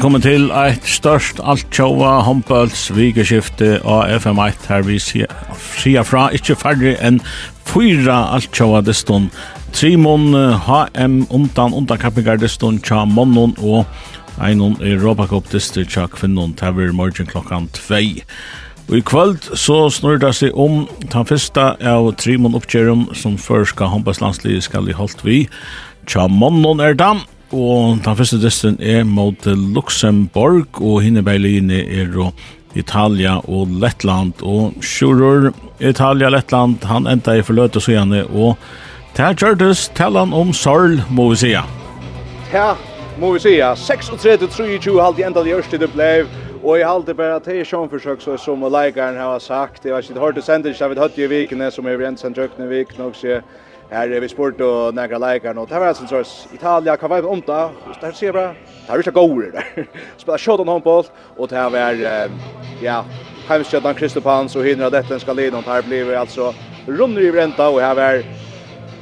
velkommen til eit størst altsjåa håndbølts vikeskifte av FM1 her vi sier fra ikkje færre enn fyra altsjåa tjóa deston Trimon HM undan undan kappingar deston tja monnon og einon Europacup deston tja kvinnon tever morgen klokkan 2 Og i kvöld så snurr det seg om den første av Trimon oppkjørum som før skal håndbøls landslid skal i holdt vi tja monnon er damt Og den første dysten er mot Luxemburg, og hinne Berlin er og Italia og Lettland. Og Sjurur, Italia og Lettland, han enda i forløte søgjene, og Ter Gjørtes han om Sørl, må vi sija. Ja, må vi sija. 36-23 halvt i enda det gjørste det blei, Og jeg halte bare at det er sånn forsøk så som leikeren har sagt. Jeg vet ikke, det har du sendt ikke, jeg vet høyt i vikene som er rent sendt i vikene sier, Här är vi sport och några likar och det var sån sorts Italia kan vara omta. Där ser bra. Där är det goda där. Spela shot on handboll och det här var ja, Heimstjötan Kristopan så hinner detta ska leda och här blir alltså runder i ränta och här är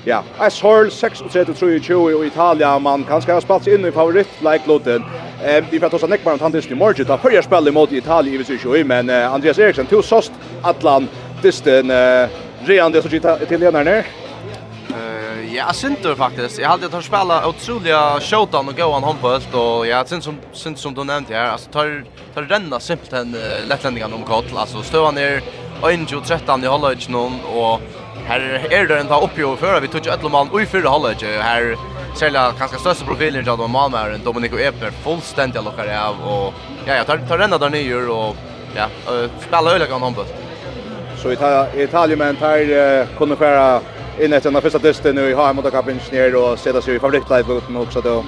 Ja, I saw 6-3-3-2 i Italia, man kan ska ha spats in i favoritlajkloten. Eh, vi får ta sån neckman han tills i morgon, ta förra spel mot Italien i Visby, men Andreas Eriksson tog sost Atlant, distan, eh, Rean det så gitt till ledaren jag ja, Sinter faktiskt. Jag hade att spela otroliga showdown och gå gåan handboll och jag syns som syns som du nämnde här. Alltså tar tar renna simpelt en uh, lättländingarna om kort. Alltså han ner 1-13 i halvlek någon och här är det inte upp och för vi tog ju ett mål i förra halvlek. Här sälja ganska största profiler då Malmö är Dominico Eper fullständigt lockar av och ja, jag tar tar renna där nyer och ja, uh, spela öliga handboll. Så Italien Italien men tar uh, kunde skära in efter den första testen nu i HM mot Kapinjner och sätta sig i favoritklädboten också då.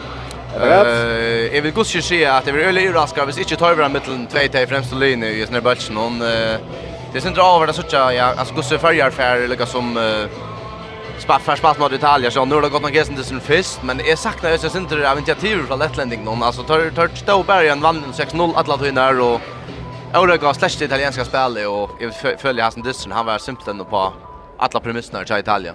Eh, jag vill gott se att det blir öle överraskad hvis inte tar över mellan två till främsta linje i såna bulchen hon det är centralt över det så ja alltså gosse färger färger lika som spatt för spatt mot detaljer så nu har det gått någon gästen till sin fest men är sakna jag syns inte det av initiativ från Lettlanding någon alltså tar tar Ståbergen vann 6-0 alla in när och Aura går slash italienska spelet och jag följer Hassan Dyssen han var simpelt ändå på alla premisserna i Italien.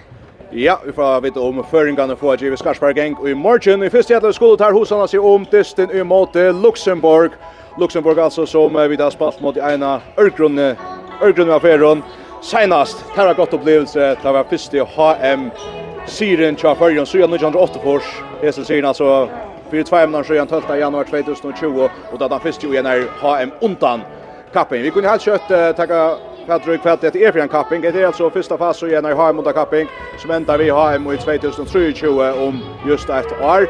Ja, vi får vite om føringene for Givis Karsberg Gang i morgen. I første hjertelig skole tar hosene seg om testen måte Luxemburg. Luxemburg altså som vi har spalt mot i ene ørgrunne, ørgrunne affæren. Senast, her har gått opplevelse til å være første HM Siren tja fyrjon, så jag nu känner åtta fors. Hesel siren altså för två ämnen 12 januar 2020 og da den første jo igjen er HM undan kappen. Vi kunne helt kjøtt uh, hva drøy kvart det er for en kapping. Det er altså første fas og igjen i HM under kapping som enda vi HM i 2023 om just et år.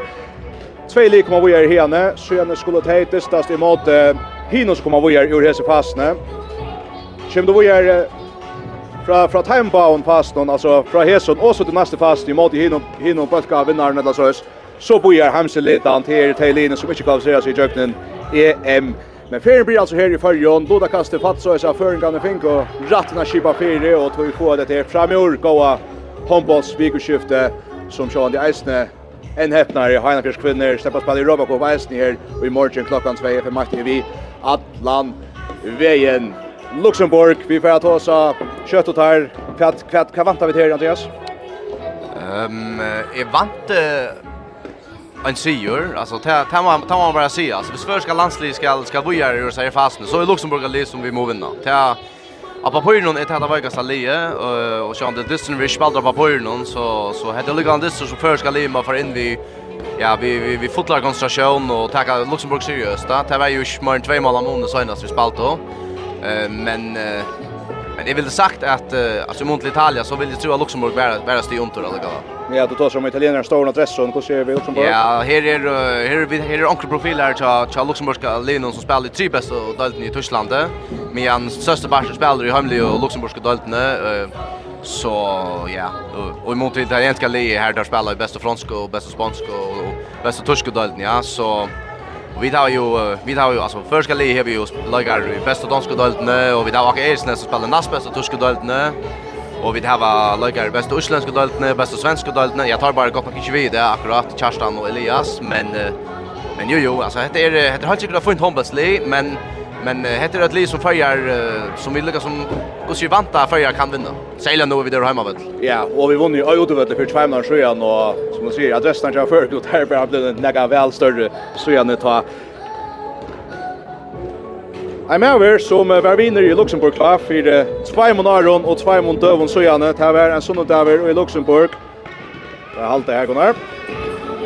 Tvei lik kommer vi er henne, så gjerne skulle ta i imot Hinos kommer vi er ur hese fastene. Kjem du vi er fra fra timebauen fasten alltså fra Heson och så till nästa fast i mot Hino hinom hinom bulka vinnaren eller så så bojar hamse lite han till Tejlin som inte kvalificerar sig i jöknen EM Men ferien blir altså här i förjon, då kaster fatt så är så föringarna fink og rattna skipa fyra og tog få det til framur gåa Hombols vikuskifte som sjåan de Eisne en häpnar i Heinefjärs kvinnor släppas på i Robocop Eisne här og i morgon klockan 2 för matchen vi Atlan Veien, Luxemburg vi får ta ta av kött och tar hva kvatt kan vi till Andreas. Ehm um, är vant en sigur, alltså ta ta man ta man bara se alltså det ska landslaget ska ska börja göra sig fast nu så i Luxemburg är det som vi måste vinna ta Ja, på pojren är det här vägast allie och så han det dysten vi spelar på pojren så så hade Lugan dyster som först ska lima för in vi ja vi vi vi fotlar koncentration och ta Luxemburg seriöst. Det var ju mer än 2 mål om månaden senast vi spelade då. Eh men Men jag vill sagt att uh, alltså mot Italia så vill jag tro att Luxemburg bara bara styr under alla gånger. Ja, du tar som italienare och adress och hur ser vi Luxemburg? Ja, här är här är vi här är onkel profil här till till Luxemburgska linan som spelar i tre bästa och dalten i Tyskland. Men han största bästa spelare i hemlig och Luxemburgska dalten eh så ja och emot italienska ligan här där spelar i bästa franska och bästa spanska och bästa tyska dalten ja så Och vi tar ju vi tar ju alltså första le har vi ju lagar i bästa danska döltne och vi tar också Ersnes som spelar näst bästa tyska döltne. Och vi tar lagar i bästa utländska döltne, bästa svenska döltne. Jag tar bara gott ikke vid det akkurat Kerstan och Elias men men jo jo alltså heter er helt säkert fint handbollslig men Men uh, heter det liv som följer uh, som vill lyckas som går sig vanta följer kan vinna. Sälja nu vi där hemma väl. Ja, och vi vann ju Ödevölle för två månader sedan och som man säger adressen jag för ut här bara blev en lägga väl större så jag ta I'm over som var vinner i Luxemburg klar för två månader och två månader dövon så gärna. Det här var en sån där i Luxemburg. Det har hållit det här går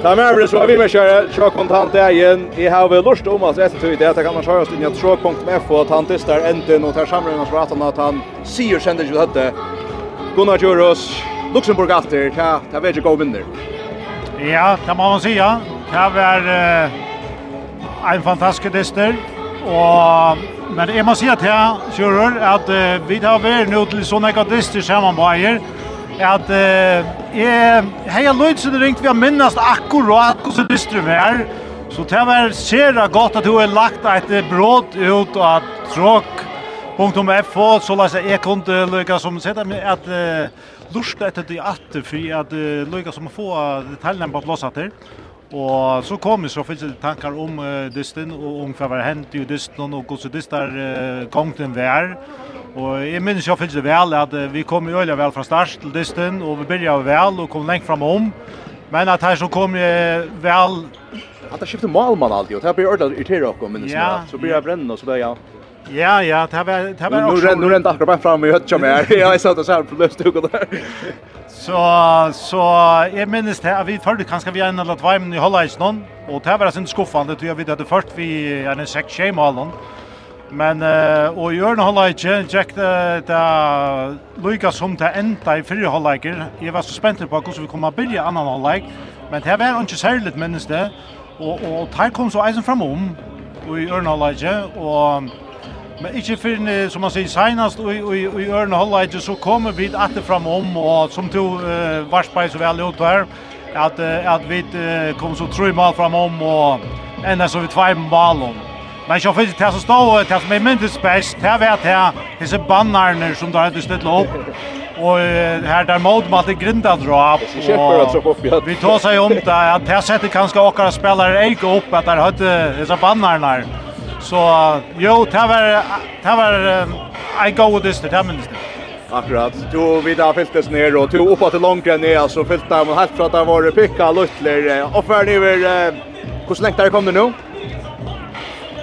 Ta med det så vi med köra så kontant där igen. Vi har väl lust om att efter tid Det kan man köra oss in i ett tråkpunkt med för att han testar enten och tar samlingen och att han att han ser sänder ju hade Gunnar Juros Luxemburg efter ta ta vet ju gå vinner. Ja, det må man säga. Det var uh, en fantastisk dyster. Och, men jag måste säga till Kjörur att uh, vi tar väl nu till sådana på sammanbajer at uh, jeg heier det ringt vi har minnast akkurat hvordan vi er. Så det var sera godt at du har lagt et bråd ut og at tråk av tråk.fo, så la seg jeg kunne lykke som sett at uh, lurste etter det atter for at uh, lykke som få detaljene på plass etter. Og så kom så finnes tankar om uh, dysten, og om hva var hent i dysten, og hvordan dystar uh, gongten vær. Og jeg minns jo finnes det vel at uh, vi kom i øyla vel fra start til dysten, og vi byrja vel og kom lengt fram om. Men at her så kom jeg uh, vel... At det skifter malmann alltid, og det her blir ordentlig irriterer okkur, minnes ja, så blir jeg brennende, og så blir jeg... Ja, ja, det var det var Nu nu rent akkurat bara fram i hötcha med. Ja, jag satt och så här på löstugan där. Så så jag minns det vi förde kanske vi en eller två men i hålla i snön och det var sen skuffande tror jag vi hade först vi en sex shame malen. Men eh och gör en hålla i check det där Lucas som det ända i fyra hålläger. Jag var så spänd på hur vi kommer börja annan hålläg. Men det var inte särskilt minns det. Och och tar kom så isen fram om och i örnalage och Men ikke for, som man sier, senast och i, i örna hålla inte så kommer vi att det fram om och som to uh, varspaj så väl ut här att att vi kom så tre mål fram om och ända så vi två mål om. Men jag finns det som står det som är minst det Här vet här disse bannerne som där og uh, her Och här där mot Matte Grinda drar upp. Vi tar sig om det att här sätter kanske åkara spelare Eik upp att där hade dessa bannarna. Så jo, det var, det var en god dyster, det minns det. Akkurat. Du vi har fyllt ner och tog uppåt till långt ner alltså fyllt där men helt pratar var picka luttler. Och för ni över hur länge där kom det nu?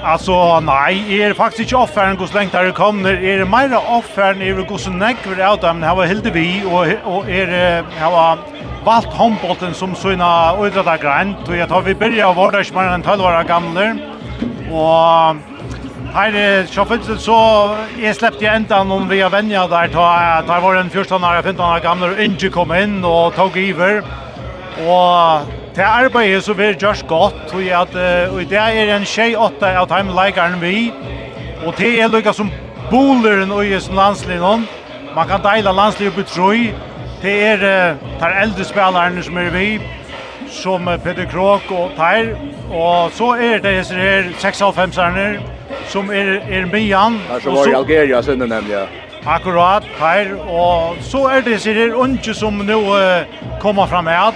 Alltså nej, är faktiskt inte offern hur länge där kom det. Är det mer offern är hur så näck vi ut men här var helt vi och och är här var valt handbollen som såna ödra där och jag tar vi börjar vara där som en 12 år gamla. Og Her er Sjoffitzel, så jeg sleppte jeg enda noen vi har Venja der, da jeg var en 14 år, 15 år gamle, og ikke kom inn og tog iver. Og til arbeidet så vil det gjørs godt, og, at, og det er en tjej åtta av time leikeren vi, og det er lykka som boleren og i sin landslinjen. Man kan deila landslinjen på trøy, det er uh, tar eldre spillerne som er vi, som Peter Krok og Teir, og så er det disse her 96-erne som er, er Mian. så som var i Algeria sinne nemlig, ja. Akkurat, Teir, og så er det disse her unge som nå uh, kommer fram med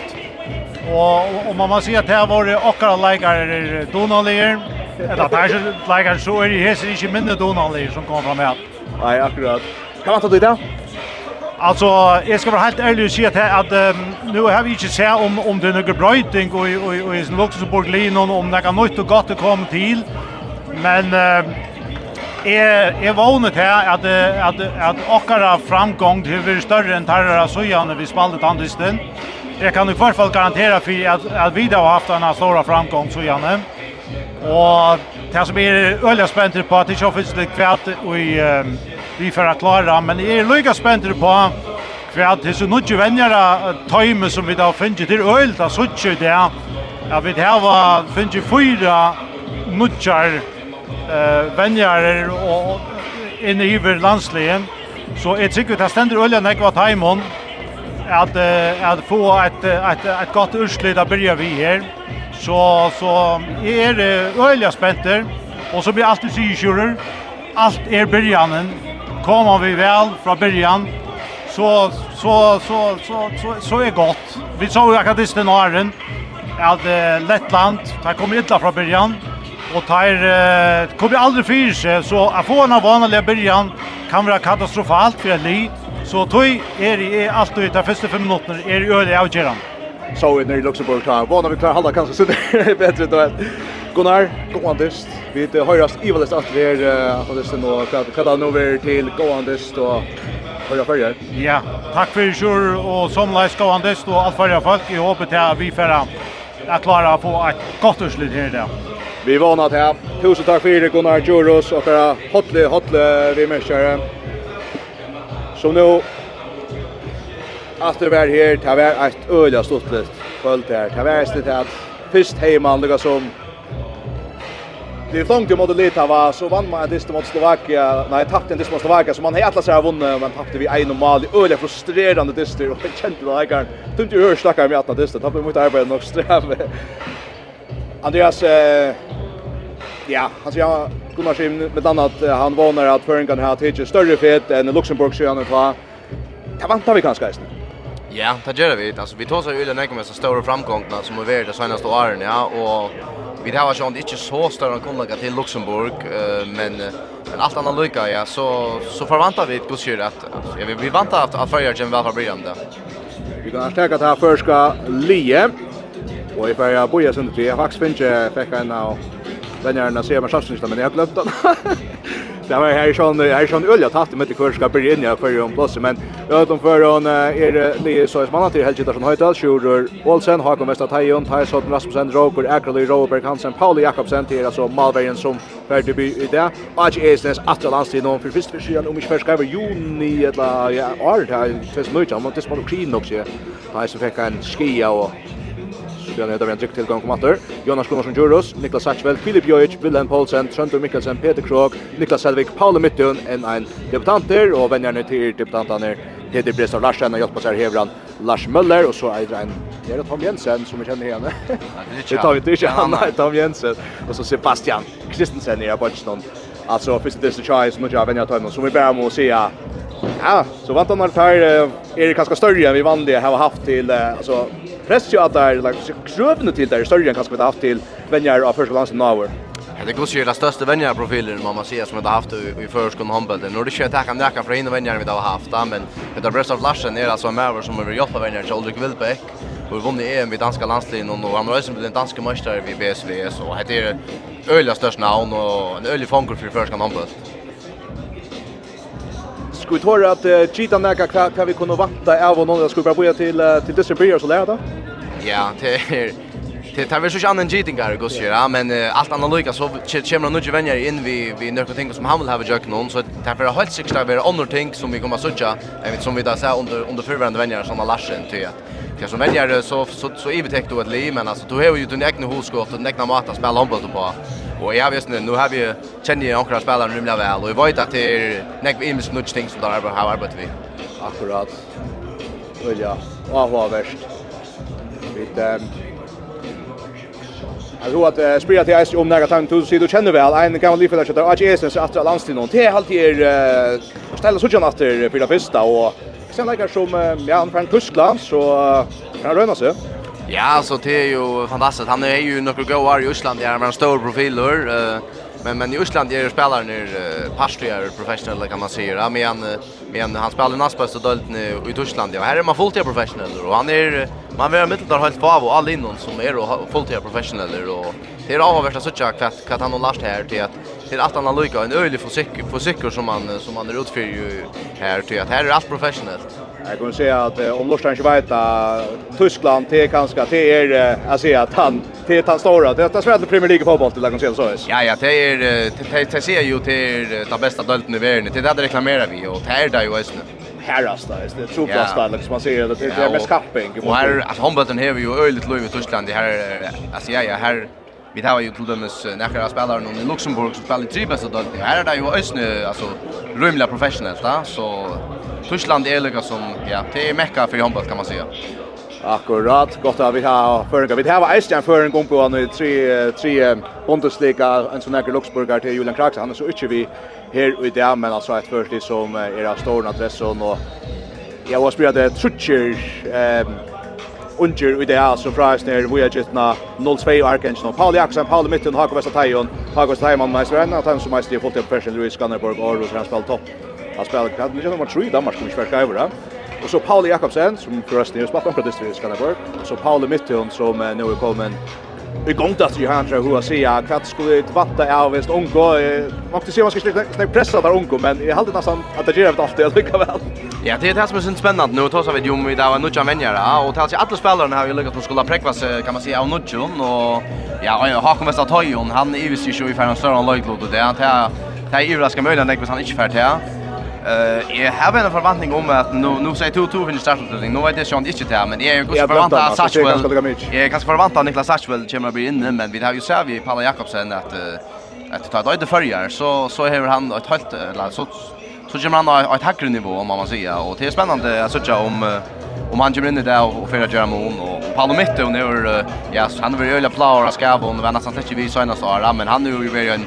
og, og man må si at her var akkurat leikere donalier, eller Teir leikere, så er det hese ikke mindre donalier som kommer fram med Nei, akkurat. Kan man ta det i dag? Alltså jag ska vara helt ärlig och säga att, att um, nu har vi inte sett om om det är några bröjting och och och i Luxemburg linon om det kan något och gott att komma till. Men är är vånat här att att att åkara framgång det blir större än tarra så gärna vi spaldet andisten. Jag kan i alla fall garantera för att att vi har haft en stor framgång så gärna. Och det som är öliga spänt på att det kör finns det kvärt och i um, vi för att klara men är er lika spänd på att det så nudge vänner tajme som vi då finner till öl där så tjut där ja vi det var finner fyra nudgar eh vänner och inne i landsligen så är tycker det ständer öl när kvar tajmon att att få ett ett ett gott urslit där börjar vi här så så är det öliga spänter och så blir allt syrsjurer allt är börjanen kommer vi väl från början så så så så så så är gott. Vi såg ju akadisten Arren att uh, Lettland där kommer inte från början och tar uh, kommer aldrig för sig så att få en vanlig början kan vara katastrofalt för Li. Så tog är det alltid de första 5 minuterna är det öde avgörande så vi nere i Luxemburg tar. Vana vi klarar halda kanske så det är bättre då än Gunnar, Goandist, vi det höjrast ivalest at vi er på det sen och kallar nu er til Goandist och Høyra förra. Ja, tack för sjur och som lais Goandist och allt förra folk. Jag hoppas att vi får att klara å få ett gott utslut här idag. Vi vana til, här. Tusen tack för Gunnar Djuros och era hotle, hotle vi människor. Så nu Att det var här, det var ett öliga stort list. Följt här. Det var ett att först hejman, det som Det är långt emot Litava, så vann man en dist mot Slovakia, nej, tappte en dist mot Slovakia, så man har alla sig av vunnit, men tappte vi en normal. mal, öliga frustrerande dister, och jag kände den ägaren, tumt ju hör snackar med att dister, tappte mot arbetet och sträv. Andreas, eh, ja, han säger, Gunnar Schim, med annat, han vånar att Föringan har tidigt större fet än Luxemburg, så han är. Det vantar vi kanske, eisne. Ja, det gör vi. Alltså vi tar så ju den med så stora framgångarna som har varit de senaste åren, ja, och vi har ju inte så stora kommer till Luxemburg, uh, men men allt annat lycka ja, så så förväntar vi ett gott skör att ja, vi vi väntar att att följa Jim väl förbrytande. Vi kan stärka det här förska Lie. Och i färja boja sen det jag faktiskt finns jag fick en av den här när ser man chansen men jag glömde den det var här sån här sån ölja tatt med det kurs ska bli in för om plats men jag de för hon är det så är man till Helgita som Höjdal Schurer Olsen har kommit Hakon Westertajon Tyson Rasmussen Roker Ackerley Roberg Hansen Paul Jakobsen till alltså Malbergen som för by i det. Och är det att landstid någon för första sidan om vi ska förskriver juni eller ja art här fast mycket om det smakar också. Tyson fick en skia och Så blir det en trygg tilgang kom atter. Jonas Gunnarsson Jurus, Niklas Sachvel, Filip Jojic, Wilhelm Paulsen, Trøndur Mikkelsen, Peter Krog, Niklas Selvik, Paul Mittun en en debutanter, og vennerne til debutantene Peter Brestav Larsen, og hjelper seg Hevran Lars Møller, og så er det en, det er Tom Jensen som vi kjenner hjemme. Det tar vi ikke, han er Tom Jensen, og så Sebastian Kristensen i Abonsen. Alltså först det så tjej som nu jag vänjer tajmen som vi bär med att Ja, så vant han har tar är det ganska större än vi vann det har haft till alltså press ju att där liksom krövna till där större än kanske vi har haft till vänjar av första landsen nu. Ja, det går ju det största vänjarprofilen man man ser som vi har haft i förskon handboll. Nu det kör att näka för inne vänjar vi har haft, men det där Brest of Larsen är alltså en mäver som vill jobba vänjar till Ulrik Wilbeck. Och vi vunnit EM vid danska landslin och han har också blivit en dansk mästare vid BSV så det är öliga största namn och en ölig fångel för förskon handboll. Ska vi tåra att uh, cheata näka kva, kva vi kunde vanta av och någon ska bara börja till uh, till distribuera så lära då? Ja, det är Det tar väl så annan cheating här går ju, ja, men uh, allt annat lika så kommer nog ju vänner in vi vi några ting som han vill ha jag någon. Så det är helt säkert att vara andra ting som vi kommer att söka, som vi där så under under förvärande vänner som Larsen till att Ja, som väljare så så så är vi täckt att le men alltså då har ju den egna hoskott och den egna maten spela handboll på. Och jag vet inte, nu har vi känner ju några spelare rumla väl och vi vet att det är näck ims snutch things som där har arbetat vi. Akkurat. Och ja, och var värst. Vi ehm Alltså att uh, spela till Ice om några tank tusen sidor känner väl en gammal livfälla att AGS så att landstid någon. Det är alltid är ställa så jag efter för det första och sen lägger som ja han från Tyskland så kan han röna sig. Ja, så det är ju fantastiskt. Han är ju några goar i Island där med profil profiler. Men men i Island är spelaren är pastor professionella kan man säga. Ja, men men han spelar näst bästa nu i Tyskland. Ja, här är man fulltid professionell och han är man vill mitt där helt på och all innan som är fulltid professionell och det är avvärt att söka kvart kan han har last här till att till att han har lyckats en ölig försiktig försiktig som man som man är utför ju här till att här är allt professionellt. Jag kan säga att om Norstein Schweiz Tyskland det är ganska det är jag ser att han det är han stora det är svärt Premier League fotboll till kan se så. Ja ja det är det det ser ju till det bästa dölten i världen det där reklamerar vi och det är där ju ösnen härrasta, det tror jag stannar liksom man ser det det är mest kapping. Och här att handbollen har ju öligt lov i Tyskland det här alltså ja ja här Vi tar ju till dömes några spelare någon i Luxemburg som spelar i tre bästa dalt. Här är det ju ösnö alltså rymliga professionellt va så Tyskland är lika som ja det är mecka för handboll kan man säga. Akkurat, gott att vi har förringar. Vi har Eistjan gång på nu i tre, tre Bundesliga, en sån här Luxburgar till Julian Krax. Han är så inte vi här i det, men alltså ett förstid som är av stor adressen. Och jag har spelat det trutcher, under i det här som fräs ner vi har gittna 0-2 Arkensen. Paul Jakobsen, Paul mitten, Hako Vestatajon Hako Vestatajon, mest vänner att han som mest i fullt upp Persen Louis Skanderborg och Aros han spelar topp. Han spelar kan det nummer 3 Danmark som spelar över. Och så Paul Jakobsen som förresten är spelat på distrikt Skanderborg. Så Paul mitten som nu är kommen i gång där ju han tror hur säga kvart skulle kvatta av visst onko måste se vad ska snäpp pressa där onko men jag hade nästan att det gör allt det lika väl. Ja, det är det som är så spännande nu tar så vid ju med där nutcha vänjare och tar alla spelarna har ju lyckats att skulle präkva sig kan man säga av Nutjon och ja, och har kommit att ta ju han är ju ju i färden större än Lloyd och det han tar Det är ju raska möjligen, men han inte färdig här. Eh, jag har en förväntning om att nu nu säger 2-2 vinner startutdelning. Nu vet jag sånt inte där, men jag är ganska förväntad att Satchwell. Jag är ganska förväntad att Niklas Satchwell kommer att bli inne, men vi har ju sett vi Paula Jakobsen att att ta det förjar så så har han ett helt eller så så kommer han ha ett högre nivå om man säger och det är spännande att söka om om han kommer in i det och för att göra mål och Paolo Mitto nu ja han vill öla plaura ska vara och nästan släcker vi så år men han nu är ju en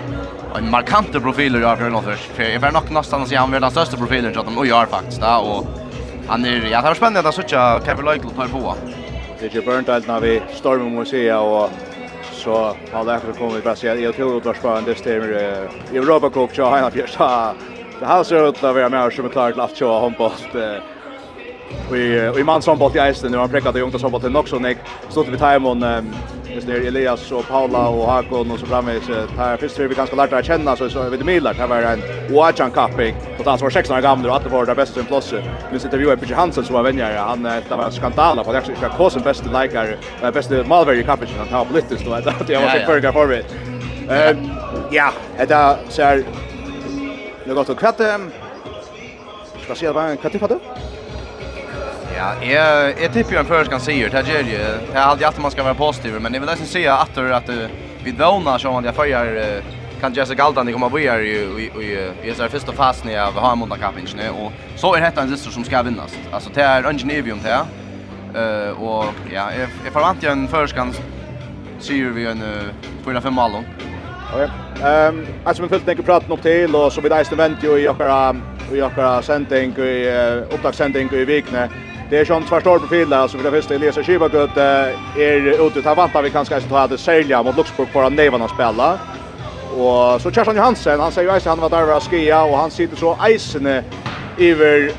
en markant profil i Arthur Northers. För jag var nog nästan att säga han var den största profilen i Arthur Northers faktiskt. Ja, och han är, ja, det var spännande att söka Kevin Leikl på Det tvåa. Det är Burntild när vi stormar mot Sia och så har det kommit kommer vi bara säga jag tror att det var det stämmer Europa Cup så har han fjärsta. Det här ser ut att vara mer som är klart att köra handboll vi vi man som bort i isen när man präckade ungt som bort nog så nick stod vi time on just där Elias och Paula och Hakon och så framme så här först vi ganska lärt att känna så så vid det millar här var en Oachan Cupping och tas var 16 år gammal och att det var det bästa i plus. nu sitter vi uppe på Hansen som var vänjare han det var skandal på det ska kosten bästa likar bästa Malveri Cupping han tar på lite så att jag var så förga för mig ja, det så här Nu går det kvatte. Ska se vad kan du fatta? Ja, jag jag tycker ju en först kan ju det här ju. Det har alltid att man ska vara positiv, men det vill nästan säga att att vi vånar så att jag förjar kan Jessica Galdan komma på här i i i så första fasen jag har mot kapen nu och så är detta en sister som ska vinnas. Alltså det är Engineerium det. Eh och ja, jag förväntar en förskan ser vi en fyra fem mål. Okej. Ehm alltså vi fullt tänker prata upp till och så vi där stämt ju i och i och sändning i upptagssändning i veckan. Det är sånt förstår på filen så för det första Elisa Schibagöt är ute. Ta vanta vi kanske ska ta det sälja mot Luxemburg på att nevarna att spela. Och så Kerstin Johansen, han säger ju att han var där och skia och han sitter så isen över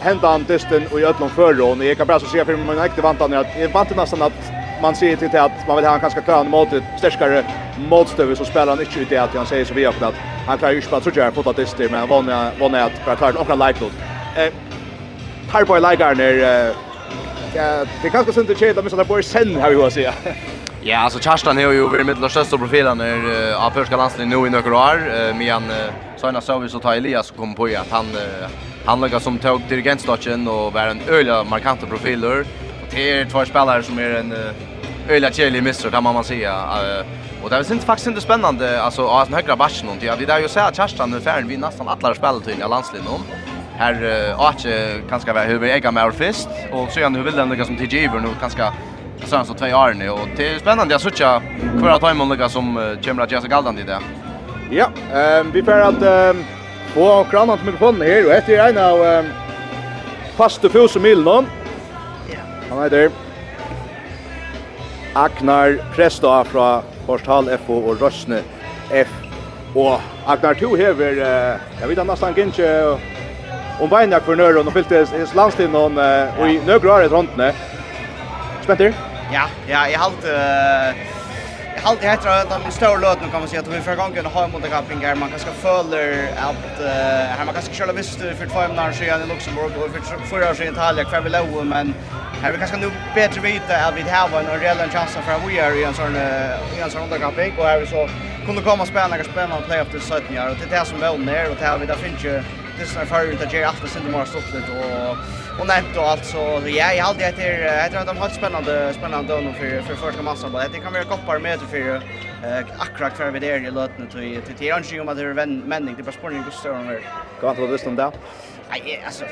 hendan testen och i öllom förra och jag kan bara så se för man äkte när att jag vant nästan att man ser till att man vill ha en ganska klar mot ett starkare motstånd så spelar han inte ut det att han säger så vi att Han klarar ju spela så jag fått att det men vann vann att klara några light Eh Harboy Ligarner Ja, det kan också inte tjäna men så där boys sen har vi hur säga. Ja, alltså Charstan är ju över mitten av största profilen när av första landslaget nu i några år, men såna så vi så tar Elias kom på att han han lägger som tog dirigentstatchen och var en öliga markanta profiler. Och det är två spelare som är en öliga chili mister kan man säga. Och det är inte faktiskt inte spännande alltså att högra backen någonting. det vi där ju så att Charlton nu färdig vi nästan alla spelar till i landslaget nu här åter kanske vara hur jag med först och så han hur vill den några som TGV nu kanske sen så två år nu och det är spännande att söka kvar att hemma några som kommer att Jesse galdan i det. Ja, ehm vi får att få kranen till mikrofonen här och efter en av faste fos och Milnon. Han heter där. Aknar Presta fra Forstal FO og Røsne F. Og Aknar 2 hever, jeg vet han nesten ikke om beina for nøren og fylte landstiden hon og i nøyre år i håndene. Spenter? Ja, ja, jeg halte... Jeg halt heter det de stora løt kan man säga att vi för gången har mot Gapping här man kanske följer att här man kanske köra visst för två månader sedan i Luxemburg och för förra året i Italien kvar vi låg men här vi kanske nu bättre vita att vi har en reell chans för att vi är i en sån i en sån Gapping och här vi så kunde komma spännande spännande playoff till 17 år och det är det som väl ner och det här vi där finns ju dysnar farger ut att Jerry Afton sin mer stoppet och och nämnt och allt så ja jag hade det är jag tror att de har ett spännande spännande då för för första matchen bara det kan vara koppar med för eh akkurat för vi där i löten till till till Angie om att det är männing det bara spårning går större mer. Kan inte vara visst där. Nej alltså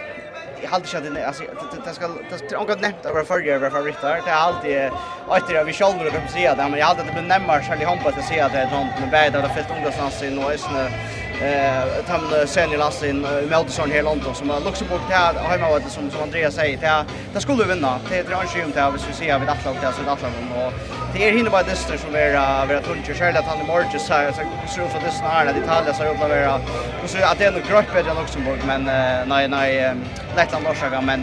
jag hade inte det alltså det ska det ska gått nämnt att vara förra över favoriter det är alltid åter vi själva det kan säga det men jag hade det blir närmare Charlie Hampel att se att det är sånt med bättre det fett ungdomslansen i är eh tam sen i lasten i Melderson här London som Luxemburg där har vad det som som Andreas säger det det skulle vinna det är det inte vi ser vi att lag så att och det. Är hinner bara dyster som är vara tungt. Och själva att han i morgon så här så så för det snart det Italien så att vara och så att det är nog grupp bättre än Luxemburg men nej nej Lettland jag men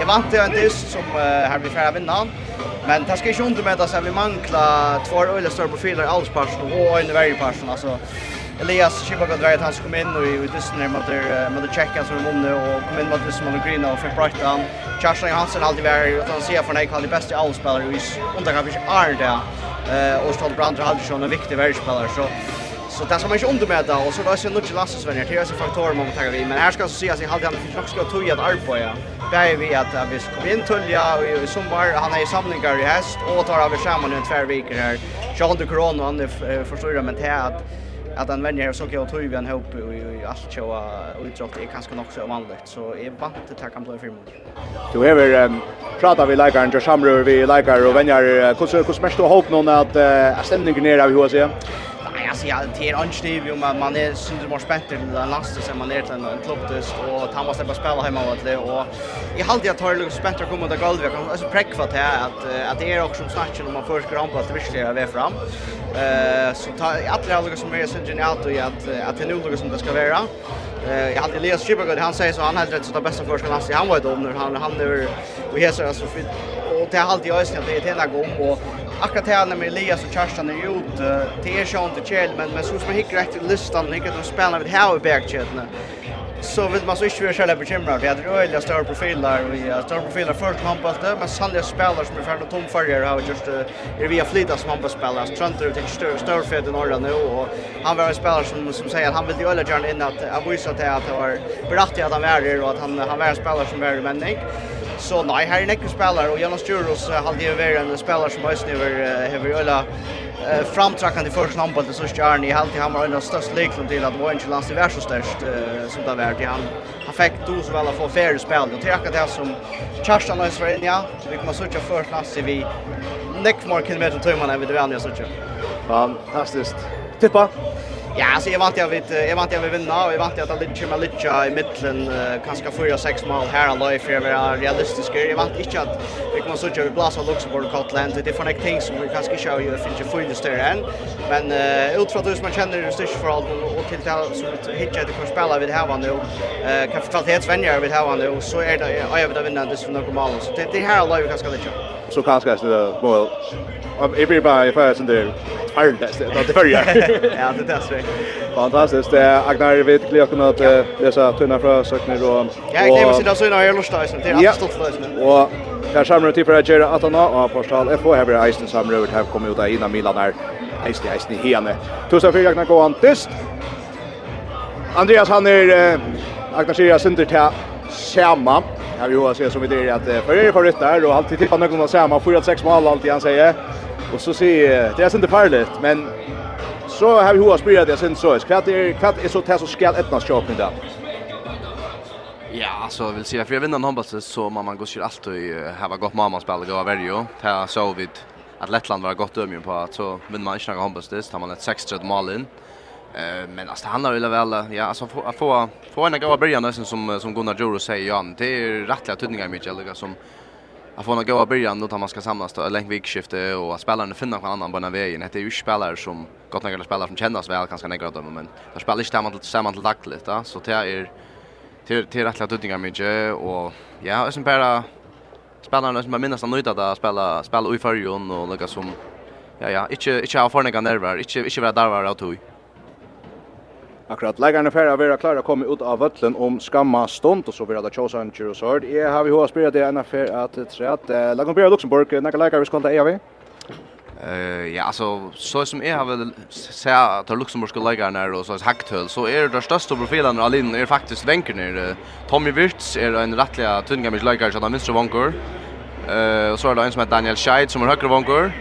jag vant ju en dyst som här blir färd vinna Men det ska ju inte med att vi manglar två öle stora profiler alls parsen och en varje parsen alltså Elias Chipa kan dra att han ska komma in och i dysten där mot där mot checka som vann och kom in mot som mot Green och fick bort han. Charles Hansen alltid var utan se för nej kallar bästa allspelare i under vi är där. Eh och Stolt Brandt har alltid en viktig världsspelare så Så det som man inte undermäta och så det är ju något Det till ösa faktorer man tar vi men här ska så se att i halvdan för också ska toja att arbeta. Där vi att vi ska in tulja och i sommar han är i samlingar i häst och tar av samman en tvär veckor här. Jag de corona han förstår men det är att att han vänjer så kan jag tro vi en hopp i allt så och utdrag är kanske nog så vanligt så är vant att ta kan bli för mycket. Du är väl prata vi likar och samrör vi likar och vänjer hur hur smärs du hopp någon att stämningen ner av hur så alltså jag det är anstiv om man man är syns mer spänt till den nästa som man är till en klubbtest och ta måste bara spela hemma och det och i halvtid jag tar lite spänt att komma till golvet kan alltså präckfat här att att det är också snacken om man först går an på att visliga vi fram. Eh så ta alla alla som är syns genialt och att att det är något som det ska vara. Eh jag hade Elias Schipper han säger så han hade rätt så det bästa första lass han var då när han han över och här så alltså och det har alltid jag önskat det är hela gång och akkurat här med Elias och Kerstin är ut till er sjön inte Kjell men men så som hickar rätt listan hickar de spelar med Howie Bergkjätna så vill man så inte vara själva bekymrad vi hade öliga större profiler vi har större profiler först man på det men sannliga spelare som är färdiga tomfärgare har just är via flita som handbollsspelare så Trönter ut till större större fed i norra nu och han var en spelare som, som säger att han vill öliga gärna in att jag visar att det var berättigat att han var där och att han, han var en spelare som var i männing Så nei, her er nekker spelare och Jonas Juros hade ju varit en spelare som hösten över över öla framtrackande första namnet så stjärn i halt i han var en av störst likheten till att Wayne Lance i värsta störst som där vart han han fick då så väl få fair spel och tacka det som Charlton Lewis var ja vi kommer söka först klass vi neck mark kilometer timmarna vid det andra söka fantastiskt. Tippa. Ja, så jag vant jag vet jag vant jag vill vinna och jag vant jag att lite kommer lite i mitten kanske 4 6 mål här och life för vara realistiska. Jag vant inte att vi kommer så tjocka blåsa Luxemburg och Scotland. Det är för någonting som vi kanske kör ju finns ju full större än. Men utifrån hur man känner det störst för allt och till det att hitcha det kan spela vid här var nu. Eh kan kvalitetsvänner vid här var nu så är det jag vill vinna det som några mål. Så det här live kanske lite. Så kanske det mål jag blir bara för sån där Ironfest det Det är förra. Ja, det är det. Fantastiskt. Det är Agnar vet klick och nåt dessa tunna från sökner och Ja, jag glömmer sig då så innan jag lustade sen till att stå för Och där samlar till för att göra att han har portal FH här blir Eisen samlar över här kommer ut där innan Milan här. Eisen Eisen i hene. Tusen för Agnar går antist. Andreas han är Agnar Sira till samma. Jag vill ju säga som det är att för er förrättar och alltid tippa någon samma 4-6 mål alltid han säger. Och så ser det är inte farligt men så har vi hur spelat det sen så. Kvart är kvart är så tätt så skall ettna shopping där. Ja, alltså vill säga för jag vinner en handboll så man går ju alltid ha gott mamma spelar gå varje. Här så vid att Lettland var gott dömjun på att så vinner man inte några handbollstest, har man ett 6-3 mål in. Eh men alltså det handlar väl väl ja alltså få få få en goda början nästan som som Gunnar Joro säger ja det är rättliga tydningar mycket eller som att få en goda början då tar man ska samlas då länk vikskifte och spelarna finner någon annan på den vägen. Det är ju spelare som gott några spelare som känner väl kanske några av men där spelar inte man tillsammans lagligt då så det är till till rättliga tydningar mycket och ja och sen bara spelarna som minns att nöjda där spela spela i förjon och några som ja ja inte inte ha förniga nerver inte inte vara där var att tog Akkurat, lägarna för att vara klara komma ut av vötlen om skamma stund, och så vill da tjåsa en kjur og Jag har vi hva spelat det ena för att tre att lägga på Luxemburg, när lägar vi ska ta EV. Eh ja, alltså så som är har väl se att de luxemburgske lägga er och så hekthøl, så är det største all in är faktiskt vänker ner Tommy Wirtz är en rättliga tvinngammisk leikar, så han minst vankor. Eh och så är det en som heter Daniel Scheid, som är høyre vanker.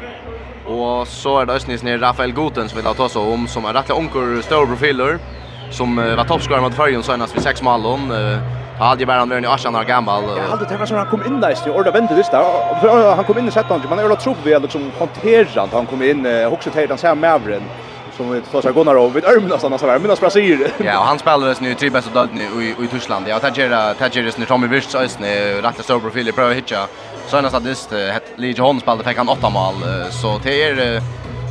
Og så er det Østnis i Rafael Goten som vi tar oss om, som er rettelig onker stora profiler, som uh, var toppskårer mot Førjen senast ved seks malen. Uh, han aldrig bara varit 18 år gammal. Jag hade tänkt att han kom in där i orda vände visst där. Han kom in i sättet han, man är tro tror vi liksom hanterar han kom in också till den här Mavren som vi tar sig Gunnar och vid örmna sådana så där minnas Brasil. Ja, och han spelar nu tre bästa död nu i i Tyskland. Ja, Tajera Tajera är Tommy Wirtz ösne rätt stor profil i prova hitcha Så en statist het Lee Jones spelade fick han åtta mål så det är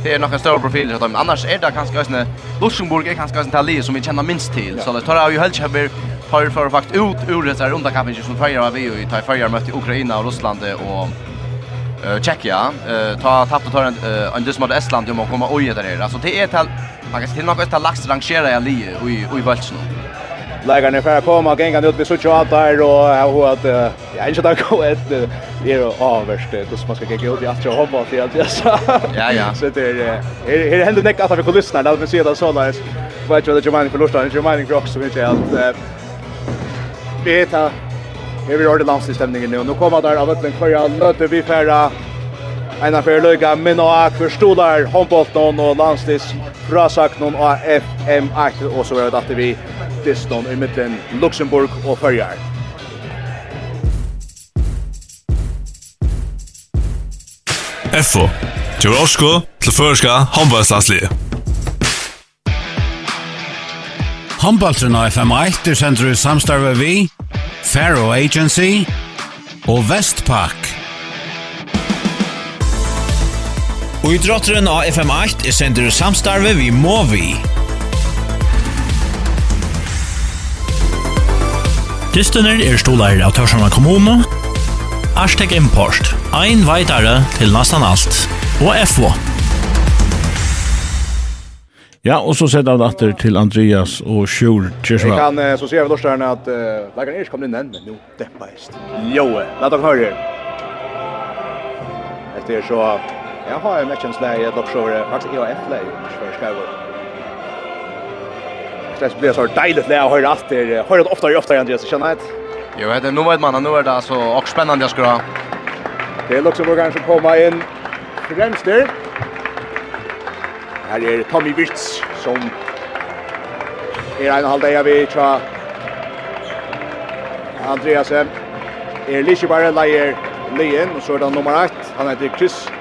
det är några profil profiler att annars är det kanske ösne Luxemburg är kanske ösne Tali som vi känner minst till så det tar ju helt över har för fakt ut ur det här runda kampet som fejrar vi i tar fejrar mötte Ukraina och Ryssland och eh Tjeckia. Eh ta tappa tar en en dus Estland om att komma oj där alltså det är till man kan till något att lax rangera i Ali och i i Balchen Lägarna för att komma gänga ut med så tjat där och jag har att jag inte där gå ett det är avvärst det som man ska gå ut i att jag hoppas att jag sa. Ja ja. Så det är det händer näck att vi kulisserna lyssna där men ser det så där. Vad tror du att Germain förlorar, Germany Grox så vet jag att det är Här vi har det landslagsstämningen nu. Nu kommer där av ett länk förra möter vi färra Einar fyrir løyga minna og ak for stolar, håndboltnån og landslis frasaknån av FM8 og så er det at vi dyston i mitten Luxemburg og Førjar. FO. Gjør Orsko til førska håndballslagslige. Håndballtrinn av FM1 er sender i samstarve vi, Faro Agency og Vestpak. Og i drotteren av FM8 er sender i samstarve vi Movi. Dystuner er stolar av Tørsjana kommune, Arstek Import, ein veitare til nastan alt, og FO. Ja, og så sett av datter til Andreas og Sjur Kjersvall. Jeg kan, eh, så sier vi dårst herne at uh, Lagan Irs kommer inn enn, men nå, dempa hest. Jo, la dere høre her. Etter så, jeg har jo mest en slag i et faktisk EOF-lag, for skjøver det blir så dejligt när jag hör allt det. Det ofta och ofta Andreas, känner jag. Jo, det är nog vet man, nu är det alltså och spännande jag ska ha. Det er Luxemburg som komma in fremst der. Här är Tommy Wirtz som er en halv dag vi tja Andreas er Lichibare leier Lien, og så er det nummer 1, han heter Chris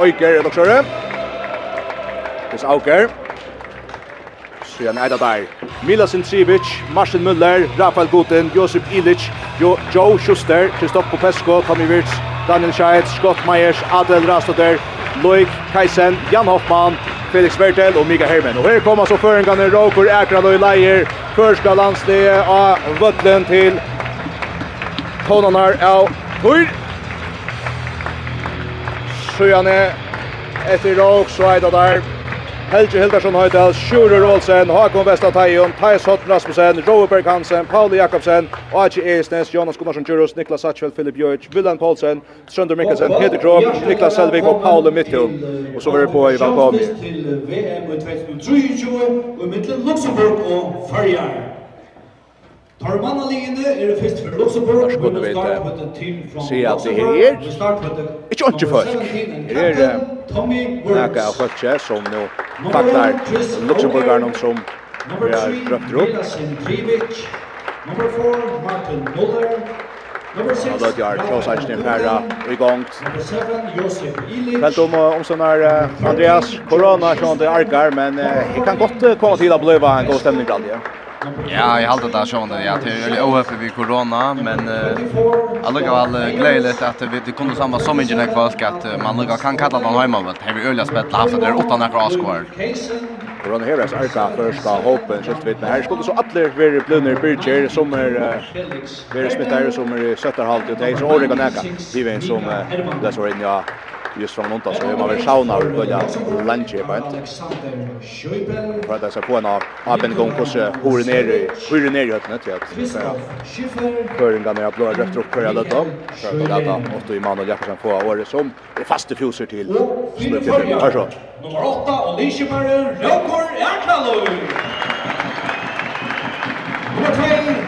Øyker, er det også Chris Auker för en enda där. Mila Sintrivic, Marcin Müller, Rafael Guten, Josip Ilic, jo Joe Schuster, Kristoff Popesco, Tommy Wirtz, Daniel Scheidt, Scott Meyers, Adel Rastoder, Loik Kajsen, Jan Hoffmann, Felix Bertel og Mika Hermen. Og her kommer så føringene Råkur, Ekran og Leier. Først skal landslige av Vøtlen til Tonanar av Tur. Sjøene etter Råk, så er det der Helge Hildarsson Høydal, Sjure Olsen, Hakon Vestatajon, Thais Hotten Rasmussen, Roeberg Hansen, Pauli Jakobsen, Aji Eisnes, Jonas Gunnarsson Djurus, Niklas Satchfeldt, Filip Bjørk, Willan Paulsen, Sønder Mikkelsen, Peter Krom, Niklas Selvig og Paule Mitthul. Og så var det på i velkommen. til VM i 2023 og i Luxemburg og Førjar. Tarmanaline er det først for Luxemburg. Vi skal starte med en team fra Luxemburg. Vi starter med Ikke ordentlig folk. Her er nækka av folk som nå faktar Luxemburgerne som vi har drøpt opp. Nummer 4, Martin Muller. Nummer 6, Martin Muller. Klaus Eichner 7, Josef gang. Felt om omståndar Andreas Corona, sånn det arkar, men det kan godt komme til å bli en god stemning blant det. Ja, jag håller det så där. Ja, det är ju OF vi corona, men eh alla går all glädjeligt att vi det kunde samma som ingen kvar att man lugga kan kalla dem hemma det Här vi öliga spelat haft där åtta några avskår. Corona här är arka första håpen, så vet ni här skulle så alla vara blunner bridger som är vara smittar som är sätter halt och det är så ordiga näka. Vi vet som det så in ja just från någonstans så man vill sauna och börja lunch i bänt. För att det ska få en av appen gång på hur ner i hur ner i öppnet till att Början när jag blåa rött upp för alla då. Så att det jag måste ju man och Jakobsen få året som och faste fjoser till. Hör så. Nummer 8 och Lisjeberg Rokor Erklalund. Nummer 2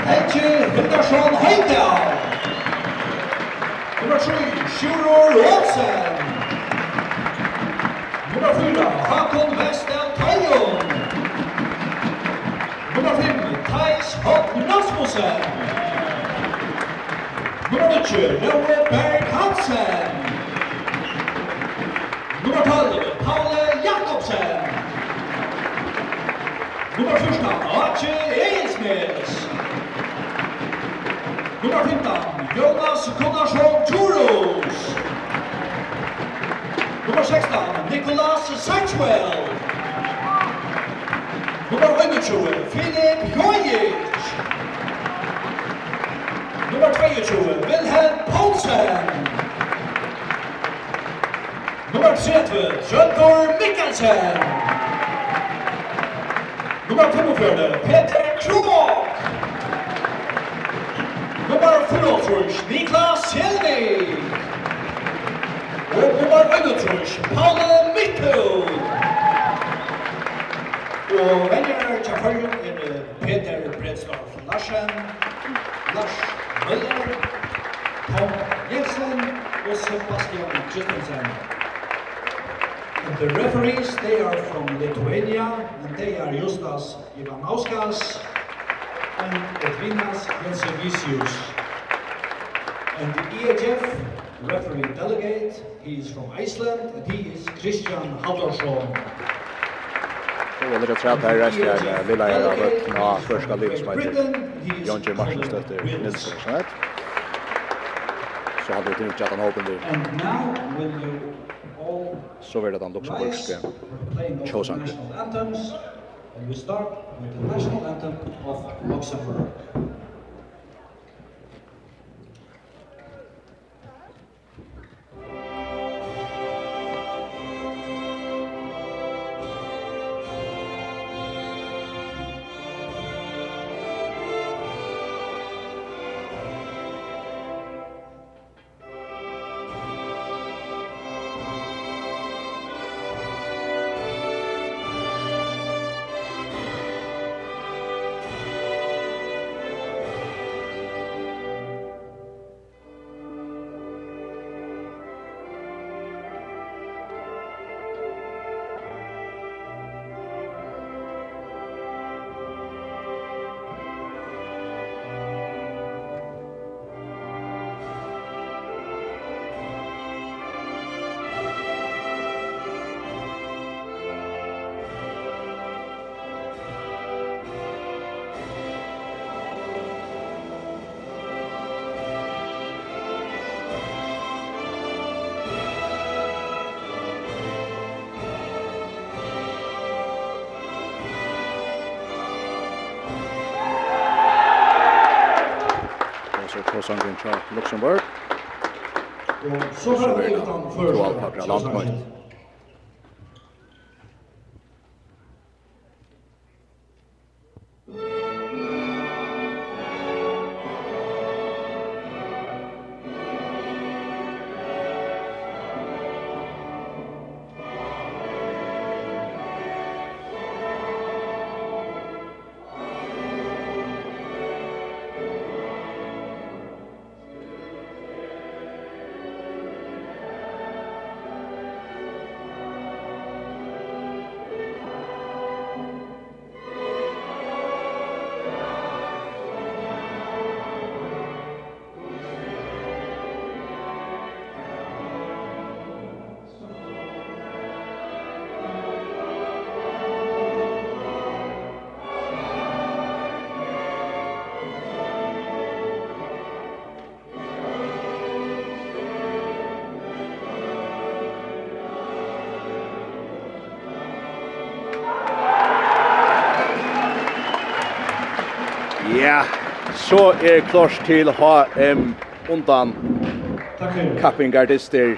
Helge Hildarsson Heidal. Nummer 3 Sjuror Olsen. Nummer 4, Hakon Vestel Tajon. Nummer 5, Thais Hopp Rasmussen. Nummer 9, Laura Berg Hansen. Nummer 12, Paule Jakobsen. Nummer 14, Archie Eilsnes. Nummer 15, Jonas Gunnarsson Toros. Nummer 16, Nicolas Searchwell. Nummer 21, Filip Jojic. Nummer 22, Wilhelm Poulsen. Nummer 30, Trøntor Mikkelsen. Nummer 45, Peter Krumok. Nummer 45, Niklas Hjelvig. Og nummer 21, Palle Mikkel. Og venner til følgen er Peter Bredsdorf Larsen, Lars Møller, Tom Jensen og Sebastian Kristensen. And the referees, they are from Lithuania, and they are Justas Ivanauskas and Edvinas Jensevisius. And the EHF referee delegate. He is from Iceland and he is Christian Haldorsson. Og det er træt her reist jeg vil jeg av et nå første liv som heter Jon J. Marshall støtter Nilsen. Så hadde vi tenkt at han åpen dyr. Så var det den luxemburgske tjåsang. And we start with the national anthem of Luxembourg. sangen til Luxemburg. Så har vi 12 fra landmål. så er klart til HM undan kappingartister.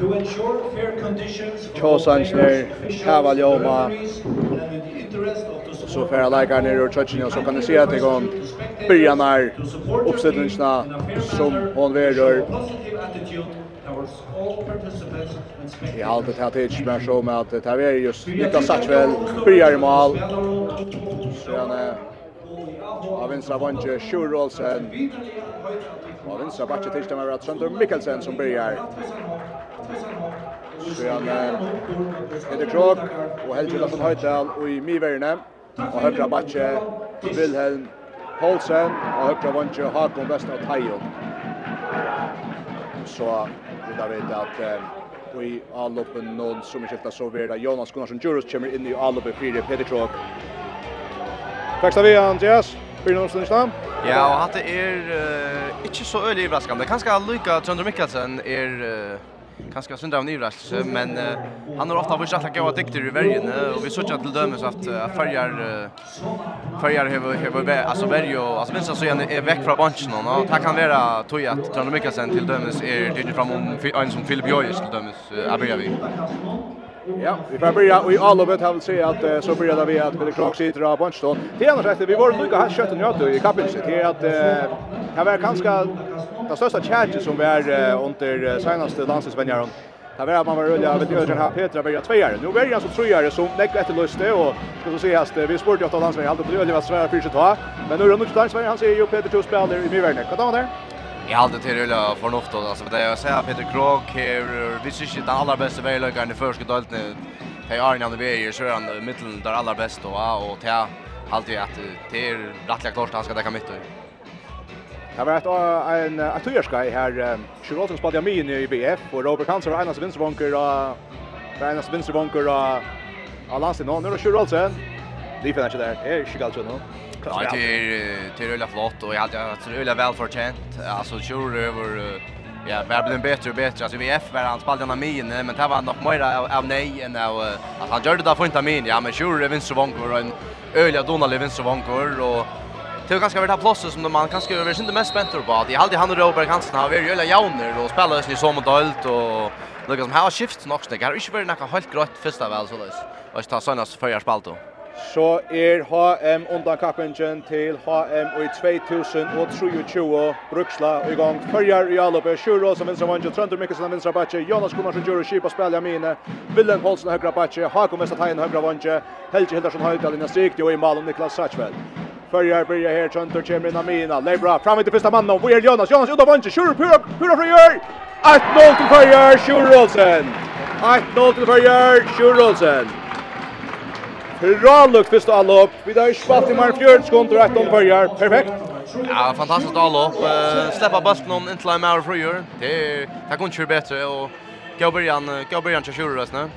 To ensure fair conditions for players, Kavaljoma, så færa leikar nere og tjøtjen, og så kan du se at det går byrjan her, oppsettingsna som hon verur. Jeg har alltid tatt hits, men så med at det er just Niklas Satchvel, byrjar i mal, vänstra vanje Sjur Olsen. Och vänstra backe tills det var Sander Mikkelsen som börjar. Sjön är det krok och Helge Lassen Høydal och i Miverne och högra backe Wilhelm Holsen och högra vanje Hakon Vestad Tajon. Så vi där vet att och i alloppen någon som skiftar så vidare. Jonas Gunnarsson Djurus kommer in i alloppen 4 Peter Krog. Tack så mycket Andreas. Blir det noen stund Ja, og hatt det er uh, ikke så øyelig overraskende. Kanskje Luka Trønder Mikkelsen er uh, kanskje synder av en men uh, han har ofta vært rettelig gode dikter i vergene, og vi så ikke til dømes at uh, farger, uh, farger hever, hever, altså verge, og altså minst så igjen er vekk fra bansjen, og det kan være tog at Trønder Mikkelsen til dømes er tydelig fram om en som Filip Jøyes til dømes, uh, er vi. Ja, vi får börja i Allovet har vi säga att så börjar vi att Billy Clark sitter av bunch då. Det är rätt vi var mycket här köttet nu att i kapellet det är att kan var kanske det största charge som var under senaste landslagsvänjaren. Det var man var rulliga vid Jörgen här Petra var tvåare. Nu börjar jag så treare som näck efter det och ska så se att vi sport åt landsvägen alltid på det var svårt för sig ta. Men nu är det nog landsvägen han säger ju Peter Tus spelar i Myrvärnet. Kan ta där? Jag hade till rulla förnuft och alltså det jag säger Peter Krog är vi syns inte allra bästa väglökaren i första dalten. Det Arne Arne Anderberg så är han mitten där allra bäst och och det alltid att det är rättliga klart han ska täcka mitt. Det var ett en attorska här Charlotte spelade jag med i BF och Robert Hansen var en av vinstervånker och en av vinstervånker och Alasen nu är Charlotte. Det finns inte där. Det är ju galt nu. Ja, det är det är rulla flott och jag hade att rulla väl förtjänt. Alltså sure över ja, men blev bättre och bättre. Alltså vi F var han spelade med mig men det var nog mer av, av nej än av att han gjorde det för inte min. Ja, men sure vinst vankor och en öliga Donald vinst vankor och Det är ganska värt applåser som man kanske över inte mest spänt på. Det är alltid han och Robert Hansen har varit jävla jauner och spelar ju så mot allt och det som har skift nog snäggar. Inte varit något helt grått första väl så där. Och ta såna så förra spalt då så er HM undankappingen til HM i 2023 Bruksla i gang. Førjar i Alupe, Sjuro som vinstra vange, Trønder Mikkelsen vinstra batje, Jonas Gunnarsson Djuro, Kipa spelja mine, Willem Holsen høyra batje, Hakon Vestatein høyra vange, Helge Hildarsson Høyga, Lina Strikti og i malen Niklas Satchveld. Førjar byrja her, Trønder kommer inn av mina, Leibra, fram i til fyrsta mannen, hvor er Jonas, Jonas ut av vange, Sjuro, pura, pura frøyar, 1-0 til Førjar, Sjuro Olsen. 1-0 til Førjar, Sjuro Olsen. Bra lukk fyrst allop. Vi har spalt i mark 4 kontor rätt om börjar. Perfekt. Ja, fantastiskt allop. Uh, släppa bulten om inte lime hour fryer. Det det går inte bättre och gå början gå början till sjura nu.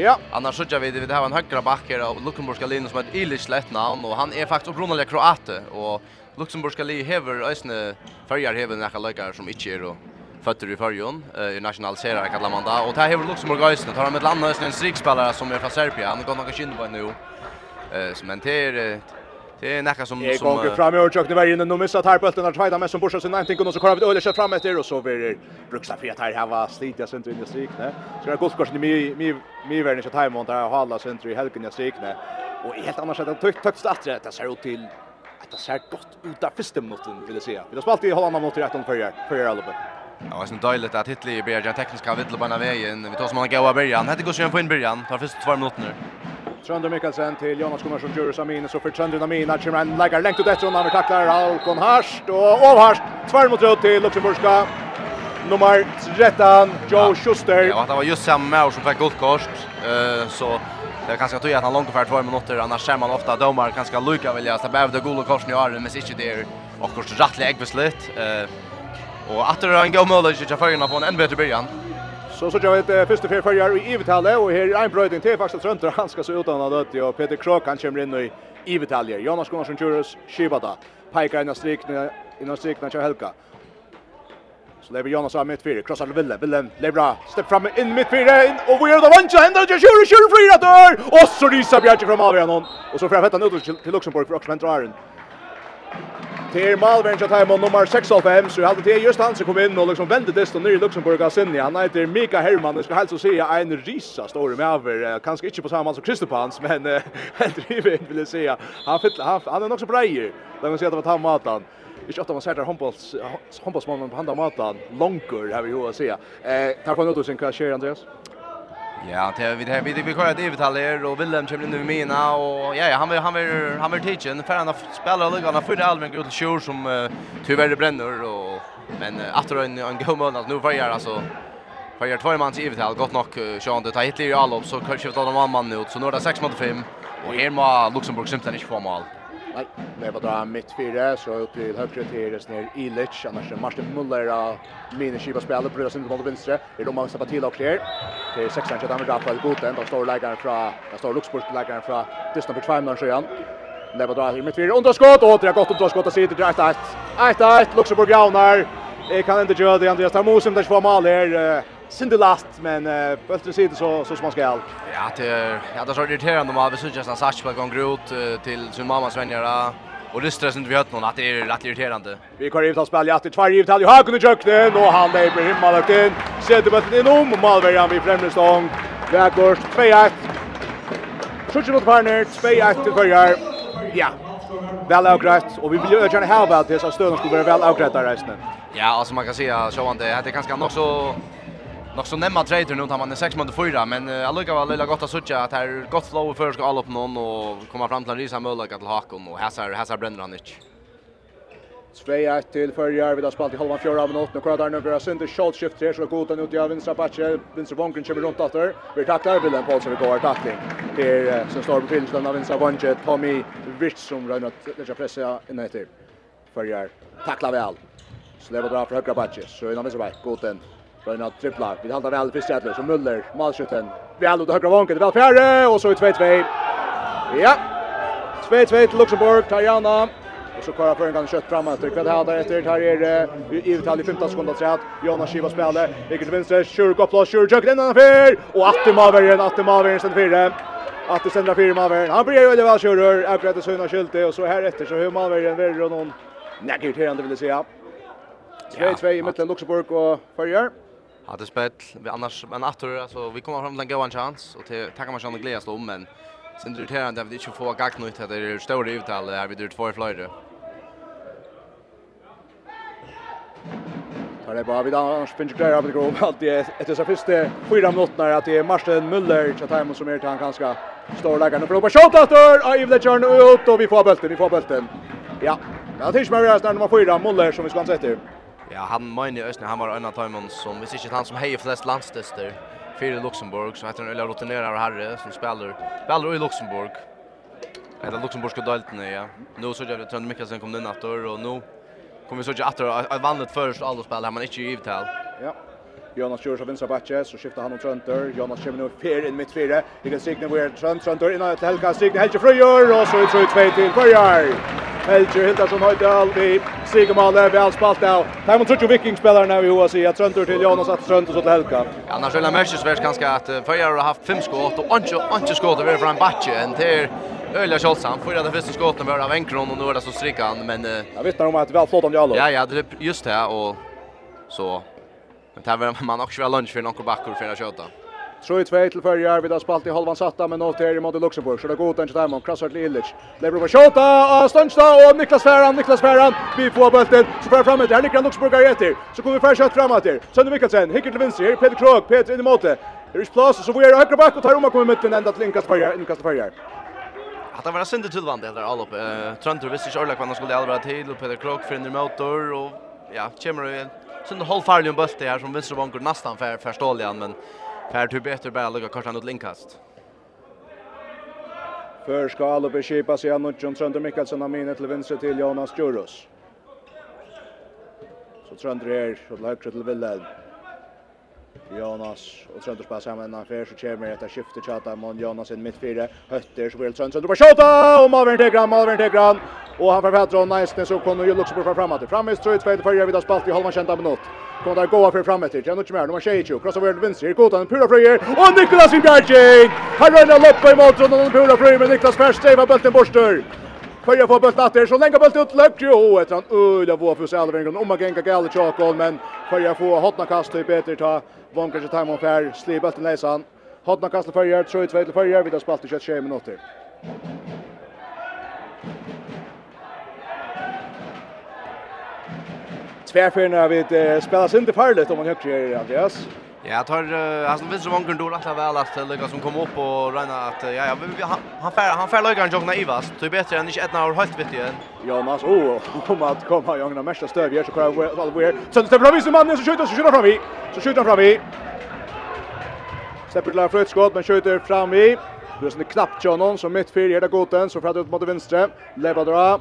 Ja. Annars så vi det har en högra backer och Luxemburgska ska linje som ett Ilish namn och han är faktiskt upprunnelig kroate och Luxemburgska li hever ösne färjar hever några lekar som inte är och fötter i förjon i nationaliserar kallar man det och det här har Luxemburg ösnen tar med ett en strikspelare som är från Serbien han går några kind på nu eh som det ter Det är näka som som Jag går fram i urchok det var inne nu missat här bulten att tvätta med som borsar sin någonting och så kör vi öle kör fram efter och så blir bruksa att här har var stiga sent in i strik ne. Så det går skorsen mi mi mi värn inte time och där hålla centrum i helgen i strik. Och helt annars att tukt tukt starta det ser ut till att det ser gott ut där första minuten vill jag säga. Vi har spalt i halva mot rätt om förra för albumet. Ja, det är dåligt att Hitler blir den tekniska vittlebana vägen. Vi tar som han går av början. Hette går sig på in början. Tar först två minuter nu. Trönder Mikkelsen till Jonas Gunnarsson Jurus Amin så för Trönder Amin att Chimran lägger längt ut efter honom tacklar Alkon Harst och Ovharst tvär mot rött till Luxemburgska nummer 13 Joe ja. Schuster. Ja, det var just samma år som fick gult kort eh så det kanske ganska tydligt att han långt för 2 minuter annars ser man ofta domar ganska Luka vill jag så behöver det gula kortet i år men det inte det och kort rättligt ägbeslut eh Och att det är en god möjlighet att följa på en ännu bättre början. Så så jag vet första fyr förjar i Ivitalle och här är en brödning till faktiskt Trönter han ska se ut han dött och Peter Krok han kommer in i Ivetalje. Jonas Gunnarsson Tjurus Shibata. Pajka i strikna i några strikna kör Helka. Så lever Jonas av mittfyr, krossar til Ville, Ville lever stepp fram inn mittfyr, inn, og vi gjør det vantja, hender det, kjører, kjører, fyra dør, og så ryser Bjerke fra Malvian, og så får jeg fettan ut til Luxemburg for Oxman Draren till Malvern så tar man nummer 6 av 5 så hade det just han som kom in och liksom vände det och ner i Luxemburg och sen Han heter Mika Hermann det ska helst säga en risa stor med över kanske inte på samma som Kristopans men helt driver vill jag säga. Han fyll, han, han är också bra brejer. Där man ser att det var han matan. Ich ofte man ser der handbollsmannen håndbollsmannen på handa matan, Longur, har vi ju att si. Eh, takk något nødvendig, hva skjer, Andreas? Ja, det vi det vi vi kör ett övertal och Willem kommer nu med mina och ja ja han han vill han vill teaching för han spelar lugg han för Alvin ut show som uh, tyvärr bränner och men uh, efter en en god mål nu för jag alltså för jag två mans övertal gott nog Sean det tar hitler i upp så kanske vi tar någon man ut så nu är det 6 mot 5 och här må Luxemburg simpelthen inte få mål. Nej, det var där mitt fyra så upp till högre till ner Ilic annars är Martin Muller av Mine Shiva spelar på sin mot vänster. Det är de måste på till och clear. Det är 16 som damer på gott ända står lägaren från där står Luxburg lägaren från Dustin på 5 där sjön. Det var där mitt fyra underskott och det har gått underskott och sitter direkt ett. Ett ett Luxburg Jaunar. Det kan inte göra det Andreas Tarmosen där får mål här synd last men uh, bulten sitter så så som man ska. Ja, det är ja, det är så irriterande om vi syns nästan sats på gång grot uh, till sin mamma vänner och det stressar inte vi hört någon att det är rätt irriterande. Vi kör ut spel spela det två givet hade Hakan i köknen och han där blir himmalagt in. Sätter bulten in om Malvärjan vid främre stång. Vägård 2-1. Skjuter mot partner, 2-1 till Kyrjar. Ja, väl avgrätt och vi vill ju gärna ha väl till så stöden skulle vara väl avgrätta resten. Ja, alltså man kan säga så han det är kanske nog så Nog så nämma trader nu tar man 6 mot 4 men uh, alluga var lilla gott att söka att här gott flow för ska alla upp någon och komma fram till en risa möjlighet till Hakon och Hassar Hassar bränner han inte. Sveja till förjar vid spalt i halvan fjärde av minuten och kvar nu blir Sunder shot shift här så god den ut i vänstra backen vinstra vången kommer runt åter. Vi tacklar bilden på så vi går tackling. Det är som står på filmen av vänstra vången Tommy Rich som rör att lägga pressa in efter. Förjar tacklar väl. Släpper dra för högra backen så innan vänstra back god den Røyna trippla. Vi halda väl fyrst Jätler så Müller. målskytten. Väl ut av högra vanket. väl fjärde. Och så i 2-2. Ja. 2-2 till Luxemburg. Tarjana. Och så kvar för en gång kött framåt. Det kvad här efter här är i detalj 15 sekunder träd. Jonas Skiva spelar. Vilket vänster. kör upp plats kör jag Den andra fyr. Och maver en sen fyra. Att det sända fyra maver. Han blir ju väl Sjurur. Akkurat och Suna Skylte. Och så här efter så hur Maveren värre och någon. Nej, irriterande vill säga. 2-2 i mitten Luxemburg och Färjar att det spel vi annars men att alltså vi kommer fram till en god chans och till tackar man sjön glädje om men sen det här där vi inte får gack nytt att det är stora uttal här vi drar två flöjder. Tar det bara vid annars finns det av det grov allt det är ett så första fyra minuter att det är Marsten Müller så tar man som är till han ganska stor läggande för på shot efter i the turn ut och vi får bulten vi får bulten. Ja, det är tills med nummer 4 Müller som vi ska sätta. Ja, han mener i Østene, han var en av timene som, hvis ikke han som heier flest landstester, fyrir Luxemburg, så heter han Ulla Rotinerar Herre, som spelar, spelar i Luxemburg. Eller Luxemburgska dalten, ja. Nu så jag att Trond Mikkelsen kom in attor, och nu kommer vi så att attor, ett vanligt först alla spel här, man inte givet här. Ja. Jonas Jurs av vinstra backe, så skiftar han om Trønder. Jonas kommer nu fer inn mitt fire. Det kan Signe hvor Trønd, Trønder innan til Helga. Signe Helge Frøyer, og så utrøy 2 til Frøyer. Helge Hildarsson Høydal i Sigemale, vi har spalt av. Her må spelar vikingspillerne vi hoa sier, Trønder til Jonas, at Trønder så til Helga. Ja, annars vil jeg merkesvært ganska at Frøyer har haft fem skott og ikke skåt skott fra en backe, enn til Öliga Kjolsan, förra det första skottet var av Enkron och nu är det så strikkan, men... Jag vittnar om att det är väl flott om Jalo. Ja, ja, det är just det, och så Men där var man också väl lunch för någon backor för att köta. Så i två till förjar vid spalt i halvan satta men åt här mot Luxemburg. Så det går inte där man crossar till Illich. Det blir på skjuta och Stunsta och Niklas Färan, Niklas Färan. Vi får bulten. Så fram framåt där Niklas Luxemburg efter. Så kommer för skott framåt där. Sönder Mikkelsen, hickar till vänster. Här Peter Krog, Peter in i målet. Det är plats så får jag högra back och tar om kommer mitten ända till Niklas Färan, Niklas Färan. Att det var synd till vand all allop. Eh Tröntor visste inte orlak vad han skulle allra till och Peter Krog för en motor och ja, kommer det sen hållfarlig en bult här som vänster vanker nästan för förståeligen men Per typ efter bara lägga korsan åt linkast. För skal och skipa sig annor John Trönder Mikkelsen av minnet till vänster till Jonas Djurus. Så Trönder är så lägger till Wilhelm. Jonas och Tröntor spelar samman innan Fer så kommer att skifte chatta mot Jonas in mitt fyra hötter så vill Tröntor bara skjuta och Malvern till Malvern till och han författar och nice så kommer ju Luxemburg fram framåt framåt tror jag för jag vid spalt i halva kända minut kommer där goa för framåt till Janot Mer nummer 22 cross över vänster i kotan pura fröjer och Niklas Bjerging han rör lopp i mål och pura fröjer med Niklas Färs stäva bulten borster Fyrja får bulten att så länge bulten ut löpt ju och ett han öde vår för Salvingen om man gänga galet chokol men Fyrja får hotna kast till Peter ta Vonker til time on fair, slipa til Neisan. Hodna kastar fyrir, trúi tveit til fyrir, við spalt í 26 minuttir. Tvärfyrna vid eh, spelas inte farligt om man högt gör Andreas. Ja, jag tar uh, alltså visst var Anker då rätt väl att Lucas som kom upp och räna att ja ja vi, han han fär han fär Lucas jogna Ivas. Det är bättre än inte ett år helt vet ju. Jonas oh, kom att komma jogna mesta stöv gör så kör vi all weird. Så det blir visst mannen så skjuter så skjuter fram vi. Så skjuter fram vi. Släpper till för ett skott men skjuter fram vi. Det är sån knappt Jonas som mitt fyra där goten så fram ut mot vänster. Levadra.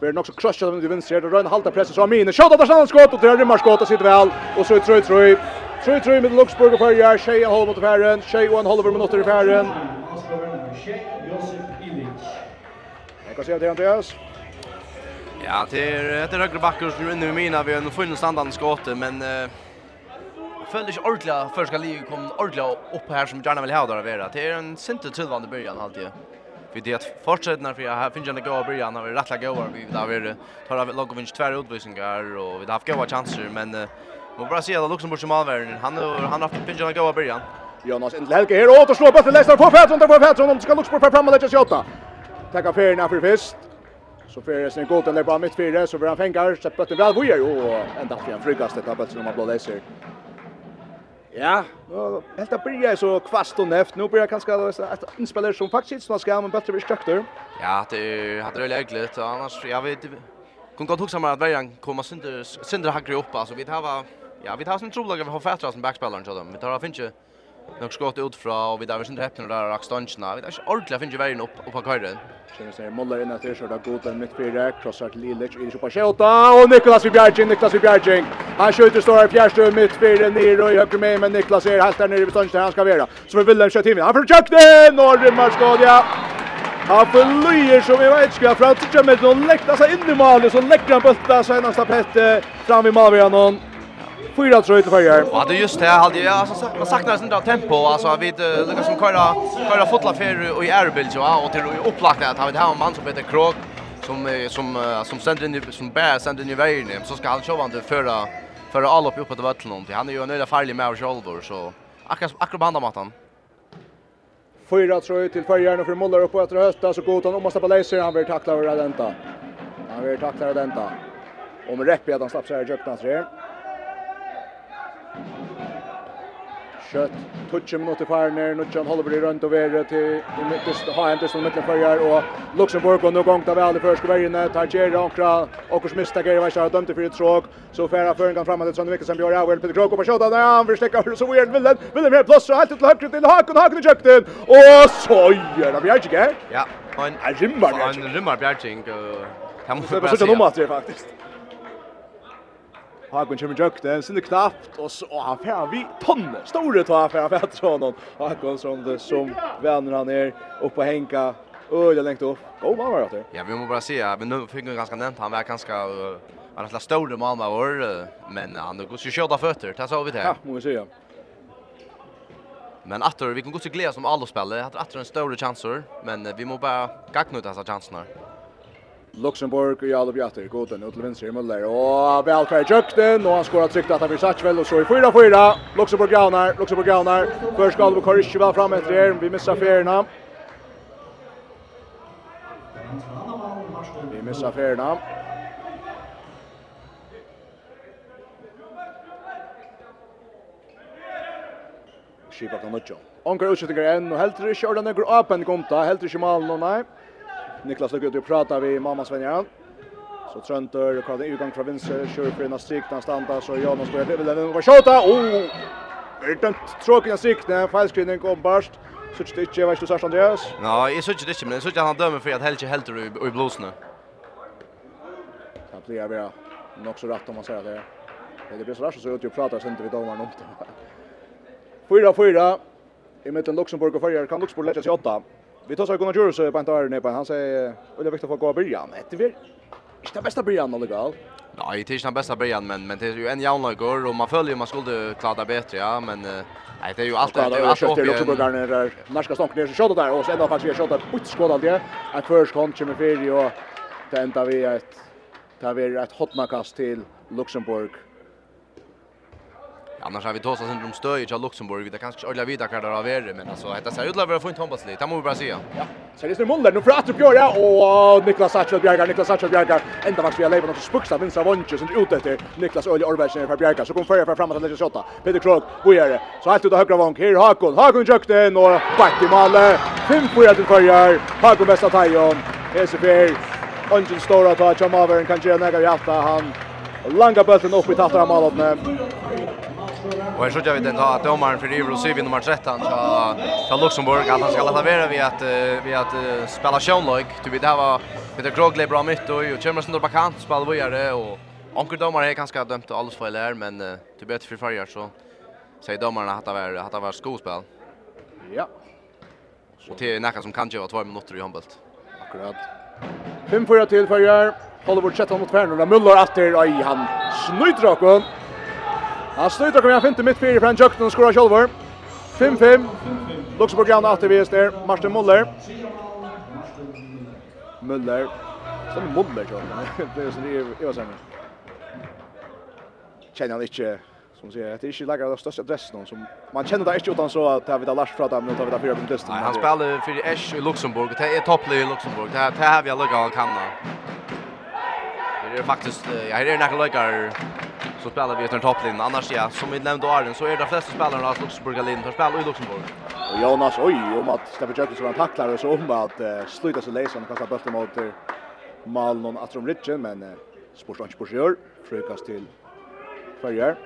Blir också crushad av vänster. Rönn halta press så Amin. Skott där skott och det rymmar skott och sitter väl och så tror tror 3-3 med Luxburg og Færger, 6 och håll mot Färren, 6 och en håll över minuter i Färren. Jag kan se det, Andreas. Ja, det er etter høyre bakker som är inne i mina, vi har nog funnet standarden skåte, men uh, jeg føler ikke ordentlig før skal livet komme ordentlig opp her som gjerne vil ha det å være. Det er en sinte tilvann i byrjan alltid. Vi det fortsätter när vi har finns en goda början när vi rattlar goda vi där vi tar av logga vinst två utvisningar och vi har haft goda chanser men Och bara se att Luxemburg som avvärden. Han han har haft pinchen att gå början. Jonas Endel Helge här åter slår slå Leicester på Pettersson där på Pettersson om det ska Luxemburg fram och lägga sig åtta. Tacka för när för fest. Så för sen går den där på mittfältet så blir han fängar så på väl vad gör och ända för en frukast det tappet som man blivit läser. Ja, helt att börja så kvast och näft. Nu börjar kanske att inspelare som faktiskt snart ska men bättre struktur. Ja, det hade det lägligt annars jag vet kunde gott huxa mig att vägen komma synder synder hackar upp alltså vi har Ja, vi tar sin troblag vi har fætra som backspelaren så dem. Vi tar finche nok skott ut fra og vi där vi inte häppnar där axtanchna. Vi där ordla finche vägen upp upp på kajren. Känner sig Moller in att det skjuter gott en mitt fyra crossar till Lilic i på skjuta och Niklas Bjergin Niklas Bjergin. Han skjuter stora fjärstö mitt fyra ner och höger med men Niklas är helt där nere vid stanchen han ska vara. Så vi vill skjuta in. Han försökte norr ja. Han förlöjer som vi vet ska fram till Jamel och lägga sig in i målet så lägger han bulta senaste en pett fram i målvaran fyra tror till er. Ja, det är just det. Hade jag alltså man saknar sånt där tempo alltså vi lyckas som köra köra fotla för och i Erbil ja och till upplagt att han har en man som heter Krog som som som sänder in som bär sänder in i vägen så ska han köra inte föra föra all upp uppåt vatten om. Han är ju en öde farlig med shoulder så akkurat akkurat behandlar matan. Fyra tror till förjärn och för Muller upp efter hösta så går han om att släppa laser han vill tackla över Denta. Han vill tackla Denta. Om Reppi att han slapp sig i jöknas här. Kjøtt, tutsi runt och nutjan till i mittest ha verre til mitten og mittenførjar, og Luxemburg og nå gongt av alle første verjene, tar och kurs Onkers mistak vad jag har dömt för ett tråk, så færa føren kan framåt til som Mikkelsen, Bjørn Auer, Peter Krok på kjøtta, där han vil slikka, så vill Wilhelm, mer plats så helt till høyre till Hakon Hakon i kökten och så gör det Bjärge. Ja, han är rimmar Han rimmar Bjergjik, och han måste bara sånn Det at det er faktiskt Hagen kommer jök det, sin knappt och så han får vi tonne. Stora tar fär för att honom. Hagen som det som vänner han ner upp på Henka. Öh, jag längtar upp. Go man var det. Ja, vi måste bara se. Men nu fick han ganska nämnt han var ganska han har stora mamma var men han går så köra fötter. Det sa vi det. Ja, måste se. Men attor, vi kan gå till glädje som alla spelare. Attor en stor chanser, men vi måste bara gagna ut dessa chanserna. Luxemburg i alla bjatter. Goden ut till vänster i Müller. Och Valkar Jökten. Och han skorar tryggt att han blir satt Satchvel. Och så i 4-4. Luxemburg gaunar. Luxemburg gaunar. Först ska Alvo Korishchiva fram efter er. Vi missar färgerna. Vi missar färgerna. Skipa kan nutja. Onkar utskjøtingar enn, og heldur ikke den Nøgger åpen gomta, heldur ikke malen, og nei. Niklas lukar ut och pratar vi mamma Svenja. Så Trönter, Karl Ugång från vänster, kör för en strikt, han stannar så Janos börjar dribbla den och skjuta. Oh! Er Utan tråkiga sikten, felskrivning kom barst. Så det inte vad du sa Andreas? Ja, jag såg det inte, men så jag han dömer för att Helge helt i, i blås nu. Han blir bra. Nog så rätt om man säger det. Det blir så där så ut och pratar sen inte vi domaren om det. 4-4 i mitten Luxemburg och Färjar kan Luxemburg lägga sig åtta. Vi tar så Gunnar Jurus på en tar ner på. Han säger Ulla Viktor få gå början. Det är inte det bästa början eller gal. Nej, det är inte den bästa början men men det är ju en jävla går och man följer man skulle klara bättre ja men nej det är ju allt det är ju allt uppe. Det är också där där norska stank ner så skott där och sen då faktiskt vi där ut skott alltid. Att först kom kommer för och det ända vi ett tar vi ett hotmakast till Luxemburg. Annars har vi tåsat sin om stöj i Luxemburg. Vi kanske ordla vidare kvar där av er, men alltså detta ser ut att vara fint handbollslig. Det må vi bara säga. Ja. Så det är Muller nu pratar Björn ja och Niklas Satchel Bjärgar, Niklas Satchel Bjärgar. Ända vart vi har levat något spuksta vänstra vånche som ute efter Niklas Ölje Orbergsen för Bjärgar. Så kommer förra för framåt att skjuta. Peter Krog, vad gör det? Så helt ut av högra vånk. Här Hakon. Hakon jökte in och back i mål. 5-4 till förjar. Hakon bästa tajon. Hesefer. Ungen stora ta Chamavern kan göra i hjärta han. Langa bulten upp i tattar av målet. Och här såg vi den att domaren för Ivro Sivin nummer 13 så så Luxemburg att han ska låta vara vi att vi att spela Schönlog du vet det var med det Grogle bra mitt och och kommer under bakant spelar vi det och Onkel domare är ganska dömt alls fel här men det bättre för förr så säger domarna att det var att det var skospel. Ja. Och det är näka som kan göra 2 minuter i handboll. Akkurat. 5-4 till förr. Oliver vårt mot Färnor. Muller efter. Aj, han snyter rakt. Han snurrar och kommer han fint mitt fyra från Jökten och skorar själva. 5-5. Luxemburg gärna att vi är där. Martin Muller. Muller. Som Muller tror jag. Det är så det är vad säger Känner han inte som säger att det är inte lägger av största adressen någon som man känner det inte utan så att det har vi där Lars pratar om nu tar vi där fyra på punkt Nej, han spelar för Esch i Luxemburg. Det är topplig i Luxemburg. Det här har vi alla kan det är faktiskt ja, här är några lekar så spelar vi efter topplinjen. Annars ja, som vi nämnde Arden så är det flesta spelarna av Luxemburg Lind för spelar i Luxemburg. Och Jonas oj om att Stefan Jökes som han tacklar och så om att uh, sluta sig läsa och kasta bollen mot uh, Malnon Atrom de Richen men uh, Sportsanch Borgör frukast till Färjar.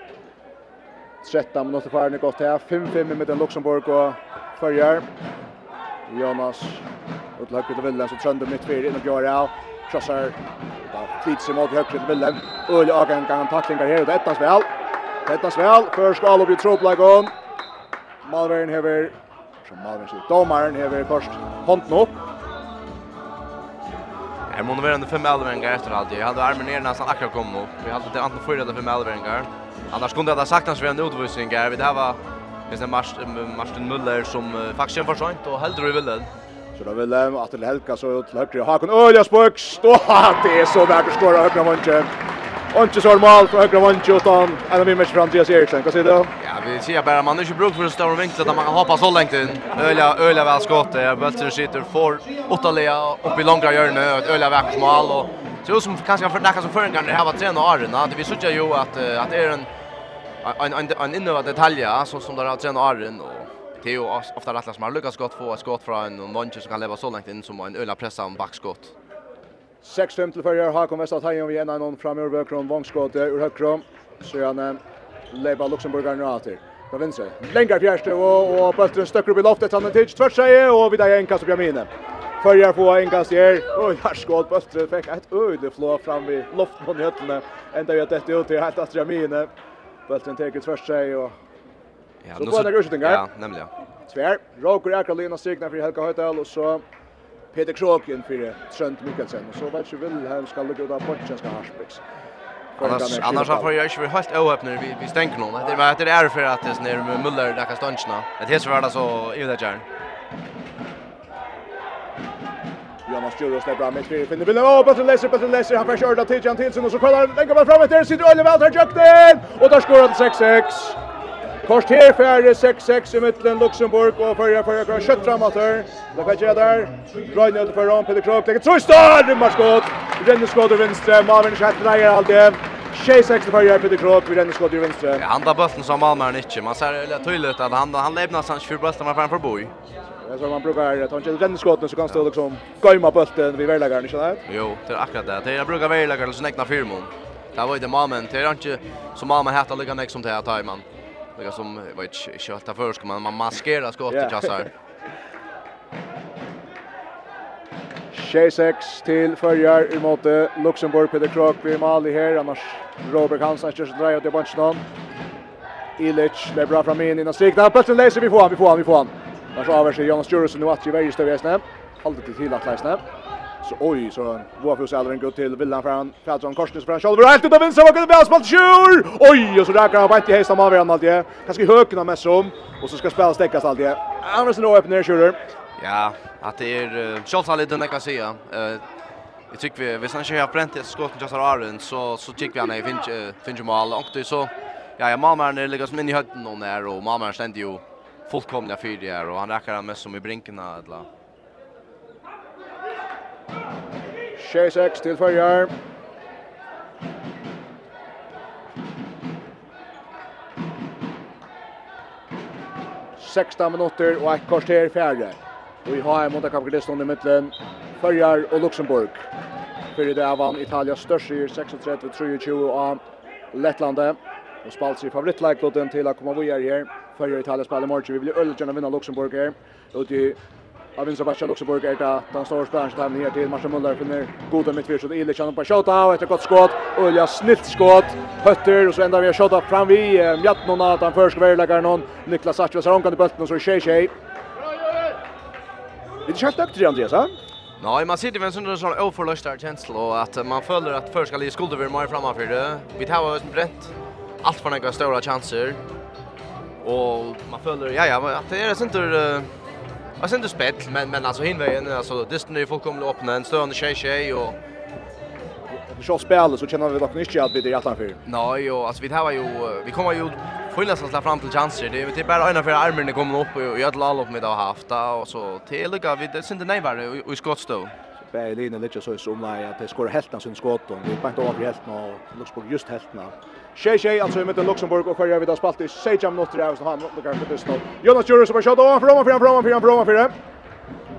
13 minuter kvar nu gott här. 5-5 mellan Luxemburg och Färjar. Jonas Utlöket till Villen så trönder mitt fyra innan Björn Krossar. Da flyter sig mot høyre til Willem. Øle Agen kan taklingar her, og det ettas vel. Det ettas vel. Først skal alle bli troplegån. här hever, som Malvern sier, domaren hever först hånden upp Här måste vara under fem elveringar efter allt. Jag hade armen ner nästan akkurat kom upp. Vi hade antingen fyra eller fem elveringar. Annars kunde jag ha sagt hans vi hade här. Vi det här var Martin Müller som faktiskt är sånt och hellre i villen. Så då vill lämna att till Helga så ut till och Hakon Ölja spök. Stå det är så vackert skåra högra vunchen. Och inte så mål för högra vånchen utan en av match fram till Eriksson. Vad säger du? Ja, vi ser bara man är inte bruk för en stor vinkel att man kan hoppa så långt in. Ölja Ölja väl skott. Bulten skjuter för Ottalia upp i långa hörnet och Ölja vackert mål och så som kanske för nästa som förrän det här var träna Arena. Det vi såg ju att att är en en en en innovativ detalj så som där har träna Arena och det är ju ofta rätt som har lyckats gott få ett skott från en nonche som kan leva så långt in som en öla pressa om backskott. 6-5 till förra Hakon Westerhagen vi ena någon framöver Bökron vångskott ur högkrom. Så han lever nu åter. På vänster. Längre fjärste och och bollen stöcker upp i loftet han till tvärs sig och vidare en kast på Jamine. Förjar få en kast här. Oj, här skott bollen fick ett öde flå fram vid loftet på nötterna. Ända vet det ut till helt att Jamine. Bollen tar tvärs sig och Ja, så går det rushningar. Ja, nämligen. Svär, Roger Akralina strikna för Helga Höjdal och så Peter Kroken för Trent Mikkelsen och så vet ju väl han ska lägga ut av Borcha ska Harsbecks. Annars annars har jag ju helt oöppnar vi vi stänker någon. Det var det är för att det när med Müller där kan stanna. Det heter väl alltså i det järn. Jonas Juro släpper fram ett fyra finner bilden. Åh, bättre läser, bättre läser. Han får köra till Jan Tilsen och så kollar han. Den kommer fram där Sitter Oliver Altar Jökten. Och där skorar han 6-6. Kors her færre 6-6 i mitten Luxemburg og førja førja kvar kjøtt framater. Det kan gjøre der. Røyne ut for Ron Peter Krog. Lekker trøystar! Rymmarskått! Renneskått ur vinstre. Schatt kjett reier det. 6-6 för Jerry Peter Krop vid Dennis Goddard vänster. Ja, han tar bollen som Malmö inte. Man ser det tydligt att han han lämnar sen för bollen var framför Boy. Ja, så man brukar ta en inte skotten så kan stå liksom gaima bollen vid värlagaren, inte sant? Jo, det är akkurat det. Det jag brukar värlagaren så näkna firmon. Det var ju det mannen. Det är inte som mannen heter lika näck som det här tajman. Det som, var vet inte, köta först, man, man maskerar skott just här. 6-6 till följer emot Luxemburg, Peter Krok blir mal i här, annars Robert Hansen kör sig det till Bunchton. Ilic blir bra fram in innan där. Bulten läser, vi får han, vi får han, vi får han. Annars sig Jonas Jurusson nu att i Värjestöv i Håller hållet till till att läsa. Så oj så Wafus Allen går till villan fram. Korsnes korsning fram. Scholver helt utav vänster och det spalt sjur. Oj och så där kan han bara inte hejsa med varandra alltid. Kanske hökna med som och så ska spelet stäckas alltid. Annars då öppnar sjur. Ja, att det är Scholz har lite näka säga. Eh Jag tycker vi vi sen kör bränt ett skott just Aron så så tycker vi han är finch finch mål och det så ja jag mamma är ligger som in i hötten någon där och mamma ständer ju fullkomliga fyra och han räcker han mest som i brinkarna eller 6-6 till förjar. Sexta minutter og ett kvarter fjerde. Vi har en måte kapitalisten i midtelen. Førjar og Luxemburg. För det var Italias største 36-23 av Lettlandet. Og spalt sig favorittleiklotten til å komme videre her. Førjar Italia spiller i morgen. Vi vil öljt gjerne vinna Luxemburg her. Ute i av Vinstra Sebastian Luxemburg är det den stora spelaren som tävlar till Marcel Muller finner goda mittfältet och Illich på shota och ett gott skott och Ilja snilt skott hötter och så ändar vi har shota fram vi Mjatnon att han först ska någon Niklas Sanchez så omkant bollen och så tjej tjej Det är kört högt Andreas va? Nej, man sitter med en sån sån oförlöstad känsla och att man följer att först ska li Skulder vi mer framför det. Vi tar oss brett allt för några stora chanser. Och man följer ja ja, att det är inte Jag sen det spett men men alltså hinvägen alltså Disney är fullkomligt öppna en stående tjej tjej och så spelar så känner vi dock inte att vi är för. Nej, jo, alltså vi har ju vi kommer ju fulla så fram till chanser. Det är typ bara ena för armarna kommer upp och jag lall upp med det haft och så till lika vi det synd nej var det i skottstå. Bär linjen lite så som nej att det skor helt när sin skott och vi bankar över helt och Luxburg just helt nu. Tjej tjej alltså i mitten Luxemburg och Sverige vid har spalt i 6 minuter där så han lukar för det snart. Jonas Jurus som har skott från från från från från.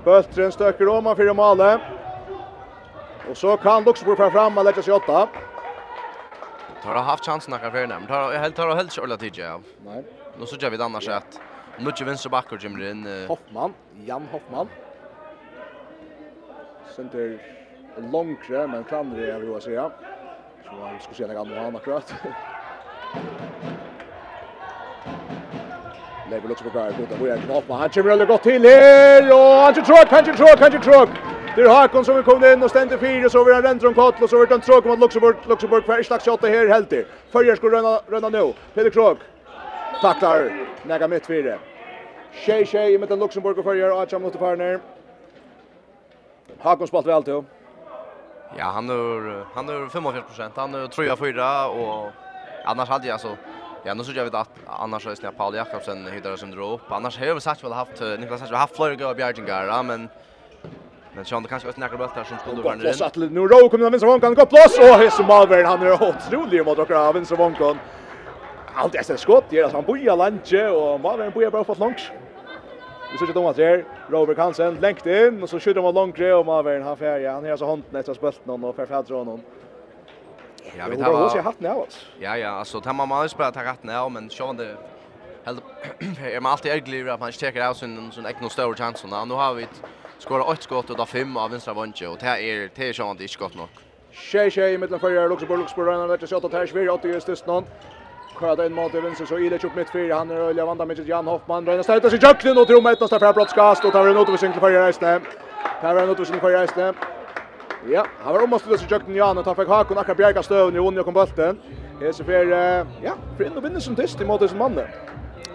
Bultren stöker om för målet. Och så kan Luxemburg få fram och lägga sig åtta. Tar har haft chansen att kanske nämnt. Tar jag helt tar helt så lite jag. Nej. Nu så gör vi det annars att nu kör vänster back och Jimmy in. Hoffman, Jan Hoffman. Center långre men klandrar jag vill säga. Och vi skulle se några andra han akkurat. Lever också på kvar på det börjar knappt men han kommer aldrig gott till här och han tror att kanske tror kanske tror. Det är Hakon som kom in och ständer fyra så över en rent från Kotl och så vart han tråk mot Luxemburg Luxemburg för slags shot här helt till. Följer skulle rönna rönna nu. Peter Krog tacklar näga mitt fyra. Tjej, tjej, i mitten Luxemburg och följer och Acham mot partner. Hakon spalt väl till. Ja, han är han är 45 han är tror fyra och annars hade jag så Ja, nu så jag vet att annars är det Paul Jakobsen hittar som drar upp. Annars har vi sagt väl haft Niklas har haft flera goda bjärgingar, men Men Sean det kanske snackar bultar som skulle vara inne. Att nu Rowe kommer med vänster vankan går plats och Hesse Malvern, han är otrolig mot och av vänstra vankan. Allt är skott, det är han bojar lunch och Malvern bojar bara fått långt. Vi ser ikke Thomas her, Robert Hansen, längt in och så skjuter man långt grej om avveren, han här. han är så hånden etter spølten och fer fædre honom. Ja, vi tar... Hun ser hatten av, oss. Ja, ja, alltså tar man mannes bare ta hatten av, men så det... Helt, är man alltid ergelig att man ikke ut av sån ekno stor chans och nu har vi skora ett skott och av fem av vänstra vantje, och det är det inte skott nog. ikke godt nok. Tjej, tjej, i mittlen fyrir, Luxemburg, Luxemburg, Røyner, det 8, Tersh, 4, 8, Justus, Nån. Sköda in mot vänster så Ilic upp mitt fyra. Han är Ölja vanda med Jan Hoffman. Röna stöter sig Jöklund och Trommet nästa framåtskast och tar en återvisning för Reisne. Tar en återvisning för Reisne. Ja, han var omast til Jöklund Jan og tar fikk Hakon akkurat bjerga stövn i vunnet og kom bulten. Det så för ja, for inn og vinner som tyst i mot som mannen.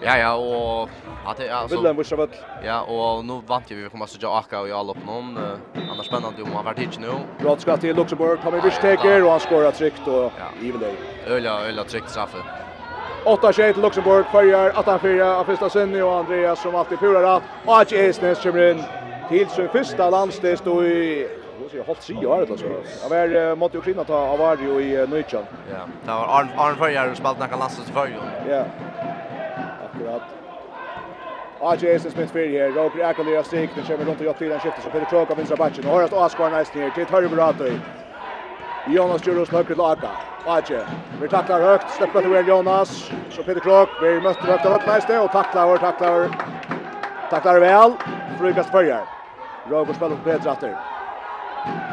Ja ja och att alltså Willen vill själva. Ja og nu vant vi, vi kommer att Jaka och jag upp någon annars spännande om han vart hit nu. Bra skott till Luxemburg Tommy vi steker och han skorar tryggt och givet day. Öla öla tryggt straff. 8 tjej till Luxemburg, följer 8-4 av första Sinni och Andreas som alltid pura rätt. Och att Esnes kommer in till sin första landstest och i jag hållt sig här alltså. Jag var mot Ukraina ta Avario i Nujchan. Ja, det var Arn Arn Färjar spalt några lasses för ju. Ja. Akkurat. AJ Esnes mitt fyra här. Roger Akalera stig, den kommer runt och gör tiden skiftet så Peter Krok av vänstra backen. Och har att Oscar Nice ner till Hörby Rato. Jonas Djurus högt till Arda. Aje, vi tacklar högt, släpper till Jonas. Så Peter Krok, vi möter högt av Ötleiste och tacklar, tacklar, tacklar väl. frukast börjar. Roger spelar på Peter efter.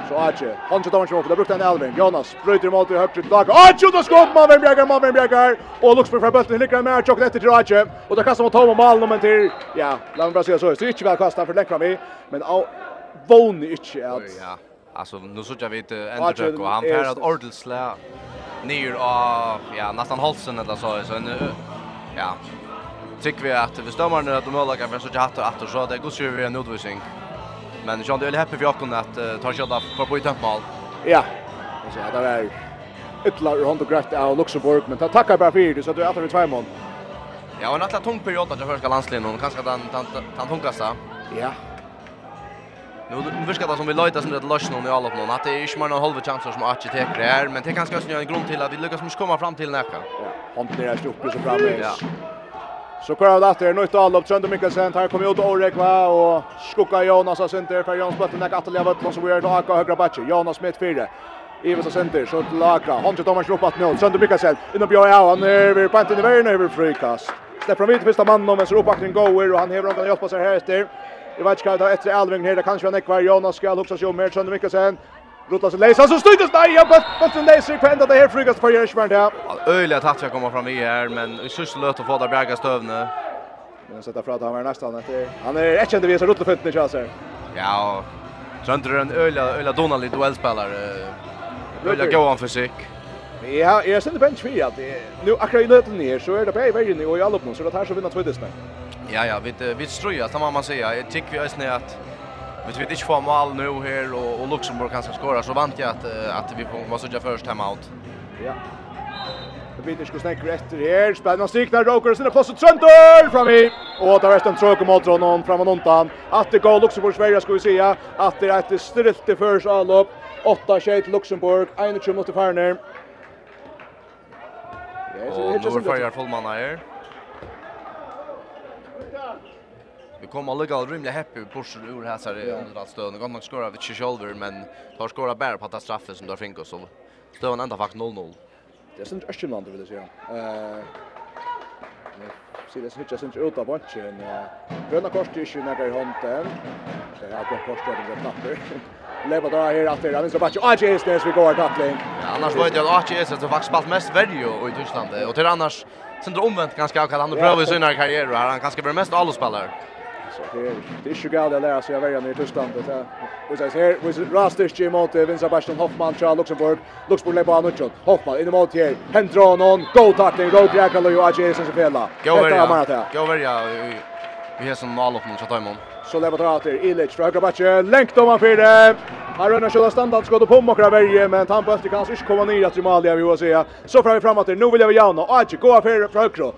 Så Aje, han skjuter honom mot, det brukte en Elvin. Jonas bryter mot i högt till Dag. Skjuter skott, Malvin vem bjägar, man bjägar. Och Luxburg från bulten, lyckas med chocken efter till Aje. Och där kastar mot Tom och Mal nummer till. Ja, Lambra ser så ut. Det är inte väl kastar för läckra vi, men vånar inte att Alltså nu så jag vet ändå jag och han för att ordelslä ner och ja nästan halsen eller så så en ja tycker vi att vi stämmer nu att de målar kan försöka att att så det går ju en utvisning. Men jag är väldigt happy för jag kunde att uh, ta skott för på ett mål. Ja. så det var ytterligare runt och grätt av Luxemburg men ta tackar bara för det så att du är efter två mål. Ja, en attla tung period att jag förska landslinjen och kanske den den tungaste. Ja. Nu nu ska det som vi lojtar som det lösna någon i alla plan. Att det är ju mer någon halva chanser som att det är, men det kanske också en grund till att vi lyckas med komma fram till näka. Ja, han blir där uppe så framme. Ja. Så kör det är nytt upp Trönder Mikkelsen här kommer ut Orek va och skugga Jonas och center för Jonas Button där att leva ut som vi är då aka högra backe. Jonas Smith fyra. Ivers och center så till Laka. Han tar Thomas upp att nu Trönder Mikkelsen in och Björn han är vi på inte i vägen över frikast. Släpper han ut första mannen men så uppbackning går och han häver honom kan hjälpa sig här efter. Jag vet inte vad efter Alving här. Det kanske var Nekvar. Jonas ska också se om her, Sønne Mikkelsen. Rotlas och Leisa så stöjdes nej ja but but den Leisa kvända det här frukast för Jörgen här. Öliga tatt jag kommer fram i här men i sista löt att få där bäga stövne. Men sätta fram att han var nästan att han är rätt kände vi så rotla fötterna chanser. Ja. Sönder en öliga öliga Donald duellspelare. Öliga gå an för. Ja, jag sätter bench för att nu akkurat i nöten ner så är det på vägen och i allop uppnå. så det här så vinner två distan. Ja, ja, vi, vi ströja, det man säga. Jag tycker vi ösnä att vi vet inte få mål nu här och, och Luxemburg kanske skora så vant jag att, att vi får vara sådär först hemma out. Ja. Det blir inte snäck efter här. Spännande strik där Roker sinne plats och Tröntor fram i. Och där resten tröker mot honom fram och undan. Att det går Luxemburg Sverige ska vi säga att det är ett först förs allop. 8-6 till Luxemburg, 21 mot Farner. Och nu är Farner fullmannar här. vi kom alla gal rymliga happy Porsche ur här så det under att stöna kom nog skora vid Chisolver men har skora bara på att straffe som där fick oss så stöna ända fakt 0-0. Det är synd Österland vill säga. Eh Så det snitchar sin ut av bunchen. Gröna kors till ju när handen. Så jag att kort där den tapper. Leva där här att det så bara Aj är det vi går tackling. Annars var det att är så faktiskt spalt mest värde i Tyskland och till annars sen det omvänt ganska kan han pröva i sin karriär och Han kanske blir mest allspelare. Så det är det är ju galet att lära sig av varje i Tyskland. Det är här vi ser Rastis Jim mot Vincent Sebastian Hoffman från Luxemburg. Luxemburg lägger på Nutsjon. Hoffman in mot här. Hendra någon Go tackling. Go crackle och Ajay som spelar. Go värja. Go värja. Vi har som mål mot Chatamon. Så lägger dra till Ilic från högra backen. Längt om han för det. Han rönnar själva standard skott på Mokra kvar värje men han på efter kanske inte komma ner att Malia vi vill säga. Så fram framåt. Nu vill jag vi Janne. Ajay går för högra.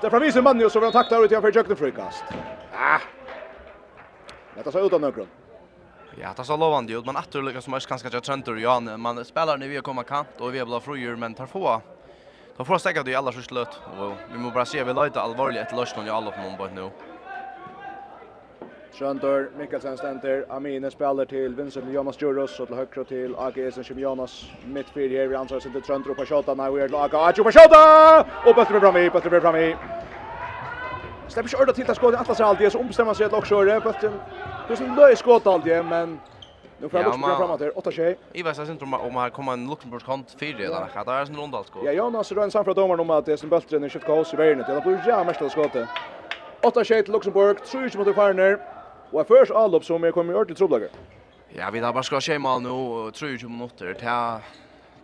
Det från visen mannen så vill han tacklar ut igen för jökte frukast. Ah. Detta så utan någon. Ja, det så lovande ut, men åter lyckas man kanske jag träntor ja, man spelar nu vi kommer kant och vi blir frujur men tar få. Då får säkert stäcka det i alla slut och vi måste bara se vi lite allvarligt ett lösning i alla på någon nu. Tröntor, Mikkelsen ständer, Amine spelar till Vincent Jonas Juros och till högra till AGS som Jonas mitt fyra här vi ansvarar sig till Tröntor på skottet när vi är laga Ajo på skottet och på tre fram i på tre fram i Släpper sig ordet till att skottet Atlas alltid så omstämmer sig ett lockskör på den det är löj skott alltid men Nu får jag bara framåt här, 8 tjej. I västra centrum om här kommer en Luxemburgs kant fyra eller något. Det är en rundalt skott. Ja, Jonas rör en samfra domaren om att det är som bultren i skjutkaos i värnet. Det blir jävla mest 8 tjej till Luxemburg, 3 mot Farner. Og er først avlopp som er kommet i ordentlig troblager. Ja, vi har bare skal skje mal nå, 23 minutter, til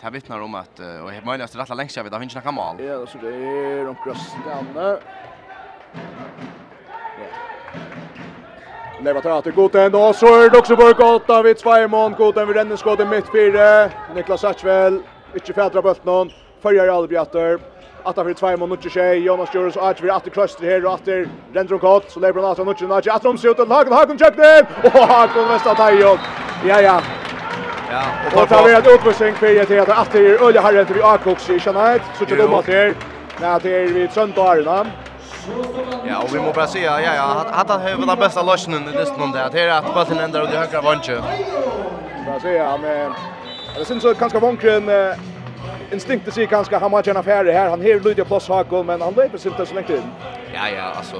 Det vittnar om att och helt det rätta längst jag vet att finns några mål. Ja, så det är de Ja. Leva tar att gå gott och så är det också på gott av ett två mån gott vid den skottet mitt fyra. Niklas Satchvel inte fädra färdra någon Följer Albjatter att för två månader inte tjej Jonas Jurus och vi åter kluster här och åter Rendron Gott så lever han åter nu inte att de ser ut att Hagen Hagen check den och Hakon västa tajjon ja ja ja och tar vi ett utvisning för det att att det är Ulle Harren till Akox i Chanait så till dem åter när det är vi söndagarna Ja, och vi måste bara säga, ja, ja, att han har den bästa lösningen i listan där. Det är att bollen ändrar det högra vånchen. Bara säga, men. Det syns så ganska vånkren instinkt det sig ganska han matchen affär här. Han här lite plus Hakon men han löper inte så länge in. Ja ja, alltså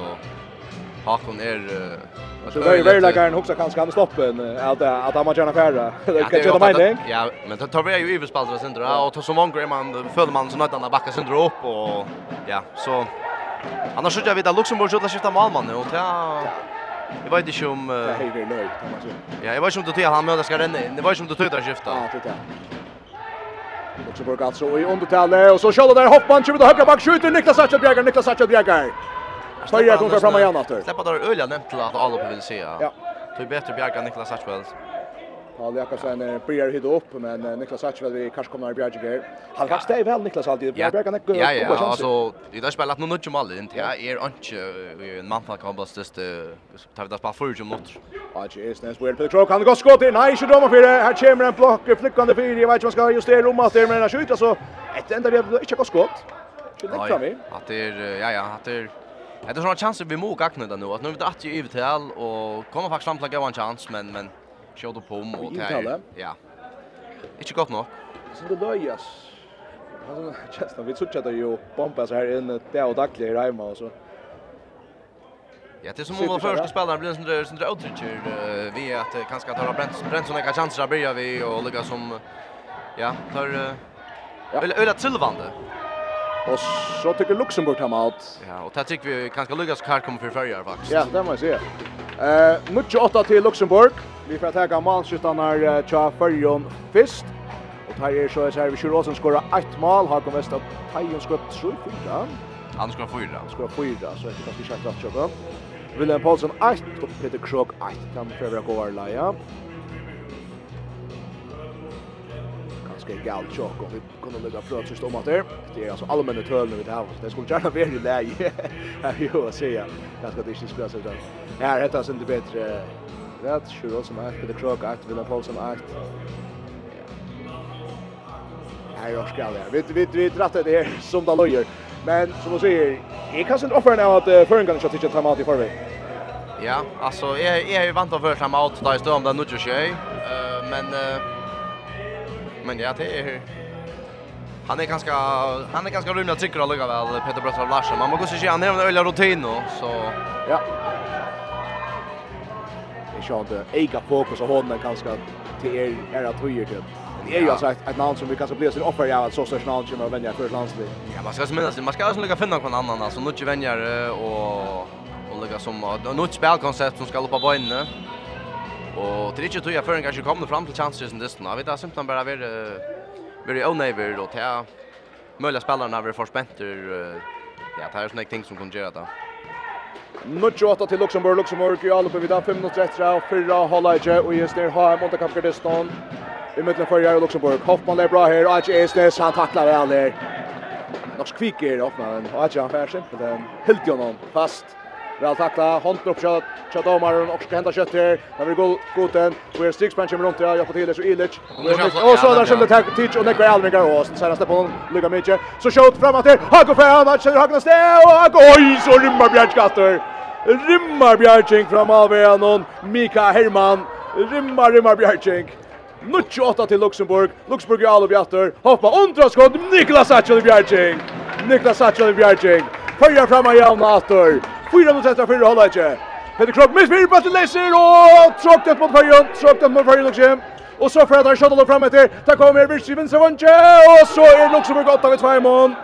Hakon är uh, så det är väl han också kanske han stoppar en att att han matchen affär. Det kan ju ta mig Ja, men det tar vi ju överspaltra sen då och tar så många grejer man föll man så något annat backa sen upp och ja, så Annars skjuter jag vidare Luxemburg skulle skifta målman nu och ja Jag vet inte om... Uh, ja, jag vet inte om du tycker han möter ska renna in. Det var ju som du tycker att skifta. Ja, det jag. Luxemburg alltså i undertalet och så kör där hoppan kommer till högra back skjuter Niklas Sachet Bjergar Niklas Sachet Bjergar. Spelare kommer fram igen efter. Släppa där Öljan nämnt till att alla vill se. Ja. Det är bättre Bjergar Niklas Sachet. Paul Jakobsen börjar hit upp men Niklas Satchvel vi kanske kommer att bjärga här. Han kan stäva väl Niklas alltid. Jag kan inte Ja ja, alltså det där spelat nog inte mal inte. Jag är inte en man som kan bara stöst tar vi det bara för ju mot. Ja, det är snäs väl Petro kan gå skott. Nej, så domar för det. Här kommer en block flickande för jag vet inte vad ska just det rumma där men han skjuter så ett enda vi har inte gått skott. Skjuter fram vi. Att det är ja ja, att det är Det är såna chanser vi må gakna det nu. Att nu är det att ju och kommer faktiskt fram till en chans men men Kjød på om og tær. Ja. Ikke godt nok. Så det døy, ass. Alltså, just vi såg att ju bompas här inne det och dagliga i Raima och så. Ja, det är som om de första spelarna blir sån där sån där outrigger vi att kanske att ha bränt bränt såna kanske chanser där börjar vi och lägga som ja, tar eller eller tillvande. Och så tycker Luxemburg tar ut. Ja, och där tycker vi kanske Lucas Carr kommer för förra faktiskt. Ja, det måste jag säga. Eh, mycket åtta till Luxemburg. Vi får ta målskyttan uh, tja förjon först. Och här är så här vi kör Olsen skora ett mål. Har kommit att Tajon skott så fyra. Han ska fyra. Han ska fyra så det kanske schakt att köpa. William Paulsen 1 och Peter Krog 8 kan försöka gå alla ja. ganska galt chock och vi kunde lägga flöt så stomat där. Det är alltså allmänna tölner vi där. Det skulle gärna vara i läge. Här ju att säga. Ganska det inte spelar spelas där. Här heter det inte bättre. Rätt sure som är Peter krok att vinna folk som är. Här jag ska där. Vet vi vi drattar det här som det lojer. Men som du säger, jag kan inte offra av att förrän ska titta timeout i förväg. Ja, alltså jag är ju vant att första timeout där i stund om det nu tjej. sker. men men ja, det är Han är ganska han är ganska rymlig tycker jag lugga väl Peter Brötter Larsen. Man måste se han är en öliga rutin då så ja. Jag tror inte ega fokus och hånden ganska till er är att höja det. Det är ju alltså ett namn som vi kanske blir sin offer jag att så störst namn som vänja för landslag. Ja, man ska minnas man ska också lägga finna någon annan alltså nu inte vänjar och och lägga som något spelkoncept som ska upp på benen. Og til ikke tog jeg før en kanskje kommer fram til chanser som distan. Jeg vet det er simpelthen bare være være åneiver og til mulige spillerne være forspenter. Ja, det er sånne ting som kan gjøre det. Nuttjo åtta til Luxemburg, Luxemburg i Alupe vidda, 5 minutter etter av fyrra halvleidje, og Jesner har en åndekamp distan i midten fyrir og Luxemburg. Hoffmann er bra her, og Aja Jesnes, han taklar det aldri. Norsk kviker Hoffmann, og Aja han fær simpelthen, hilt jo noen fast. Väl tackla, hånden upp kött, kött omaren och ska hända kött här. Där vill gå goten. Vi är Stigspans kommer runt där, jag får till det så Illich. Och så där som det tar Tich och Nekvar Alvingar och så senaste bollen lugga mycket. Så skjut framåt där. Hago för han matchen Hago stä och oj så rymmar Bjärnskatter. Rymmar Bjärnking fram av någon Mika Herman. Rymmar rymmar Bjärnking. 28 till Luxemburg. Luxemburg är alla bjatter. Hoppa undra skott. Niklas Satchel i Bjärnking. Niklas Satchel i Bjärnking. Följa fram av Jan Ator. Fyra mot etter fyra hållet ikke. Petter Krog missbyr, bare til leser, og tråkt ut mot Føyen, tråkt ut mot Føyen også. Og så får han shuttle fram etter. Der kommer Virsi Vincevanje, og så er Luxemburg 8 ved 2 mån.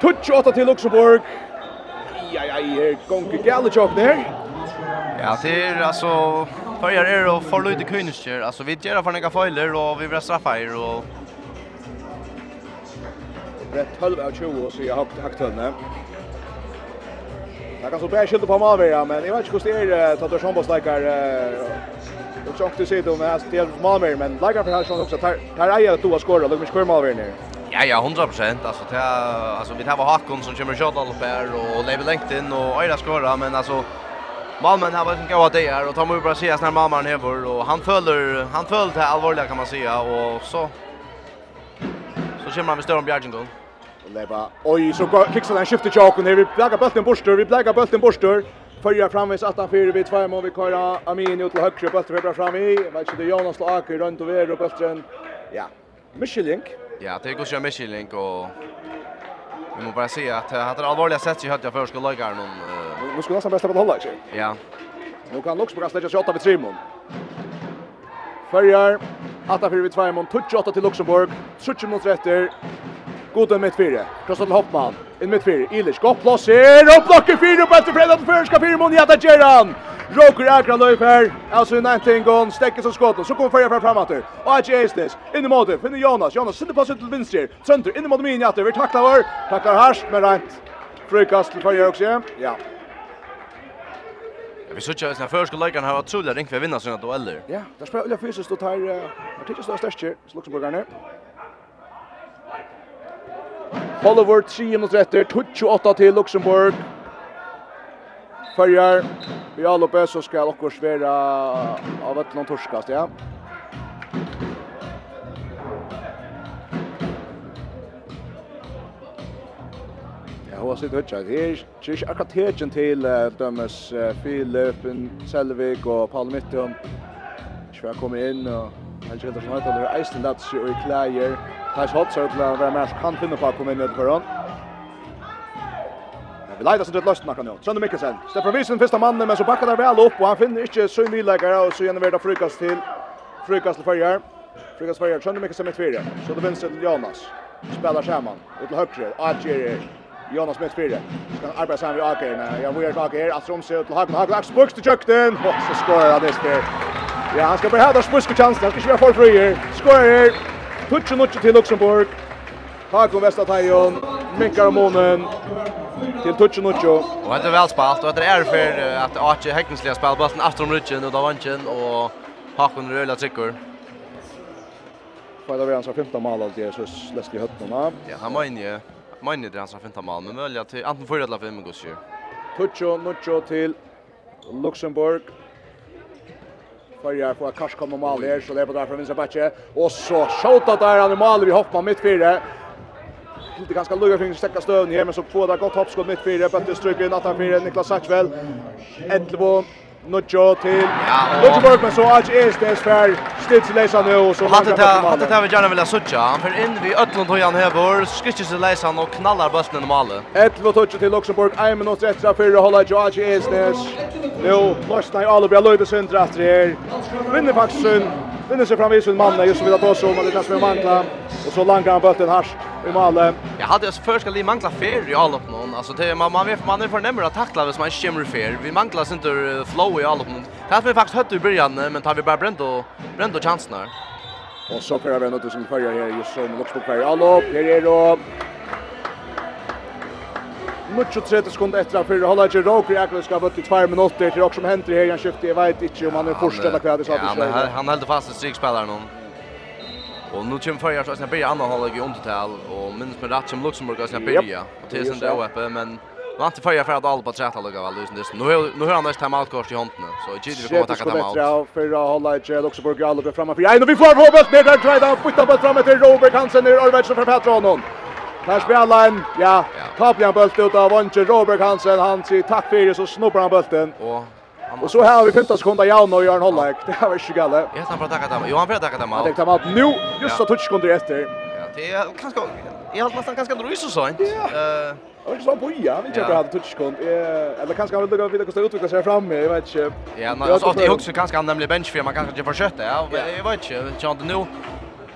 Touch 8 til Luxemburg. Ja, ja, ja. gonger gale tjokk der. Ja, det er altså... Føyer er og for lite kvinnisker. Altså, vi gjør for noen feiler, og vi vil straffa her, og... Brett 12 av 20, så jag har hakt hønne. Jag kan så bra skylda på Malmö, men jag vet inte hur det är att det är som bosslikar. Jag tror inte det är att det är Malmö, men likar för Harsson också. Tar jag att du har skårat, låt mig skåra Malmö nu. Ja, ja, 100 procent. Alltså, det är, alltså, vi tar Hakon som kommer shot all här och lever längt in och Eira skåra, men alltså Malmö har varit en goda det här och tar man ju bara säga när Malmö är och han följer han följer det här allvarliga kan man säga och så så kommer han med större bjärgen. Leba. Oj, så fixar den skiftet jag ner. vi pläggar bulten borstor, vi pläggar bulten borstor. Förra framvis att han fyra vid tvärmål, vi kör Amin ut till höger. bulten vi fram i. Jag vet inte, Jonas Laker runt och ver bulten. Ja, Michelink. Ja, det går ju Michelink och Vi må bara se att det hade allvarliga sett sig hade jag för skulle lägga någon Nu skulle nästan bästa på hålla sig. Ja. Nu kan Lux bara släcka sig 8 vid Trimon. Följar 8-4 vid Trimon, touch 8 till Luxemburg, 30 mot rätter. God en mittfyrre. Krossen Hoffman. En mittfyrre. Ilish. Godt plass här och blokker fyra på efter fredag. Før skal fyra mån Jata etter Gjeran. Roker Akra löp här. Alltså i 19 gån. stäcker som skåten. Så kommer fyrre fra frematter. Og Aji Eisnes. In i måte. Finner Jonas. Jonas sitter på sin till vänster. Center in i måte min Jata. Vi tacklar var. Tacklar harsht med rent. Frukast til fyrre också. Ja. Vi söker att när första läggan har otroligt tulla ring för vinna sina dueller. Ja, där spelar Ulla fysiskt och tar artiklar störst. Luxemburgarna. Hollywood 3 mot rätter, 28 till Luxemburg. Förjar vi har loppet så ska också svära av ett någon torskast, ja. Ja, hon sitter högt. Det är inte akkurat högen till dömes Filip, Selvig och Palmittum. Jag kommer in och jag tror att det är en lats och i kläger. Tais hot, så att vara mer kan finna på å komme inn i foran. Vi leida seg til løsten akkurat nå. Trønne Mikkelsen. Stefan Wiesen, første mannen, men så bakker der vel opp, og han finner ikke så mye nyleggere, og så gjennom det frukast til frukast til Førjar. Frukast Førjar, Trønne Mikkelsen mitt tvire. Så det vinner til Jonas. Spelar sammen. Ut til høyre. Adjer Jonas mitt tvire. Skal arbeide sammen med Aker. Ja, vi er til Aker. Astrid Omse ut til Hagen. Hagen Aks buks til kjøkken. Og så skårer han det Ja, han skal bare ha der spusk og chansen. Han skal ikke være for frøyer. Skårer. Tutsi nutsi til Luxemburg. Hakon Vestatajon, minkar månen til Tutsi nutsi. Og det er vel spalt, og det er for at Archie Hegnesli har spalt bøtten after om rutsen og da vantjen, og Hakon røyla trykker. Fajda vi hans 15 mal alt jeg, så lesk i. Ja, han mener Mange det hans har 15 mal, men mulig at enten 4 eller 5 går Tutsi nutsi til Luxemburg börjar få kanske komma mål här så det är på där från vänstra backe och så skjuter där han i mål vi hoppar mitt fyra. Inte ganska lugga kring stäcka stöven här men så får det gott hoppskott mitt fyra. På att in att han Niklas Sackvel 11 Nuccio till Luxemburg men så att är det svär stilt läsa nu och så hade det hade det vi gärna vilja sucha han för in vi Ötlund och Jan Hevor skryter sig Lesan och knallar bussen i målet. Ett och touch till Luxemburg en oss efter för att hålla George är det. Nu måste ni alla bli löjda sönder efter här. Vinner faktiskt vinner sig fram i sin man just vill att oss om att det kanske är mankla och så langar han bulten här i mål. Jag hade just först skulle mankla fair i all upp någon. Alltså det man man vet man är förnämmer att tackla hvis man skimmer fair. Vi manklas inte flow i all upp någon. Det har vi faktiskt hött i början men tar vi bara bränt och bränt och chansen där. Och så kör vi något som följer här just som Luxburg Ferry. Allo, här är då 30 sekunder för for hålla ikke Roker Ackles ska vara till 2 minuter till också som händer här han skiftar jag vet inte om han är första eller kvar det så att han han höll fast i strikspelaren hon och nu kommer förra så att börja andra håller i undertal och minst med rätt som Luxemburg ska börja och till sen då uppe men Nu har inte förra för att alla på träta lugga väl just nu. Nu nu har han nästa timeout kort i handen. Så i tid vi kommer att ta timeout. Ja, för att hålla i Jed också Borgallo framme för. Ja, nu vi får Robert med där try down. Putta på framme till Robert Hansen ner Arvidsson för Patron. Här spelar en, ja, tappar han bulten ut av Vanche Robert Hansen. Han säger tack för det så snubbar han bulten. Och Och så här har vi 15 sekunder Jan och Jörn en. Det här var inte galet. Jag tar bara tacka dem. Jo, han får tacka dem. Han tänkte att nu just så touch sekunder efter. Ja, det är ganska Jag har nästan ganska dröjs och sånt. Eh Och så på ja, vi checkar att touch sekund. Eh eller kanske han vill gå vidare kosta utveckla sig framme. Jag vet inte. Ja, men alltså det är också ganska han nämligen bench för man kanske inte får köta. Ja, jag vet inte. Jag tror inte nu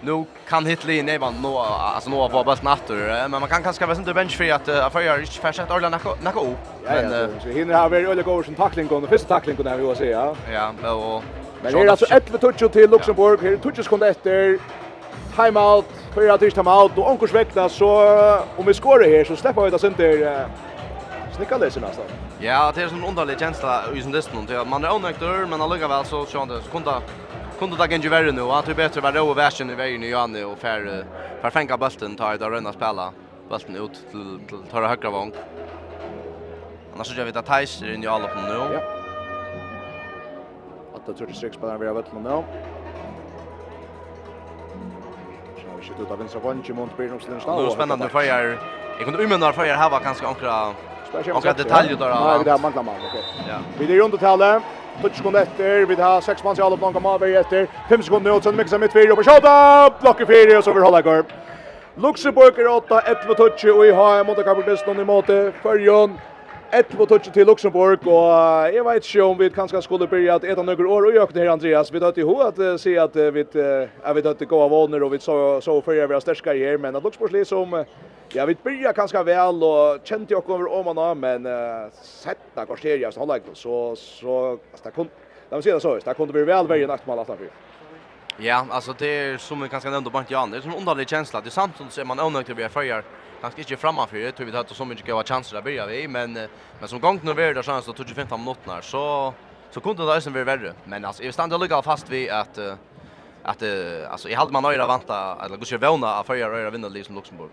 nu kan Hitler i nevan nå alltså nå var bara natter men man kan kanske vara inte bench för att uh, för jag inte färskt Orlando nacka upp men så hinner ha väl öliga går som tackling går första tackling där vi se ja. Ja och men det är alltså 11 touch till Luxemburg. Här touch kom efter. Timeout. För att ta timeout. Och onkurs väckta så om vi skorar här så släpper vi det sen där snicka läsen nästan ja det är en underlig känsla i som att man är onökter men alligevel så så kunde kunde ta gengi värre nu. Han tror bättre var då värsen i vägen i Janne och för för fänga bulten tar det runda spela. Bulten ut till till tar högra vång. Annars så gör vi det Thais i alla på nu. Ja. Att det tror det sex på den vi har vett nu. Så vi ut av vänstra vången mot Bernhardsen. Det är spännande för jag. Jag kunde umänna för jag här var ganska ankra. Ankra detaljer där. Nej, det är man kan man. Okej. Ja. Vi är runt och talar. 10 sekunder efter. vi har 6 man i alle blanka maver efter. 5 sekunder ut, sen mixar mitt fyra på skjuta. blocker fyra och så vi håller Hollager. Luxemburg är 8, 11 touch och i har mot Kapitalistan i måte, Färjön, 11 touch till Luxemburg och jag vet inte om vi kanske skulle börja att äta några år och jag här Andreas, vi har ju att se att vi att vi att gå av och vi så så för jag är starka här men att Luxemburg som Ja, vi börjar ganska väl och kände jag över om man men uh, sätta kvarterias hålla så så alltså det kunde de säger så, det kunde bli väl varje natt man för. Ja, alltså det är som vi kanske nämnde Bant Jan, det är som underlig känsla. Det är sant som ser man onödigt att vi är förjar. Kanske inte framför det, tror vi att så mycket var chanser där börjar vi, men men som gång nu är det chans att 25 minuter så så kunde det som bli värre. Men alltså jag stannar lugga fast vi att att alltså i halv man nöjda vanta eller gå sig våna att förjar och vinna liksom Luxemburg.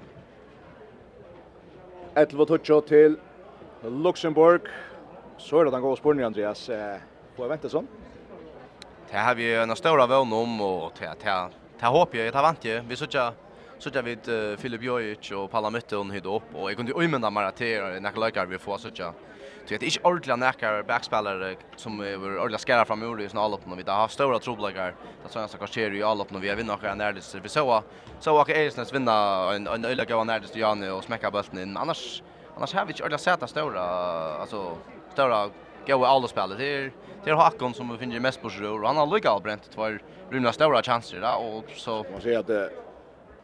11 touch till Luxemburg. Så är det den gode spåren, Andreas. på er sån. Det har vi en stor vån om, och det har håpet jeg, jag tar vant ju. Vi såg så där vid Filip Jojic och Palla Mytton hit opp, og jeg kunne øyne dem her til när jag likar vi får sitter Så det är inte ordentligt näkar backspelare som är ordentligt skära fram ur i såna allopp när vi har stora troblagar. Det såna som kanske i allopp när vi vinner några närdes vi så så att Eisnes vinna en en öliga gå närdes till Janne och smäcka bollen in. Annars annars har vi inte ordentligt sett stora alltså stora goa alloppspelare. Det är det är Hakon som finner mest på sig och han har lyckats bränt två rymna stora chanser där och så man ser att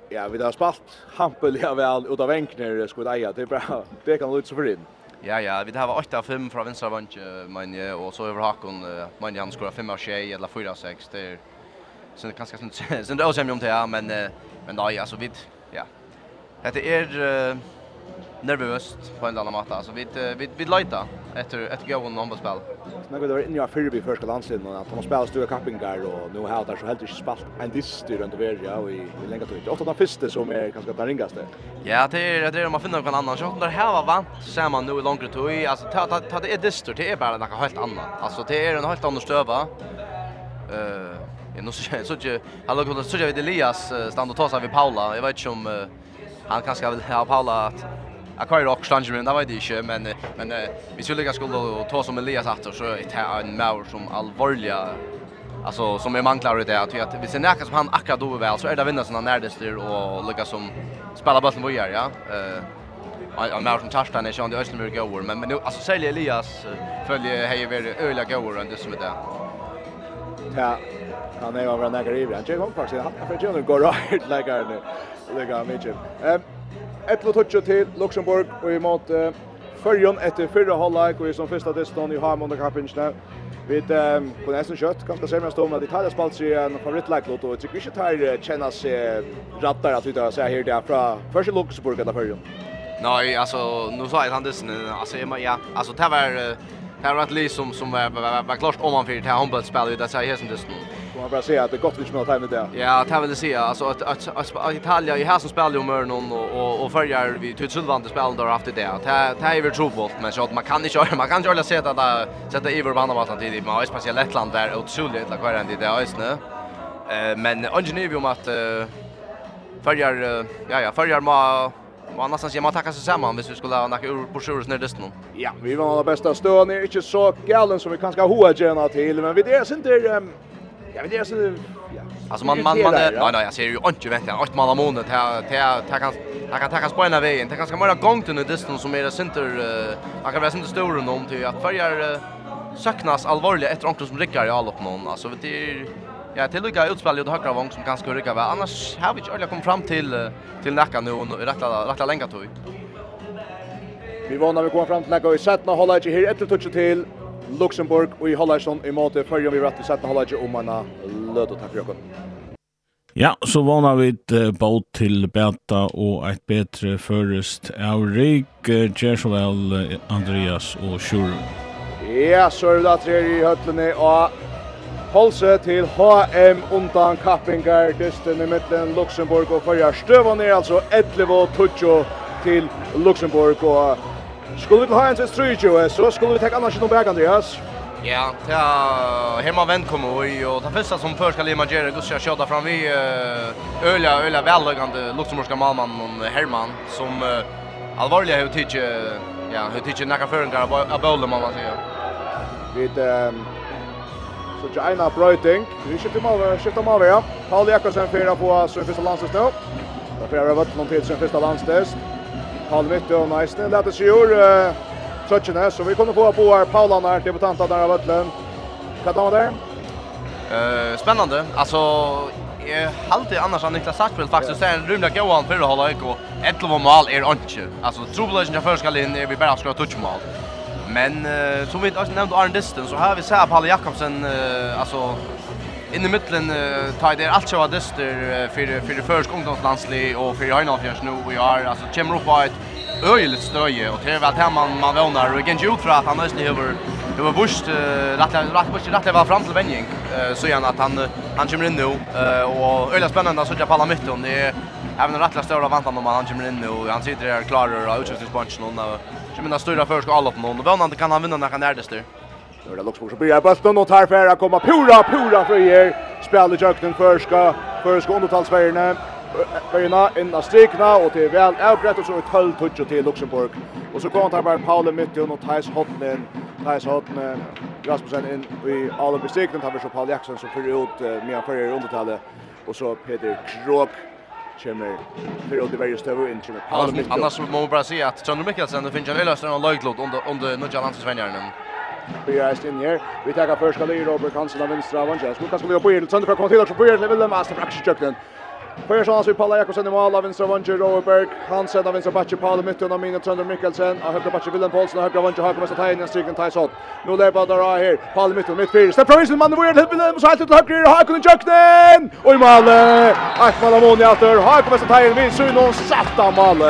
Ja, vi har spalt hampel ja väl utav enkner skulle eja. Det är bra. Det kan lutsa för in. Ja, ja, vi har 8 av 5 från vänstra vant, men jag och så över Hakon, men han skorar 5 av 6 eller 4 av 6. Det är sen ganska sen det är om det här, men men nej, alltså vi ja. Det är nervöst på en annan måte. Alltså vi vi vi letar efter ett gå om någon spel. Men går det in i Fyrby första landslaget och att de spelar stora kappingar och nu har där så helt inte spalt en dyster runt över ja och i länge tid. Ofta den första som är ganska den ringaste. Ja, det är det är man finner någon annan shot där här var vant ser man nu i längre tid. Alltså ta ta ta det är dyster det är bara något helt annat. Alltså det är en helt annan stöva. Eh Jag nu så så jag har lagt så jag vid Elias stand och ta sig vid Paula. Jag vet inte om han kanske vill ha Paula att Jag kör också slange men det var det inte men men vi skulle ganska skulle ta som Elias att så ett här en maur som allvarliga alltså som är manklar det att att vi ser näka som han akkurat då väl så är det vinna närmast närdestur och lyckas som spela bollen vad gör ja eh Jag märker som Tarstan är ju under Öslemur går men men alltså säljer Elias följer hejer över öliga går och det som är det. Ja, han är över några grejer. Jag kommer faktiskt han för Jonas går right like I like mycket. Ehm 11 touch til Luxemburg og i mot uh, Førjon etter fyrre halvleik og i som første distan i Hamon og Kappinjene. Vi um, kunne nesten kjøtt, kanskje ser mest om at Italia spalt seg en favorittleiklåt, og jeg tykker ikke tar kjenne seg rattar at vi tar seg her der fra første Luxemburg eller Førjon. Nej, alltså nu sa jag han det alltså ja, alltså det var det var ett liv som som var var, var klart om man för det här handbollsspelet det säger som det står. Får man bara säga att det är gott vi spelar med det. Ja, det vill jag säga. Alltså att, att, att, att Italien i här som spelar ju Mörnon och, och, och följer vi Tutsulvande spel där haft det. Det det är väl trobult, men så att man kan inte göra, man kan inte göra sätta där, sätta i vår bandavatan tidigt. Man har speciellt Lettland där, otroligt att kvar än i det här nu. Men ingen vi om att följer, ja ja, följer man Man nästan ser man tackar sig samman hvis vi skulle ha några ur på sjurus ner desto. Ja, vi var alla bästa stöd är inte så galen som vi kanske har hoa gärna till, men vi det är inte Ja, men det är så ja. Alltså man man man nej nej jag ser ju inte vänta. Att man har månad här till ta kan ta kan ta spåna vägen. Det kanske bara gång till nu distans som är det center man kan vara center stor om till att färgar saknas allvarligt efter onkel som rycker i allop någon. Alltså vet du Ja, till lika utspel ju högra vång som kanske rycka väl. Annars har vi inte ordentligt kommit fram till till Nacka nu och rätta rätta länga tog. Vi vånar vi kommer fram till Nacka och sätta hålla inte här ett touch till Luxemburg og i Hollandsson i måte før vi rett og slett Hollandsson om en lød og takk for dere. Ja, så vana vi et uh, båt til Beta og et bättre förrest av Rik, uh, Andreas og Sjur. Ja, så er det da tre i høtlene og Holse til HM undan kappingar, dysten i midten Luxemburg og fyrir er altså 11 og 20 til Luxemburg og Skulle vi til ha en til strykjø, så skulle vi tenke annars noen bæk, Andreas. Ja, det er hemma vent kommer vi, og det første som før skal lima gjøre, Gussia kjødda fram vi, øyla, øyla velløgande luxemburgska malmann Herman, som uh, alvorlig har tidsi, ja, har tidsi nekka føringar av bøle, må man sier. Vi så tja en brøyting, vi skifter mal, skifter mal, ja. Paul Jakobsen fyrir på sin första landstest nå. Da fyrir jeg vøtten någon tid sin första landstest halvvitt och nice. Det er sjur här så vi kommer få på här Paulan här debutanten där av Ötlen. Vad tar man där? Eh spännande. Alltså jag alltid annars han Niklas Sackfeld faktiskt yeah. är en rymda gåan för att hålla IK ett 11 mål är inte. Alltså trobelation jag förskall in är vi bara ska touch mål. Men uh, som vi också nämnde Arne Disten så har vi sett Palle Jakobsen uh, alltså in i mitten uh, tar det allt så dyster för för det första ungdomslandsli och för Heinolf nu vi har alltså kommer upp på ett öjligt stöje och det är väl här man man vånar och igen ut för att han nästan över det var bust rätt rätt bust rätt var fram till vändning så igen att han han kommer in nu och öjligt spännande så jag pallar mitt och det är även rätt stora vantan om han kommer in nu och han sitter där klarar och utskiftningsbunchen och kommer att för ska alla på någon och vånar kan han vinna när han är där Nu är det Luxemburg som börjar bulten och tar färra komma pura, pura frier. Spel i köknen förska, förska undertalsfärgerna. Färgerna in av strikna och till väl avbrett och så ett höll touch till Luxemburg. Och så kommer han bara Paul mitt och Thijs Hotnen. Thijs Hotnen, Rasmussen in i alla bestrikten. Tar vi så Paul Jackson som för ut med färger undertalet. Och så Peter Krok kommer för att det varje stöver in kommer Paul mitt. Annars må man bara säga att Trondheim Mikkelsen finns en öllöster och Löjklot under, under Nudja Landsvänjaren. Byrjar är in här. Vi tar först ska Robert Hansen av vänstra av Angels. Lucas skulle på Irl sönder för att komma till också på Irl vill lämna Aston Braxton Jökten. Byrjar chans vi Paula Jakobsen i mål av vänstra av Angels Robert Hansen av vänstra backen Paula mitten av minen Trönder Mikkelsen av högra backen Willem Paulsen av högra av Angels har kommit att ta in en striken Tyson. Nu lever där här. Paula mitten mitt fyra. Stepp provinsen mannen Willem Willem så helt ut till höger har kunnat Jökten. Och i mål. Ett mål av Moniater har kommit att ta in vid Sunon satta mål.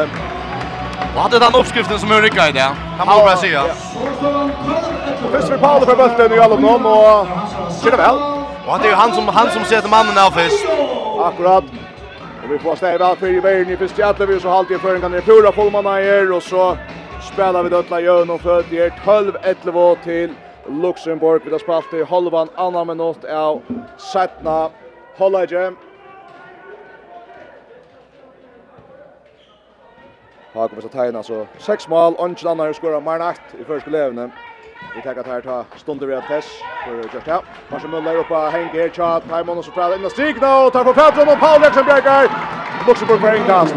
Och hade den uppskriften som Ulrika i det. Kan man bara säga först för Paul för bulten i alle någon och kör det väl. Och det är ju han som han som sätter mannen av först. Akkurat. Och vi får stäva väl för i vägen i första jätte vi så halt i förringen kan det pura fullmanna er och så spelar vi dödla jön och född i 12 11 till Luxemburg. Vi har spelat i halvan annan minut av Sätna Hollage. kommit att tegna så sex mål, ungen annan skora mer nakt i första levende. Vi tar att här ta stunder vid Tess för just out. Kanske Müller uppe Henke här chat. Timon och så fram in och strik och Tar på Petron och Paul Jackson Bjergar. Luxemburg för inkast.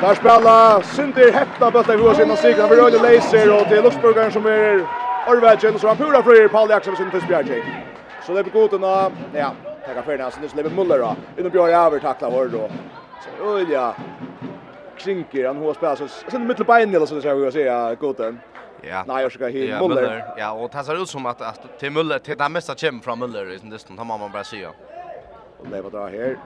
Där spelar Sinter hetta bollen vi oss in och strik. Det blir och det är Luxemburgaren som är Orvagen så han pura för Paul Jackson sin första Bjergar. Så det blir gott och ja, tar för Nelson och släpper Müller då. Inne Björn över tackla vår då. Så Ulja krinker han hur spelar så sen mittelbein eller så det ska vi säga goden. Ja. Nej, jag ska hit ja, Müller. Ja, och det ser ut som att att till Müller till det mesta kommer från Müller i sin distan, det man bara säga. Och det var där här.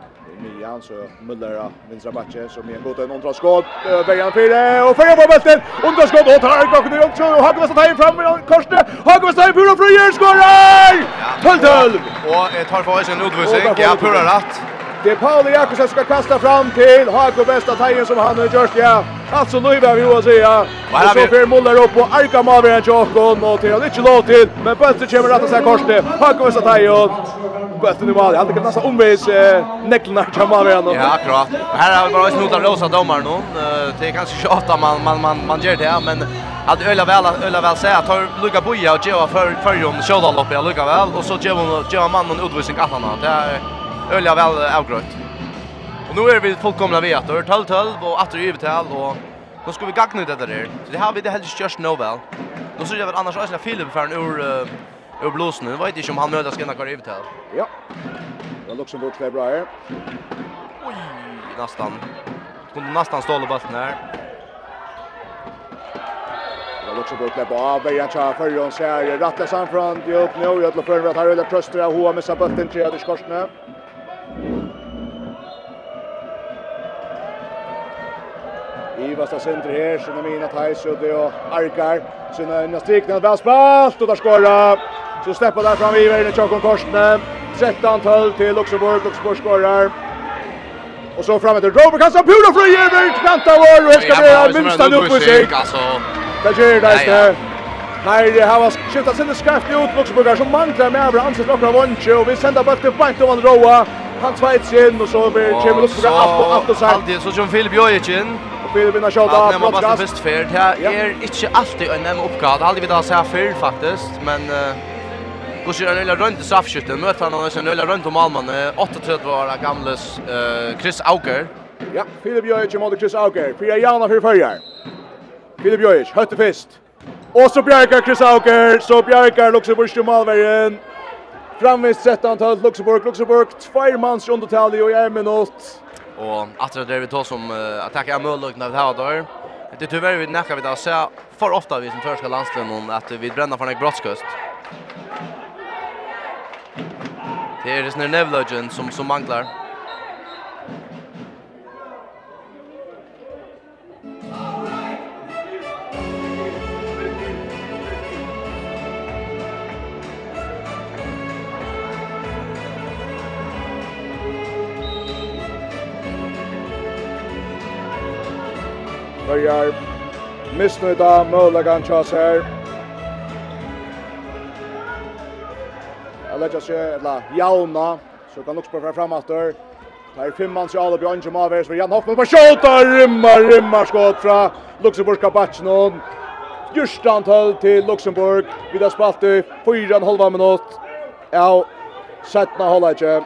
Mian så Müller vänstra backe som igen går till en underskott. Bergan fyra och fyra på bollen. Underskott och tar bakom det också och Hagen måste ta in fram Korste. Hagen måste ta in Pura Fröjer skorar. 12-12. Och ett tar för sig en utvisning. Ja, Pura rätt. Det är Paul Jakobsen som ska kasta fram till Hagen bästa tajen som han har gjort. Ja. Alltså nu är vi att säga. Och så för Muller upp och Arka Maver och Jokon och till han inte låt till. Men Bötter kommer rätta sig korset. Han kommer sätta i Bötter nu var han kan nästan omvis näcklarna till Maver och. Ja, akkurat. Här har vi bara snott av låsa domar nu. Det är kanske tjata man man man man gör det men att öla väl öla väl säga att tar Luka Boja och Joa för för om skjolda lopp jag Luka väl och så Joa Joa mannen utvisning att han. Det är öla väl avgrott. Och nu är vi fullkomna vet och 12 12 och att det är övertal och då ska vi gagna ut det där. Så det har vi det helst just nu väl. Då så jag väl annars Arsenal Philip för en ur uh, ur blåsen. Nu vet inte om han möter ska när i betal. Ja. Det looks about fair bra här. Oj, nästan. Kunde nästan ståla bollen här. Det looks about fair bra. Bergen tar för Jons här. Rattas han från Diop nu. Jag tror för att han rullar tröster och hoa med bollen till Eders Korsne. Ivasta sentri her, sinna mina Tajsudde og Arkar. Sinna inna strikna, väl spalt och där skåra, Så släpper där fram Iver i Tjockon Korsne. 13-12 till Luxemburg, Luxemburg skårar. Och så fram efter Robert kastar Pura flyger över till Kantavor och ska bli minsta nu på sig. Det ger det där. Nej, det har varit skiftat sin skraft ut Luxemburg som manglar med över ansett några vunche och vi sänder bort till Bant Van Roa. Han tvejts in och så blir Luxemburg upp och upp och så. Alltid så som Filip Jojic in vill vinna shot av podcast. Ja, man måste först fair. Det är inte alltid en nämn uppgåva. Det hade vi då så här faktiskt, men Går sig en öla runt i straffskytten, möter han en öla runt om Alman, 38 år gamles Chris Auker. Ja, Filip Jojic mot Chris Auker, fyra jana för förjar. Filip Jojic, hötte fest. Och så bjärkar Chris Auker, så bjärkar Luxemburg till Malvergen. Framvis 13-12 Luxemburg, Luxemburg, två mans under talje och i en minut. Och att det vi tar som uh, attack är när vi har där. Det tyvärr vi näka vi där så för ofta vi som förska landslagen att vi bränner för en brottskust. Det är det snär Nevlogen som som manglar. börjar missnöjda möjligan tjas här. Jag lägger sig, eller jauna, så kan också spela fram efter. Det är fem man så alla Björn som avvärs för Jan Hoffman på skjuta, rymmar, rymmar skott från Luxemburgska batchen. Just antal till Luxemburg. Vi har spalt i fyra och en halva minut. Ja, sättna håller inte.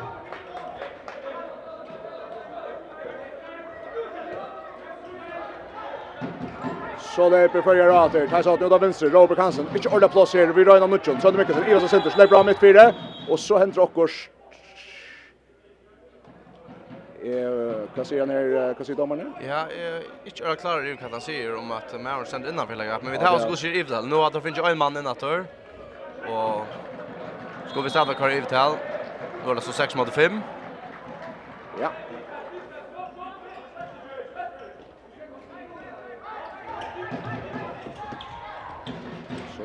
Så löper följer åter. Tar sig att nu då vänster. Robert Hansen. Inte ordla plats här. Vi rör in Nutchen. Sönder mycket. Ivas och Sinter. Släpper av mitt fyra. Och så händer Ockors. Eh, vad säger ni? Vad säger domarna? Ja, inte är klarar i kan han säger om att Mauer sänd innan för lägga. Men vi tar oss god i Ivdal. Nu att det finns en man innan där. Och ska vi starta Karl Ivdal. Då är det så 6 mot 5. Ja.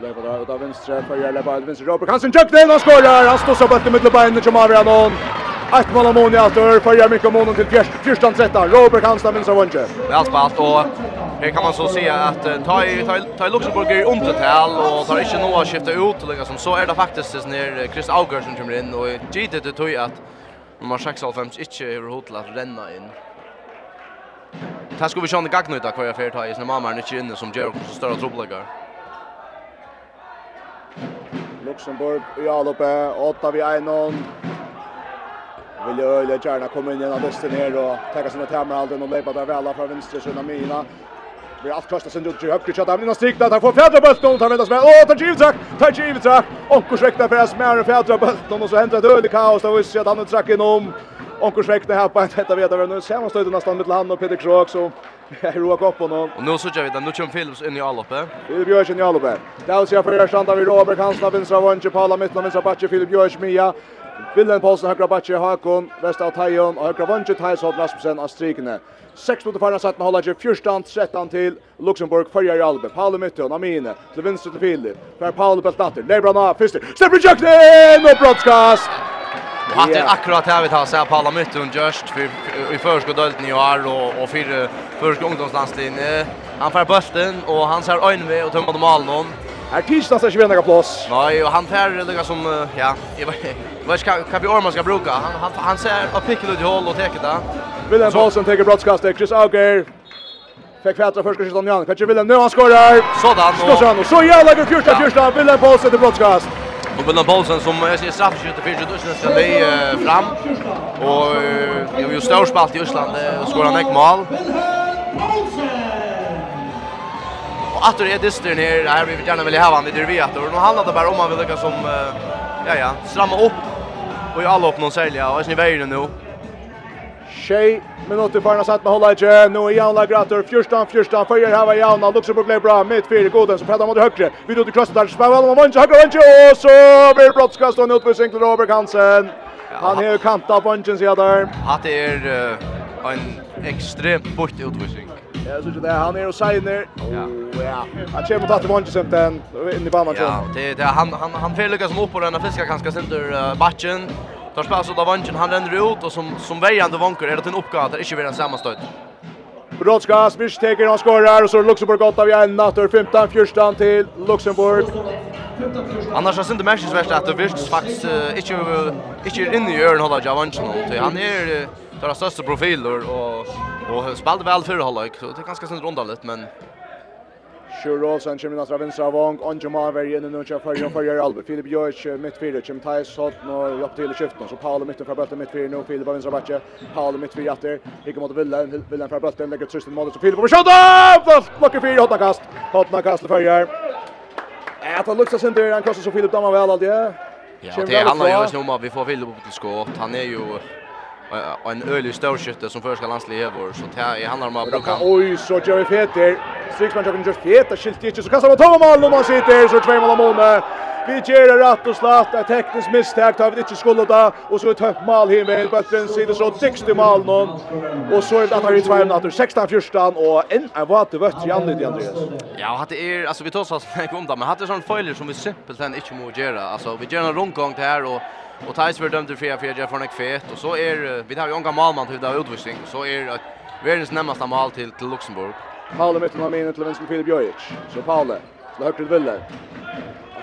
lever där och där venstre för Järle på venstre Robert Hansen jukt in och skorar. Han står så på mitt bein och Jamal Ranon. Ett mål av Moni Altor för Jeremy Komon till fjärstan sätta. Robert Hansen vänster vänster. Väl spelat och här kan man så se att ta ta ta Luxemburg i undertal och tar inte några skifta ut och liksom så är det faktiskt när Chris Auger som kommer in och gitte det tog att nummer 96 inte över hotlat renna in. Det här ska vi köra en gagnuta kvar jag färdigt här i när mamma är inte inne som gör så stora trubbläggare. Luxemburg i alloppe, åtta vi en nån. Vill ju öle gärna komma in genom dysten ner och täcka sina tämmer halden och lepa där väl från vänster sida mina. Vi har kastat sin dutt i högre chatta, men han striktar, han får fjärde bulten och tar väntas med. Åh, tar Givtrak, tar Givtrak. Onkurs väckta för Asmär och fjärde bulten och så händer ett öde kaos. da vi ser att han nu track inom. Onkurs väckta här på ett hetta vet över nu. Ser man stödet nästan mitt land och Peter Krok så Jag roar upp honom. Och nu så kör vi den. Nu kommer Philips in i alloppet. Filip Björk in i alloppet. Där ser jag för standa vid Robert Hansson, vänstra vänster, Paula mitten, vänstra backe, Filip Björk, Mia. Villen Paulsen, högra backe, Hakon, västra Tajon, och högra vänster, Thijs Holt Rasmussen, Astrikne. 6 minuter förna satt med hålla sig 13 till Luxemburg förjar i Albe. Paolo och Amine, till vänster till Filip. För Paolo Peltatter, Lebron av, Fister, Stephen Jackson och broadcast. Att det akkurat här vi tar sig på alla möten just för i förskottsdölten i år och och för förskotts ungdomslandslinje. Han får bollen och han ser ögonve och tömmer mål någon. Här tisdag så ska vi plats. Nej, och han färre lika som ja, jag vet vad ska kan vi orma ska bruka. Han han han ser och pickar ut i hål och täcker där. Wilhelm Paulsen tar brottskastet. Chris Auger Fick fätra första skottet om Jan. Kanske Wilhelm nu han skorar. Sådan. Skorar han. Så jävla god första första Wilhelm Paulsen till brottskast. Och Björn Paulsen som jag ser straffskytte för sig Dussen ska bli fram och vi har ju stor spalt i Island och skora ett mål. Och åter är Dussen här här vi gärna vill ha han vid vet och Nu handlar det bara om man vill lyckas som ja ja, stramma upp och i alla upp någon sälja och är ni vägen nu. Tjej minuter för när satt med hålla inte. Nu är Jan Lagrator 14 14 för här var Jan Luxemburg blev bra mitt fyra goden som pratar mot högre. Vi då till cross där spelar man vänster högre vänster och så blir brottskast och ut med Robert Hansen. Han har kantat på vänster sida där. Att det är en extremt bort utvisning. Ja, så det han är och signer. Ja. Ja. Han kommer att ta sen den in i banan. Ja, det det han han han fel lyckas upp på den fiska ganska center backen. Tar spelar så där vanchen han ränner ut och som som väjande vanker är det en uppgåva att inte vara en sammanstöt. Brodska Smish teker och skorar och så Luxemburg gott av igen natter 15 14 till Luxemburg. Annars har inte matchen värst att det visst faktiskt inte inte inne i öron hålla Javanchen och han är deras största profiler och och spelade väl för halvlek så det är ganska synd runda lite men Sjur Olsen kommer nästra vänstra vång. Onge Maver inne nu kör för för Albe. Filip Björk mitt fyra Kim Thais hot nu upp till skiften så Paul mitt för bulten mitt fyra nu Filip vänstra backe. Paul mitt fyra åter. Gick mot Villan Villan för bulten lägger trysten mot så Filip på skott. Blockar fyra hotna kast. Hotna kast för Jörg. Att han luxar sen där han kostar så Filip dammar väl alltid. Ja, det är han gör snumma. Vi får Filip upp till skott. Han är ju en ölig storskytte som förska landslag i år så det handlar om att bruka oj så Jerry Fetter sex man jag kan just feta skilt inte så kastar man två mål och man sitter så två mål mål Vi ger det rätt och slatt. Ett tekniskt misstag tar vi inte skulle då. Och så ett högt mål här med Böttren sidan så 60 mål någon. Och så är det att han är i tvärn 16 14 och en är vad det vart Jan det Andreas. Ja, hade är alltså vi tar så att om där men hade sån foiler som vi simpelt sen inte må göra. Alltså vi gör en rundgång här och och Thais var dömd till fria fjärde från en fet och så är vi har ju gammal Malman till det utvisning så är det världens närmaste mål till till Luxemburg. Paule mitt med min till vänster Filip Jojic. Så Paule, högt till Ville.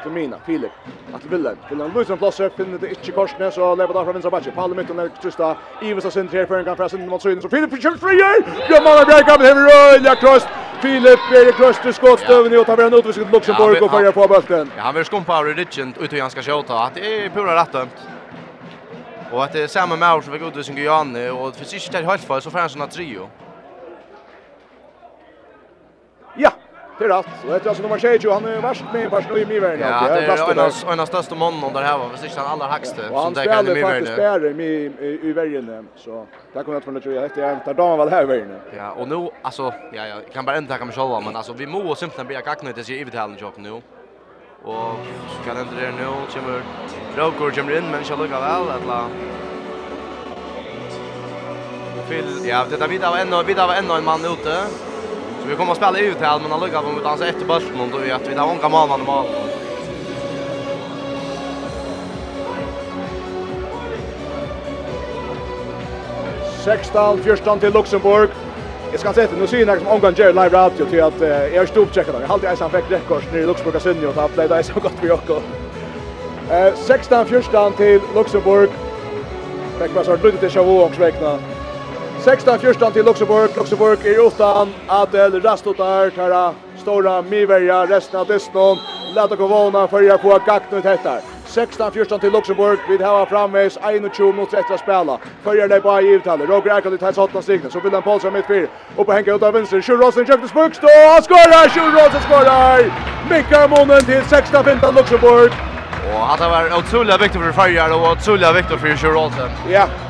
Til Mina, Filip, at Villen. en Lusen plasser, finner det ikke korsene, så lever da fra vinstra bakke. Palle midten er Trista, Ives og Sintri her før en gang fra Sintri mot Syden, så Filip kjørt frier! Bjørnmann er bjerg, men hever ja Krøst. Filip Erik Krøst til skåtstøvende, og tar vi en utvisning til Luxemburg og fører på bølten. Ja, han vil skumpa av Ridgen ut i han skal kjøta, at det er pura rett dømt. Og at det er samme med oss som fikk utvisning i Janne, og for siste er helt fall, så får han sånn at trio. Det är rätt. Och det är alltså nummer 20, han är värst med värst i Mivern. Ja, det är en av de största mannen där här var, visst han allra högste som det kan i Mivern. Han spelar faktiskt i i Värgen så där kommer jag från det tror jag heter jag tar dagen väl här Värgen. Ja, och nu alltså ja jag kan bara inte ta mig själva men alltså vi måste simpelt bli kackna det i vitalen jobb nu. Och så kan inte det nu kommer Rokor kommer in men jag lukar väl att la Phil, ja, det där vidare var ännu, vidare var ännu en man ute. Så vi kommer att spela ut här men alluga om vi dansar efter bulten och då vet vi att vi kan många mål. mål. Sextal, fyrstan till Luxemburg. Jag ska säga att nu ser jag som omgång Jerry live radio till att jag är stort checkar där. Jag har alltid han fick rekord nere i Luxemburg och Sunni och att det är så gott för Jocko. Eh 16 14 till Luxemburg. Fick man så lite till Chavaux också räkna. 16-14 til Luxemburg. Luxemburg er utan Adel Rastotar, Tara Stora Miverja, resten av Disnon. Lata Kovona fyrja på gagnet hettar. 16-14 til Luxemburg. Vi har framvis 21 mot 30 spela. Följer det bara i uttalet. Roger Erkan i tals 8 stigna. Så vill han Paulsen mitt fyr. Och på Henke ut av vänster. Sjur Rosen köpte spurkstå. Han skorar! Sjur Rosen skorar! Mikkar Monen till 16-15 Luxemburg. Och att det var otroligt viktigt för Färjar och otroligt viktigt för Sjur Rosen. Ja. Yeah.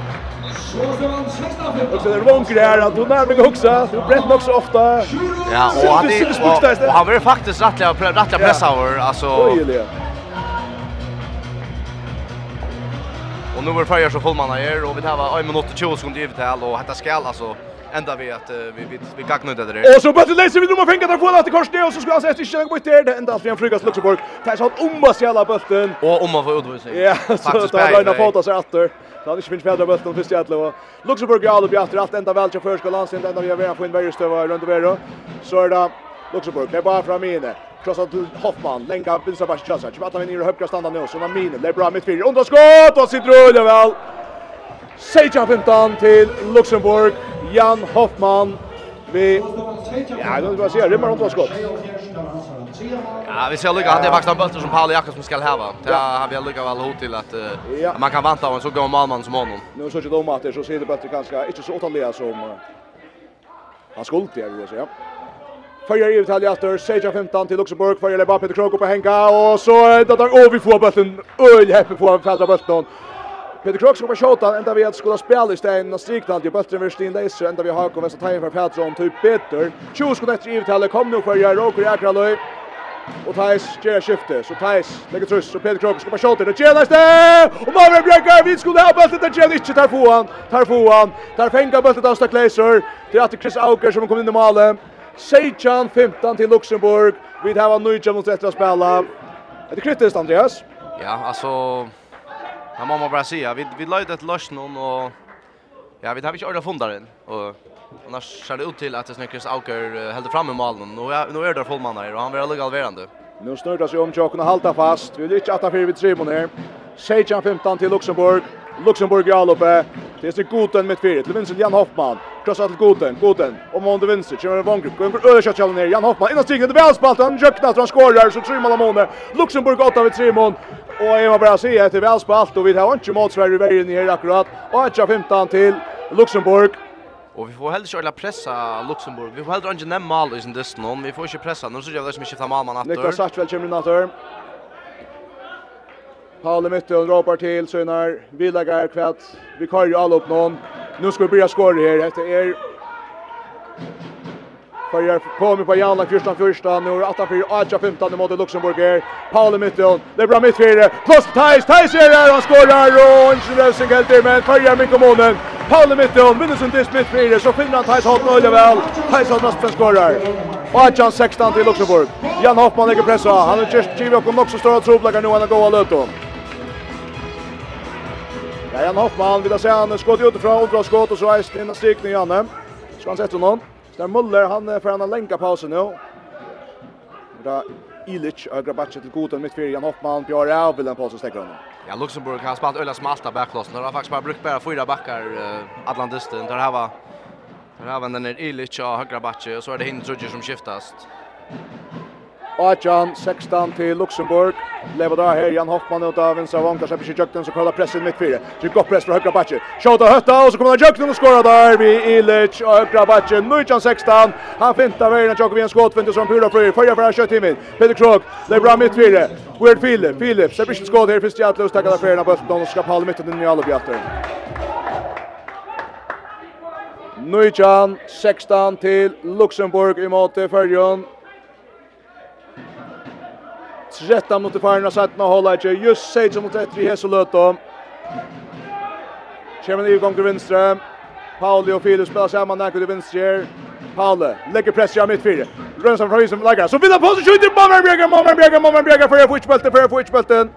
Och sen är det vånkor här, att hon med också, hon bränner också ofta. Ja, och han, är, och, och han var faktiskt rättliga, rättliga över alltså. Och nu var det färger så fullmanna här och vi tar 1 minut och 20 sekunder i här, och detta skall alltså ända vi att vi vi vi gagnar det där. Och så bara läser vi nu man fänga där på att kors ner och så ska han sätta sig gå där det ända fram frugas Luxemburg. Tar så om att jävla bulten. Och om man får utvisning. Ja, så tar han en fot så åter. inte hade Schmidt fjärde bulten först jävla och Luxemburg går upp åter allt ända väl till förskolan landsen ända vi är på en värre stöva runt över Så är det Luxemburg det bara fram inne. Krossa till Hoffman, länka vinstra backen att Tjubatta vinner i högra standard nu, så Namin, det är bra mittfyr. Underskott och sitter väl. 16-15 til Luxemburg. Jan Hoffmann vi Ja, jag vill bara säga rymmar runt skott. Ja, vi ser lycka att det är faktiskt en bulter som Paul Jakobsen ska häva. Det har vi lukka väl hot till att uh, man kan vänta av en så gammal man som honom. Nu så de att det så ser det bättre kanske inte så otaliga som uh, han skulle det vill säga. Följer i Italien efter Seja 15 till Luxemburg. följer lägger bara Peter Krog upp och hänga. Och så är det där. Och vi får bulten. Öl häppe på en fälta bulten. Peter Kroks kommer skjuta ända vi att skulle spela i och strikta alltid ju bättre än Verstin där så ända vi har kommit att ta in för Pettersson typ Peter. Tjus skulle efter givet heller kom nu för jag råkar Akralöj. Och Thais ger skifte. Så Thais lägger truss. Så Peter Kroks kommer skjuta. Det tjänar det! Och Mavre Björkar vi skulle ha bultet. Det tjänar inte. Tar få han. Tar få han. Tar fänga bultet av Stakleiser. Till att Chris Auker som kommer in i målet. Sejan 15 till Luxemburg. Vi har nu 19 mot 30 att spela. Är det kritiskt Andreas? Ja, alltså Ja, man må bara säga, vi, vi la ut ett lörs någon och ja, vi har inte ordat fundaren. Och annars ser det ut till att det snökers Auker hällde fram i malen. Och ja, nu är det fullmannar och han vill ligga alverande. Nu snurrar sig om tjocken och halta fast. Vi vill inte att vi vid Simon här. Sejan 15 till Luxemburg. Luxemburg i alloppe. Det är Goten med fyra till Vincent Jan Hoffman. Krossar till Goten, Goten. Om hon till vänster, kommer det Vongrup. Går in för överskottshallen ner. Jan Hoffman innan stigen till välspalt. Han jöknar, han skorar. Så Trimon av Mone. Luxemburg 8 vid Trimon. Og jeg må bare si at det er velspalt, og vi har ikke motsverre i veien her akkurat. Og etter 15 til Luxemburg. Og vi får heller ikke pressa Luxemburg. Vi får heller ikke nemme mal i sin distan. Vi får ikke pressa. Nå synes jeg det er som ikke tar mal man atter. Niklas Sartvel kommer inn atter. Pauli mitt og råpar til, søgnar. Vi legger kvett. Vi kör jo alle opp noen. Nå skal vi bli skåre her. Dette er Färjar kommer på Janna Kristan första nu är 8 för 8 15 mot Luxemburg här. Paul i. Det är bra mitt fyra. Plus Thais Thais är där han skorar och inte lösen helt där men Färjar med kommunen. Paul i vinner sin disk mitt fyra så finner han Thais har några väl. Thais har nästan skorar. Och 16 till Luxemburg. Jan Hoffman lägger pressa. Han har just Chivo upp också stora tropplakar nu han går löt då. Ja, Jan Hoffman vill ha se han skott utifrån, bra skott och så är det en stikning Janne. Ska han sätta honom? Där Muller han för en länka pausen nu. Där Ilic ögra batchen till Goten mitt för Jan Hoffman Björn Avil den pausen stäcker honom. Ja Luxemburg har spelat ölla smalta backlossen. De har faktiskt bara brukt bara fyra backar uh, Atlantisten. Där här var där här var den där Ilic och högra och så är det Hindruger som skiftas. Ajan 16 till Luxemburg. Lever där här Jan Hoffman ut av vänstra vånga så blir Jökten så kollar pressen mitt fyra. Så gott press för högra backen. Skjuter hötta och så kommer Jökten och skorar där vid Ilic och högra Nu Nujan 16. Han fintar vägen och vi en skott fintar som pura för Förra för kött in. Peter Krog lever bra mitt fyra. Weird Philip. Philip släpper sig skott här först i att lösa för den bollen och ska palla mitten nya i alla bjatter. Nujan 16 till Luxemburg i mot Färjön. Trätta mot det förna sättna hålla inte. Just säg som mot etter i hese Löto. Kjemen i gång til vinstre. Pauli og Filip spelar samman när till venstre. Pauli legger press i mitt fire. Rønnsam fra Visen lägger. Så vill han på sig skjuter. Bommenbjerger, Bommenbjerger, Bommenbjerger. För fotbollsbälten, för fotbollsbälten.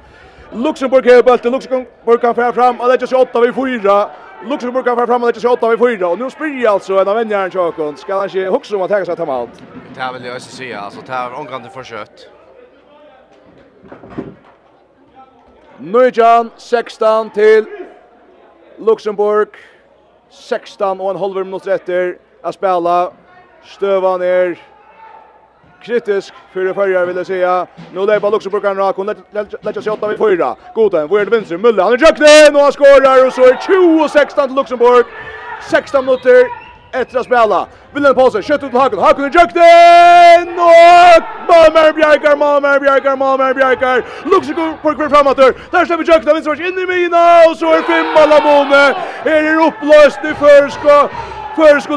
Luxemburg har bulten. Luxemburg kan färra fram og lägger seg åtta vid fyra. Luxemburg kan färra fram og lägger seg åtta vid fyra. Og nu spyr alltså en av vänjaren Tjökon. skal han inte huxa om att ta seg till Malt? Det här vill jag säga. Alltså, det här är omgående för. Nujan 16 til Luxemburg 16 og en halv minutt etter å spela støva ned kritisk för det förra vill jag säga. Nu lägger kan rak och lägga sig åtta vid fyra. Goda, vår vänster, Mulle, han är rakt ner och han skårar och så är 20-16 till Luxemburg. 16 minuter efter att spela. Wilhelm Paulsen, kött ut Hakon, Hakon i jökten! Och Malmer Bjerkar, Malmer Bjerkar, Malmer Bjerkar! Luxiko på kvar framåt där, där släpper jökten, vinst in i mina och så är fem Lamone! Här är upplöst i förskott.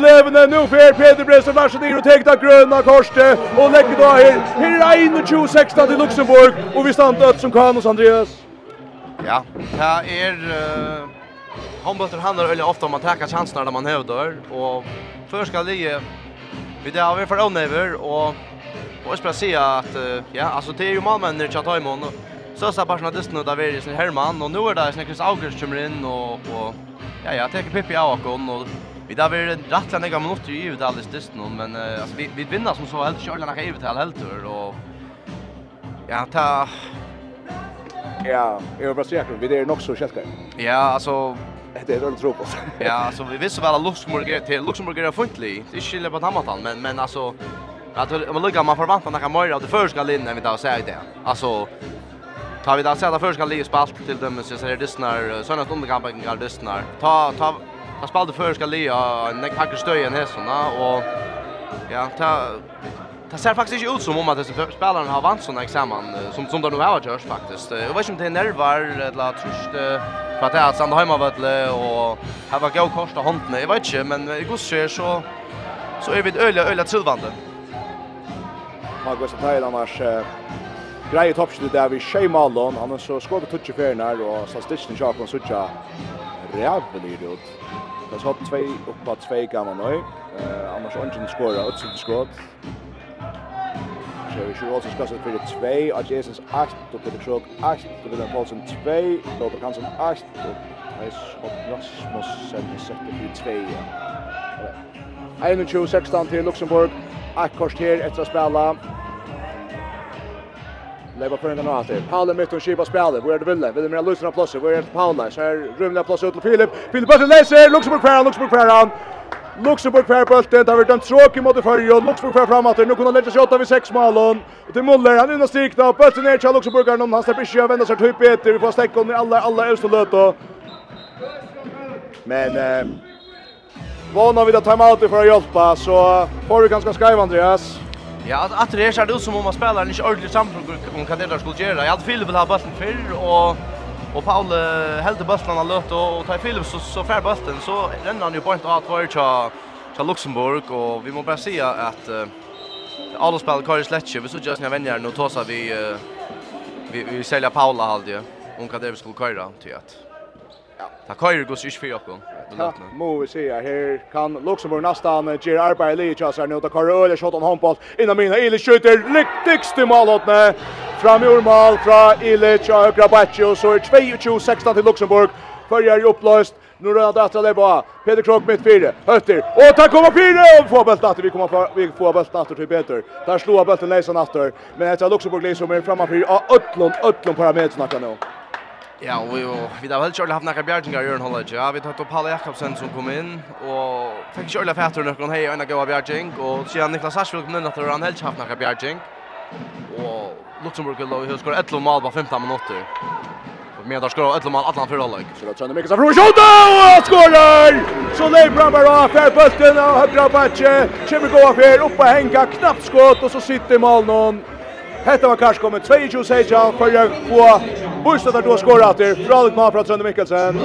även nu för Peter Bresen Larsen inn og gröna korset, och lägger då här. Här är 21-16 till Luxemburg, och vi stand som Kanos Andreas. Ja, här är uh Hombolter handlar öliga ofta om att ta chanserna när man hävdar och för ska ligga vi där har vi för Onever och och jag ska säga att ja alltså det är ju Malmö när jag tar imorgon så så bara snart nu där är sin Herman och nu är det Chris August kommer in och och ja jag tar Pippi av och vi där är rätt länge gamla minuter i ut alldeles dist nu men alltså vi vi vinner som så helt kör länge i ut helt och ja ta Ja, jag vill bara säga att vi är nog så självklart. Ja, alltså det är runt tråkigt. ja, alltså vi visste väl att Luxemburg är till Luxemburg är funtlig. Det är skillnad på Hamilton, men men alltså att man luggar man förväntar några mer av det första linjen vi där säger det. Alltså tar vi där sätta första linjen spalt till dem så ser det dysnar såna underkampen går dysnar. Ta ta ta spalt det första linjen en hacker stöjen här såna och ja, ta Det ser faktiskt inte ut som om att spelarna har vant sådana examen som, som de nu har gjort faktiskt. Jag vet inte om det är nervar eller tröst för att det är att sända har varit och här var gav korsta hånden. Jag vet inte, men i godskär så, så är vi ett öliga, öliga tillvande. Man går så tajl annars. Greie toppstyr där vi Shea Malon. Han har så skåd på tutsch i färgen och statistiken tjaka på sutja rävlig ut. Det har så två upp på två gamla nu. Eh, Annars har han inte skårat, utsiktigt skårat we should also discuss it for the 2, at Jesus 8, to Peter Krog 8, og William Poulsen 2, Robert Hansen 8, og Thais Rasmussen er settet the 2. 21-16 til Luxemburg, 8 kors her etter å spela. Leipa fyrir enn annater. Paule mitt og skipa spela. Hvor er det Ville? Ville med en lusen av plasset. Det Paule? Så er rymlig av ut til Filip. Filip Bøtten läser Luxemburg kværan, Luxemburg kværan. Luxemburg fær bulten, det har vært en tråk i måte førre, Luxemburg fær fram at nu kunne han legge seg åtta vid seks malen, og til Muller, han innan strikna, og bulten er ikke av han slipper ikke å vende seg typ etter, vi får stekke om i alle, alle øvste løte. Men, eh, vana vid att timeout för att hjälpa, så får vi ganska skriva, Andreas. Ja, att at det er så ut som om man spelar en ikke ordentlig samfunn om vad det der skulle göra. Jag hade Philip vill ha bulten förr, och Och Paul hällde bollen av Löt och tar Philip så så fär bollen så ränner han ju bort åt var til Luxemburg och vi måste bara se att uh, alla spel Kari Sletcher, vi så just när vänner nu tar så vi uh, vi vi säljer Paula halde ju. Hon kan det vi skulle köra till att Ja. Ta køyr går sig för Jakob. Ja, må vi se här kan Luxemburg nästan ger arbete i Chelsea nu ta Karl eller shot on handboll innan mina Ile skjuter lyckligst i målåtne fram i mål från Ile Chagrabaccio så är 22-16 till Luxemburg följer ju upplöst Nu rör det att där bara. Peter Krok mitt fyra. Hötter. Och där kommer fyra och får bollen att Vi kommer få vi får bollen att till Peter. Där slår bollen Leisen efter. Men det är Luxemburg som är framme för Ötlund Ötlund på meter snackar nu. Ja, och vi vi har väl Charlie haft några bjärgingar i Holland. Ja, vi tog upp Paul Jakobsen som kom in och fick Charlie fatter några hej och några bjärging och sedan Niklas Sarsfield kom in att han helt haft några bjärging. Och Luxemburg lå i huskor 11 mål på 15 minuter. Och med där skor 11 mål alla för Holland. Så det känner mycket så från skott och skorar. Så det bra bara för bulten och högra backe. Kimmy går för upp och hänga knappt skott och så sitter mål någon. Hetta var kanske kommer 22 sejal för jag på Borstad har då skorat där. Bra likt mål från Trönde Mikkelsen.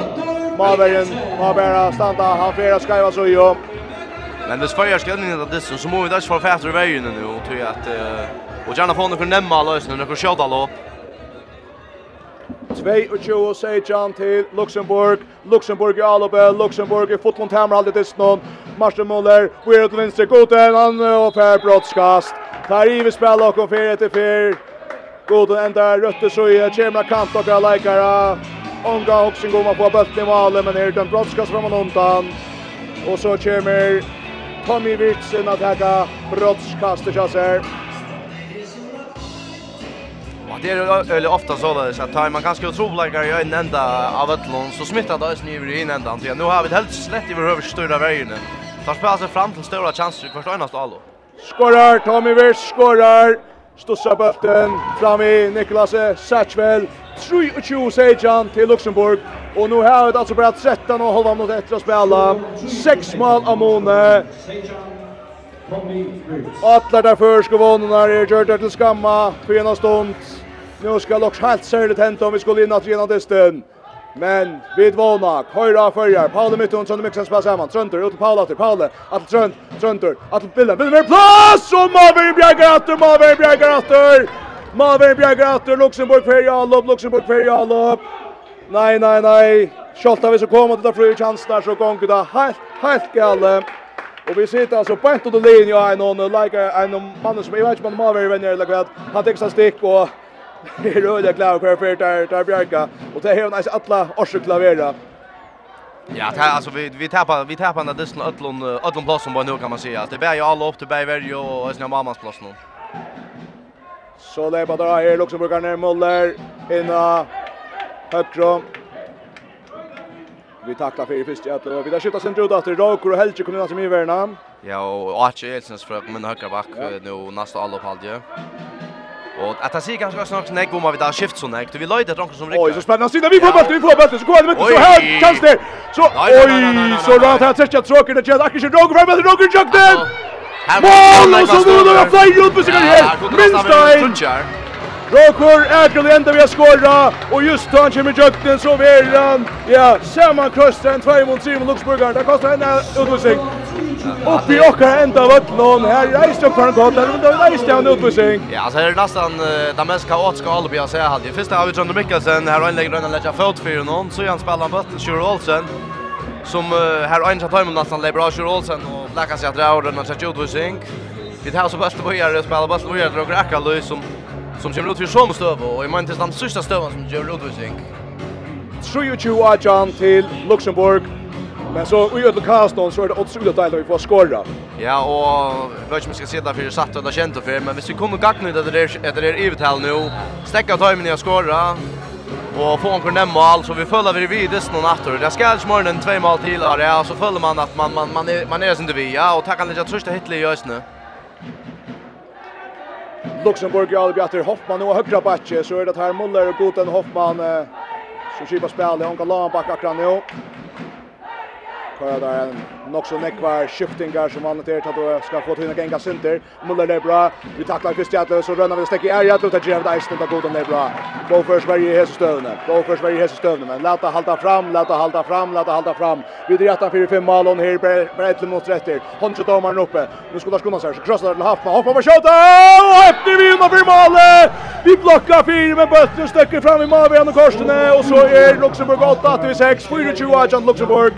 Mavergen, Mavera standa, han flera skajva så ju. Men det spöjar ställningen att det så må vi där få fatter i vägen nu och tror att och gärna få några nämma lösningar, några 2 och 22 Sejan til Luxemburg. Luxemburg i Alope, Luxemburg i Fotlund Hammer aldrig til Snon. Marsten Muller, Weird Lindstrik uten, han och Per Brottskast. Tar i vi spelar och konferer till 4. God och ända rötter så är Chemra kant och alla likare. Onga också går man på bulten i mål men är den brottskas från undan. Och så kommer Tommy Wirtsen att häcka brottskastet jag ser. Ja, det är öle ofta så där att tar man ganska otroligare i en ända av ötlon så smittar det oss ner i en ända. Så nu har vi helt slett i över stora vägen. Tar spelar sig fram till stora chanser i första ena stalo. Skorar Tommy Wirtsen skorar. Stussar bulten fram i Niklas Satchvel. 23 sejan till Luxemburg och nu har det alltså bara 13 och halva mot ett att spela. Sex mål av Mone. Alla därför ska det är det till skamma för ena stund. Nu ska Lux helt särskilt hämta om vi skulle in att rena distan. Men vid våna, høyra førjar, Paule Mitton, Trønder Mikkelsen spiller saman, Trønder, ut til Paule atter, Paule, atter Trønd, Trønder, atter Billen, Billen med plass, og Maveri Bjerger atter, Maveri Bjerger atter, Maveri Bjerger atter, Luxemburg fer Jalop, Luxemburg fer Jalop, nei, nei, nei, Kjolta vi så kommer til det fru chansene, så gonger det helt, helt gale, og vi sitter altså bænt under linja, en og leikar en mann som, jeg vet ikke om han Maveri venner eller hva, han tekst stikk, og Det är röda klar för för där där Bjarka och det är ju nice alla orsukla. Ja, det här, alltså vi vi tappar vi tappar den där öllon öllon plats som bara nu kan man säga. Det bär ju alla upp till Bergverje och sina mammas plats nu. Så det är bara där här Luxemburgarna Muller inna högra Vi tacklar för i första att vi där skjuter sen ut efter Roker och Helge kommer som i värna. Ja, och Archie Elsens för men högra back nu nästa alla på halvje. Och att han säger kanske också något om vi där skift så näkt. Vi löjde dronken som riktigt. Oj, så spännande. Sida vi får bollen, vi får bollen. Så går det med så här chans där. Så oj, så då att han tråkigt det jag akkurat drar fram med dronken jukten. Mål och så nu då flyger ut på sig här. Minstein. Rokur Erkel enda vi har skåra och just då han kommer jukten så vill han ja sammankrösta en 2 mot 3 mot Luxburgaren. Det kostar en utlösning. Uppe i ända enda någon här reiste upp från gatan men då reiste han ut på. Ja, så är det nästan det mest kaotiska Albi jag säger hade. Först har vi John Mikkelsen här och inlägger den lägga fot för någon så han spelar en bötten Shure Olsen som här en tar med nästan Lebra Shure Olsen och blackar sig att dra och den har sett ut. Vi tar så bäst på här spelar bäst och gör och racka Louis som som kommer ut för som stöv och i min till den sista stöven som gör utvisning. 23 18 till Luxemburg Men så i ödel då så är det otroligt deilig att vi får skåra. Ja, och jag vet inte om vi ska sitta för det satt och känt för, men hvis vi kommer gack nu det är efter det ivet här nu, stäcka tajmen jag skåra och få en kornem mål så vi följer vi vidare någon natt det ska alls morgonen två mål till och ja, så följer man att man man man är man är inte vi ja och tackar lite trösta hitlig i öst nu. Luxemburg i Albjatter Hoffman och högra backe så är det här Muller och Goten Hoffman eh, som skipar spelet. Hon kan låna backa akkurat nu. Kvar där en nog så nekvar skiftingar som vanligt är att då ska få till en gänga center. Muller det bra. Vi tacklar Christian Atlas så rönnar vi stäcker är jag till att Gerard Eisen där god om det bra. Go för Sverige i hesa stövnen. Go för Sverige i hesa stövnen. Men låta halta fram, låta halta fram, låta halta fram. Vi drar rätta 4-5 mål on här på ett mot rätter. Hon skjuter domaren uppe. Nu ska Lars Gunnarsson krossa till Hoffman. Hoffman får skjuta. Och efter vi undan för målet. Vi blockar fyra med Böttner stöcker fram i mål och Korsten och så är Luxemburg 8 till 6. 4-2 Luxemburg.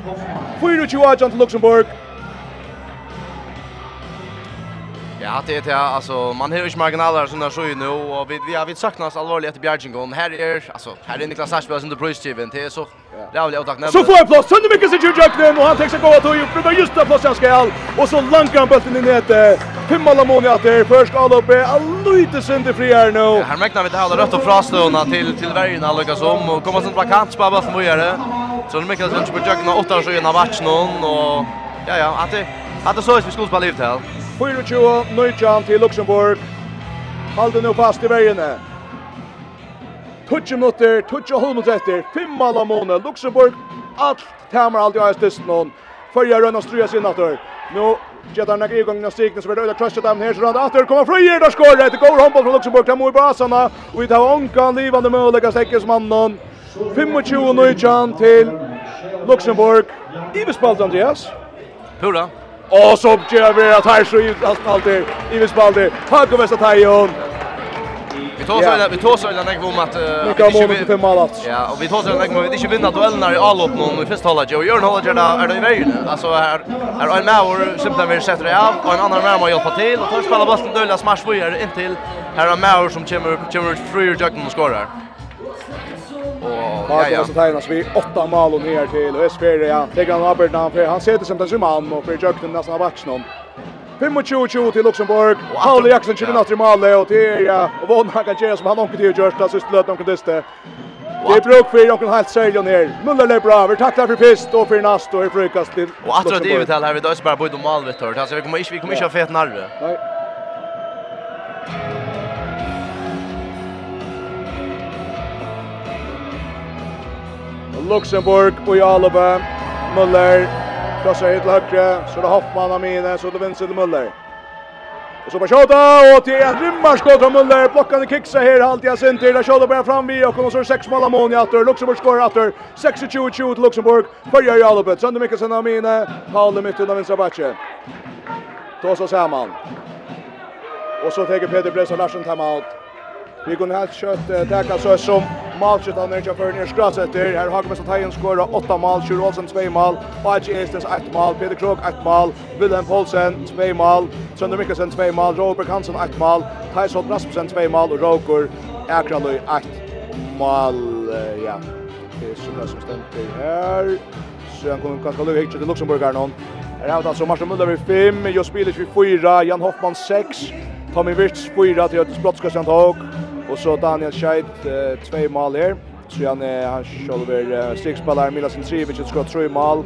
4-2 til Luxemburg. Ja, det är det alltså man hör ju marginaler såna så ju nu och vi vi har vi saknas allvarligt efter Bjärgingon. Här är alltså här är Niklas Aschberg som det så. Det är så jävligt otacknämnt. Så får jag plats. Sönder mycket sig Jurgen och han tänker gå att ju prova just det plats jag ska och så lankar han bollen i nätet. Fem alla mål att det först all uppe. Allite sönder fri här nu. Här märknar vi det hålla rött och frastöna till till värjarna Lucas om och kommer sen bakant spara bara för mojare. Så nu Niklas Aschberg Jackman åtta så i matchen och ja ja, att det att det så vi skulle spela livet här. 24, Nøytjan til Luxemburg. Halde nu fast i vergene. Tutsi minutter, tutsi og holmut etter. Fem mal av måne. Luxemburg, alt tamer alt i AS Distnon. Førja rønna struja sin atter. Nu Gjetar nek igång när Stigna så vidare trösta dem här så rand åter kommer frier där skorar det går handboll från Luxemburg till Moibo Asana och vi tar onkan livande möjliga säckes mannen 25 och till Luxemburg i bespalt Andreas Pura. Och som gör att här så ut allt alltid. Ivis Baldi. Hago bästa Tajon. Vi tar så vi tar så där när vi om att Mika mål mål alltså. Ja, och vi tar så där när vi inte vinner duellerna i allop någon i första halvlek. Och Jörn Hollager där är det i vägen. Alltså här är en som simpelt vi sätter det av och en annan Mauer hjälpa till och tar spela bollen dölja smash vidare in till här är Mauer som kommer kommer free jagden och skorar. Och ja ja. Så tajnas vi åtta mål och ner till och SPR ja. Det kan vara bra för han sätter som den som man och för Jökten nästan vart någon. 25-20 till Luxemburg. Paul Jackson 20 natt i mål och det är ja och vad han kan göra som han åker till Görsta så slöt de kunde det. Det är bruk för Jonken helt säljon här. Muller är bra. Vi tacklar för pist och för nast och är frukast till. Och att det är ju till här vi då bara på de mål vet du. Alltså vi kommer inte vi kommer inte att fetna. Nej. Luxemburg och Jalebe. Müller krossar hit till högre. Så det Hoffman av mine. Så det vinster till Müller. Och så på Tjota. Och till en rymmarskott från Müller. Blockande kicksa här. Allt jag syns till. Där Tjota börjar fram vid. Och kommer så sex mål av mån i attor. Luxemburg skorar attor. 26-20 till Luxemburg. Börjar Jalebe. Sönder Mikkelsen av mine. Paul i mitten av vinstra Tåsa Tås oss. Och så tänker Peter Bresa Larsen timeout. Vi kunne helt kjøtt eh, teka så som malkjøtt av Nørkja for Nørkja Skrasetter. Her har Mesta Teien skåra 8 mal, Kjur Olsen 2 mal, Baji Estes 1 mal, Peter Krog 1 mal, Wilhelm Poulsen 2 mal, Sønder Mikkelsen 2 mal, Robert Hansen 1 mal, Theishold Rasmussen 2 mal og Roker Akraløy 1 mal. Ja, det er sånn som stemte her. Så han kommer kanskje løy hekje til Luxemburgeren hon. Her har vi altså Marcel Muller vid 5, Jo Bilic vid 4, Jan Hoffmann 6, Tommy Wirtz 4 til Ötis Brottskastan Tåg. Och så Daniel Scheid eh, två mål här. Så han är han själver eh, sexspelare Milan Sintrivic som skott tre mål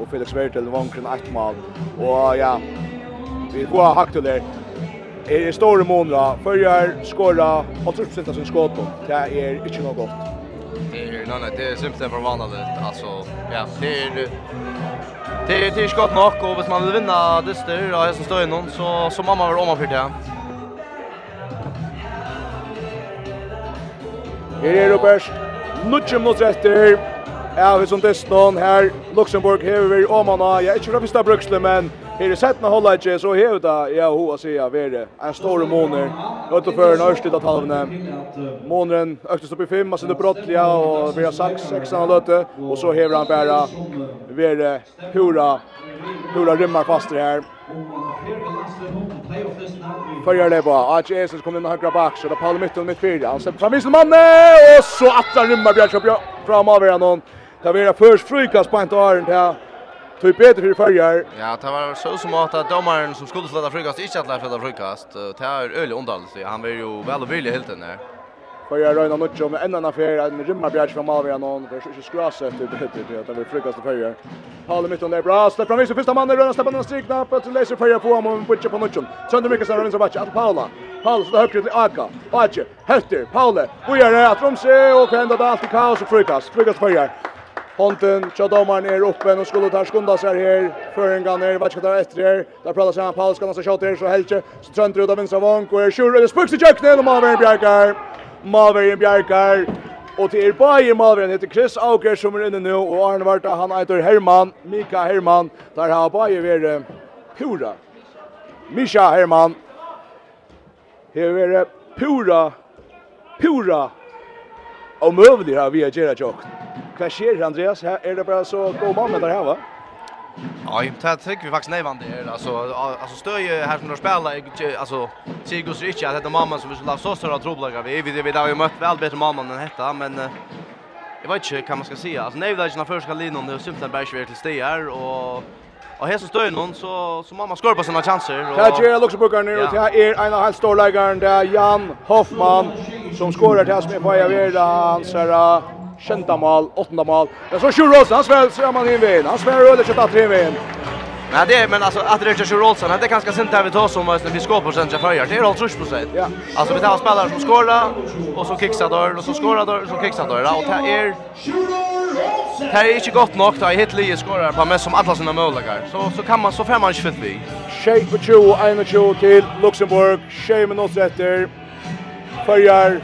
och Felix Wertel vankren ett mål. Och ja, vi går hakt där. Är det stora månader förjar skora och truppsätta sin skott. Det är inte något gott. Det är något det är simpelt förvånande alltså ja, det är Det är det skott nog och hvis man vill vinna dyster och jag som står någon så så mamma vill om för det. Her er Robert, nutje mot etter. Ja, vi som testen her, Luxemburg hever vi åmanna. Jeg er ikke fra første Bruxle, men her er settene holder ikke, så hever det, ja, ho hoa sier jeg, vere. En stor måner. ut før en ørstid av talvene. Måneren øktes opp i fem, altså det brottlige, og vi har saks, seks av løte, og så hever han bare, vere, hura, hura rymmer det her. Följer det bara. att Jesus kommer in högra back så det Paul mitten mitt fyra. Han släpper fram Isel Manne och så attra rymmer Bjärkö fram av igen någon. Det blir först frukast på inte Arnt här. Tog Peter för följer. Ja, det var så som att domaren som skulle släppa frukast inte att släppa frukast. Det är öle ondal så han var ju väl och villig helt den där för jag rör något om en annan affär en rymma bjärs från Malmö någon för så skrasa efter det det att det blir frukost för jag. Paul mitt under bra släpp fram första mannen röna släppa någon strikt knapp att läser för jag på om butcher på något. Sönder mycket så rör så att Paula. Paul så högt till Aka. Aka häfter Paula. Och gör det att Romse och ända där allt kaos och frukost. Frukost för jag. Honten, Chadomar är uppe och skulle ta skunda sig här. Förengan är vart ska ta efter här. Där pratar sig han Paul ska nästa shot här så helt så trönter ut av vänstra vank och är sjur eller spöks i köknen och Malmö Bjarkar. Malverjen Bjerkar. Og til er bare Malverjen heter Chris Auker som er inne nå, og Arne Varta, han heter Herman, Mika Herman, der har bare vært pura. Misha Herman, har vært pura, pura, og møvelig har vi å gjøre tjokk. Hva skjer, Andreas? Her er det bare så god mann med det her, va? Ja, det tar vi faktiskt nejvande är. Alltså alltså stöje här som de spelar alltså Sigurds Rich att det mamman som vi skulle ha så stora trubbel vi vi vi har ju mött väl bättre mamman än detta, men jag vet inte kan man ska säga. Alltså nej ju när första linan det simpelt bara svårt till steg här och Och här så står någon så så mamma skor på sina chanser och Här är Luxemburgar nu och här är en av hans storläggaren där Jan Hoffman som skorar till oss med på Javera hans här sjönda mål, åttonda mål. Men så Sjur Olsson, han svär så man in vin. Han svär öle kött att tre vin. Men det men alltså att det är Sjur Olsson, det är ganska sent där vi tar som måste vi skapar sen jag förr. Det är allt rush på sig. Ja. Alltså vi tar spelare som skorar och som kicksar då och så skorar då och så kicksar då och det är Det är inte gott nog att hit Lee skorar på mest som alla sina möjligheter. Så så kan man så fem man skjuter vi. Shake på 2 21 till Luxemburg. Shame minuter efter. Förjar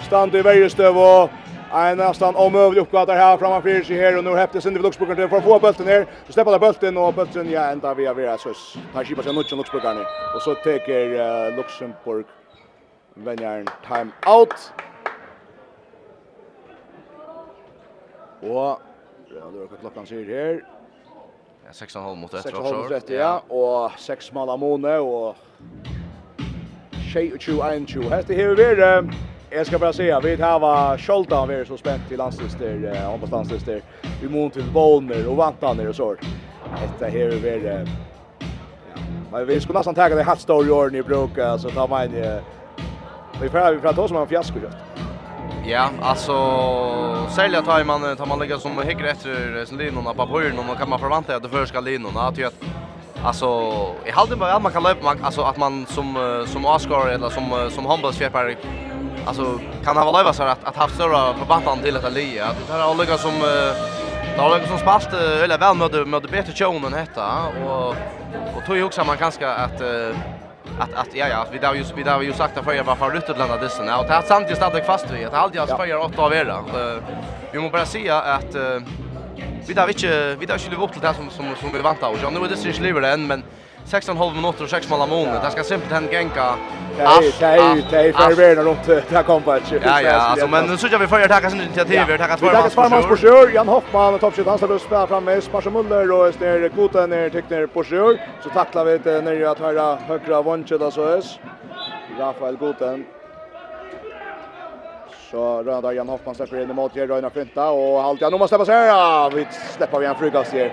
stand i Vejestøv og En nästan omöjlig uppgåva där här framan framför sig här och nu häftes in i Luxburgen till för att få bulten ner. Så släpper där bulten och bulten ja ända via via så Tar skipa sig nutchen Luxburgen ner. Och så tar uh, Luxemburg vänjaren time out. Och ja, det var klockan ser här. Ja, 6,5 mot 1. 6,5 mot 1, ja. och 6 mål av måne, og 21-21. Hette hever vi. Jag ska bara säga, vi har var Scholta av er så spänt till landslister eh, om landstister, vi mån till Bolmer och Vantaner och så. Detta här är väl, eh, ja, men vi skulle nästan tagga det här stor i ni i bruk, så tar man eh, vi får vi får ta som en fiasko just. Ja, alltså sälja tar man tar man lägga som hickar efter sin linorna på höjden och man kan man förvänta att det för ska linorna att att Alltså, i halden bara att man kan löpa, alltså att man som som Oscar eller som som handbollsfjärpare alltså kan han vara leva så att att ha stora förbandan till att lya att det här har som Det har liksom spalt eller väl med med bättre tjonen detta. Och och tog ju också man ganska att att att ja ja vi där ju vi där ju sagt att förra varför ruttet landa dissen och det har sant just att fast vi att allt jag förra åtta av era. Vi måste bara se att vi där vi inte vi där skulle upp till det som som som vi väntar och nu är det syns lever än men 16,5 minuter och 6 mål av månen. Det skal simpelthen genka Nej, Det är ju förvärna runt det här kompet. Ja, ja, alltså, men nu tycker vi får tacka sin initiativ. Vi tackar två mans på sjör. på sjör. Jan Hoffman, toppskytt, han ska spela fram med Sparsa Muller och ner kvoten ner teckner på sjör. Så tacklar vi det ner att höra högra vanchet så är Rafael Goten. Så röda Jan Hoffman släpper in emot Röna Fynta och halvt ja, nu måste släppas här. Vi släpper vi en frukast här.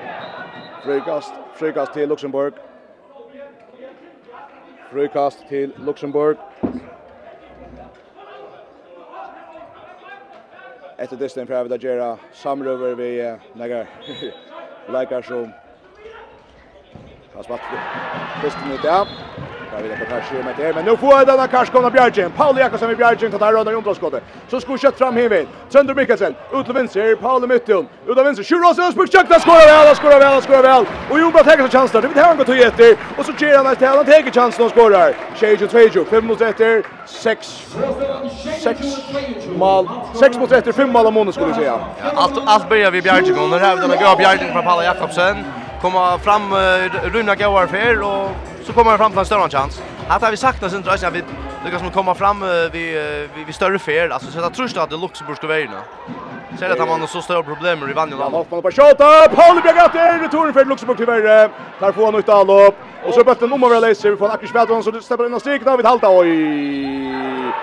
Frukast, frukast till Luxemburg. Frukast til Luxemburg. Etter dysten prøver vi da gjøre samrøver vi nægge leikar som har spalt dysten ut, ja. Där vill inte vad det med det, men nu får den här kanske kommer Bjärgen. Paul Jakobsen med Bjärgen tar runda runt skottet. Så skulle kött fram hemvid. Sönder Mikkelsen, ut till vänster, Paul Mytton. Ut av vänster, Sjuros Ösberg där skorar väl, skorar väl, skorar väl. Och Jonas tar sin chans där. Det vill han gå till efter. Och så ger han att han tar chansen och skorar. Shage och Tvejo 5 mot 1, 6 6 mål. 6 mot 1, 5 mål om månaden skulle jag säga. Allt allt börjar vi Bjärgen och när hävdarna går Bjärgen från Paul Jakobsen. Komma fram runda går för och så kommer han fram till en större chans. Här har vi sagt sen tror jag vi lyckas med komma fram vi vi, vi större fel alltså så jag tror att det Luxemburg ska vinna. Ser att han har så stora problem i vanjen. Han hoppar på shot. Paul blir grattis. Returen för Luxemburg tyvärr. Där får han ut upp. Och så bättre nummer väl läser vi får Akrishvedon så det stämmer in och stryker David Halta. Oj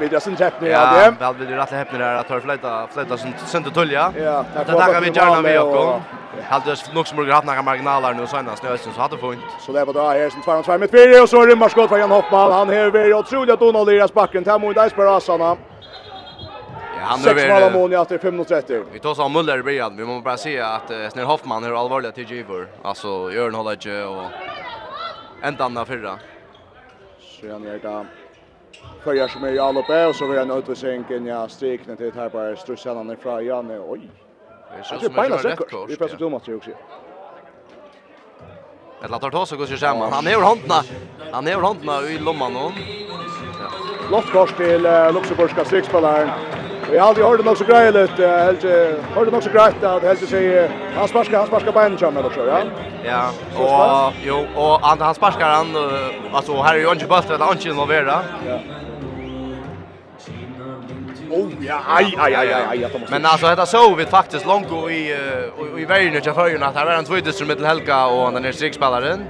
vid jag sen träffar ni hade. Ja, väl vill du rätt häpna där att hör fläta fläta som sent tulja. Ja, det tackar vi gärna med Jakob. Hade oss nog som har haft några marginaler nu senast nu så hade funnit. Så det var då här som 2-2 med Pirre och så rymmar skott från Jan Hoffman. Han här är otroligt att Donald Liras backen tar mot Icebergasarna. Ja, han är väl mål mål efter 5:30. Vi tar så Muller i början. Vi måste bara se att uh, Snell Hoffman är allvarliga till Giver. Alltså gör en hålla och ändan där förra. Så han är där följer som är i Alope och så vill jag en utvisning in i strikna till här bara strussellan ifrån Janne. Oj! Det är bara säkert. Vi passar dumt tror också. Ett latar tås och går sig samman. Han är ur håndna. Han är ur håndna i lomman nu. Lott kors till Luxemburgska strikspelaren. Vi har alltid hört något så grejt lite. Helt hört något så grejt att helt säga han sparkar han sparkar på en chans eller så, ja. Ja. Och jo och han han sparkar han alltså här är ju inte bättre att han inte involvera. Ja. Oh ja, aj aj aj aj aj. Men alltså detta så vi faktiskt långt i och i vägen och för att här var en tvådistrum mellan Helga och den är strikspelaren.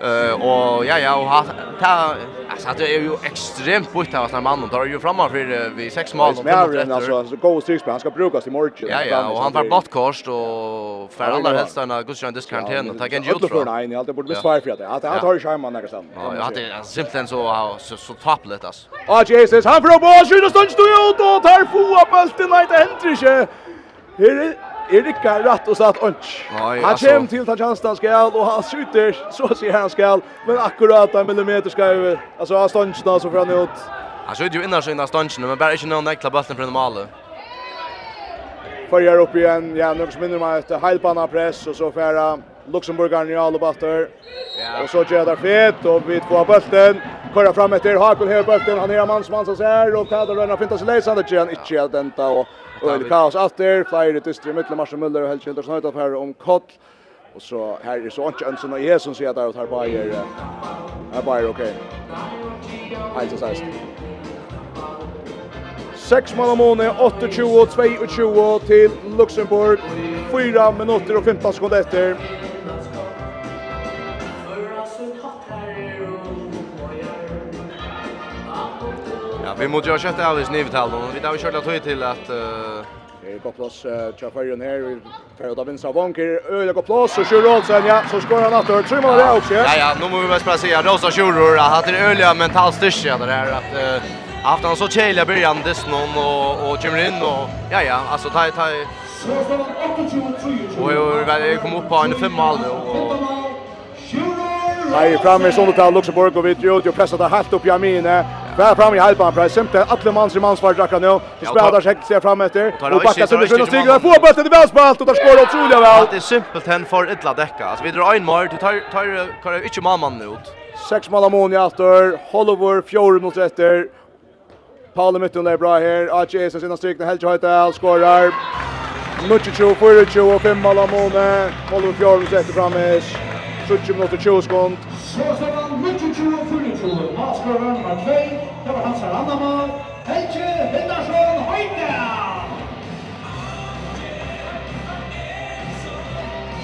Eh och ja ja och ta Alltså det är ju extremt bort av att mannen tar ju framan för vi sex mål och mer alltså så går styrkspel han ska brukas i morgon. Ja ja, och han var bortkost och för alla helst en godkänd diskarantän och ta en jut från. Nej, ni alltid borde bli för att att han tar ju skärmen där sen. Ja, jag hade simpelthen så så så tapplet alltså. Ah Jesus, han får boll skjuta stund stod ut och tar få bollen nej det händer inte. Här Erik är rätt och satt onch. Han kommer till ta chans där skall och han skjuter så ser han skall men akkurat en millimeter ska ju alltså han står inte så fram ut. Han skjuter ju innan sina stanchen men bara inte någon äkla bollen från målet. Förjar upp igen, ja, något mindre med ett heilbana press och så färra Luxemburgaren i alla batter. Och så kör där fet och vi får bollen. Kör fram efter Hakon bulten. han är mans mans så här och tar den fintas läsande igen, inte att vänta och Og det kaos after, flere dyster i midten, Marsen Møller og Helge Hildur Snøytoff her om Kott. Og så her er så ikke ønsen av Jesus sier at det her bare er, her bare er ok. Helt til 16. 6 mål av måned, 28, 22 til Luxemburg. 4 minutter og 15 sekunder etter. Ja, vi måste ju köta Alice Nivetall och vi där ju kört att till att uh... Det är gott plats till Färjan här. Vi får ta vinst av Vanker. Öliga gott plats. Och kör Rolsen. Ja, så skår han åter. Tre mål där också? Ja, ja. Nu måste vi väl placera Rosa Kjuror. Att det är öliga mental styrka det där. Att, uh, haft han så tjejliga början dessutom och, och kommer in. Och, ja, ja. Alltså, ta, ta. Och jag kom upp på en femmal nu. Och, Nej, framme i Sundetal, Luxemburg och vi drar ut och pressar det helt upp i Amine. Bara fram i halvbanan för att alla mans i mans var Jacka nu. Så spelar Jack sig fram efter och backar sig till Stig och får bollen i vänsterspalt och där skor otroligt väl. Det är simpelt hen för illa däcka. Alltså vi drar en mål Du tar tar kör inte mamman ut. Sex mål amon i efter Hollover fjärde mot efter. Paul Mitton är bra här. AJ sen sina strikna helt höjt där skorar. Mycket tro för 25 mål om amon. Hollover fjärde mot efter framis. 70 minuter 20 sekund. Skåren var tvøy, det var hans her andre mål. Helge Hindarsson Høyde!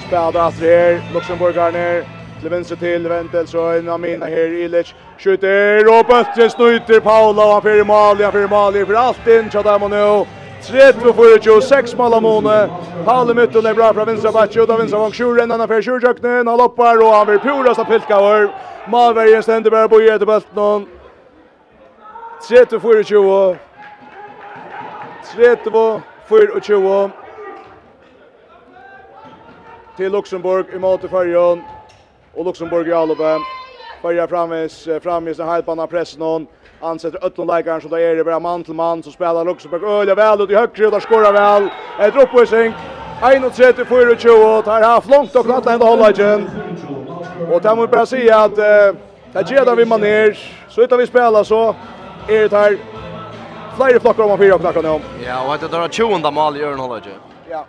Spelade Astrid her, Luxemburgarner, til venstre til Vendelsen, Amina her, Ilic, skjuter, og Bøttre snuter Paula, han fyrir Mali, han fyrir Mali, for alt inn, Tjadam nå, 30-24, 6 mål av måne. Halle Mytten är bra från vänstra backen. Uda vänstra vang tjuren, han har för tjurjöknen. Han loppar och han vill purast av Pilkauer. Malvergen ständer bara på Göte Böltnon. 30-24. 30-24. Till Luxemburg i mål till Färjön. Och Luxemburg i Allobe. Färja framvis, framvis när Heilpan har pressen hon ansetter Ötlund så som det är det bara man till man som spelar Luxemburg öliga väl ut i högre och där skorar väl ett uppvisning 1-3-4-20 tar haft långt och knappt ända hålla igen och där måste bara säga att eh, det ger där vi man ner så utan vi spelar så är det här flera flockar om man fyra knackar nu ja och att det är 20 mål i Örn hålla ja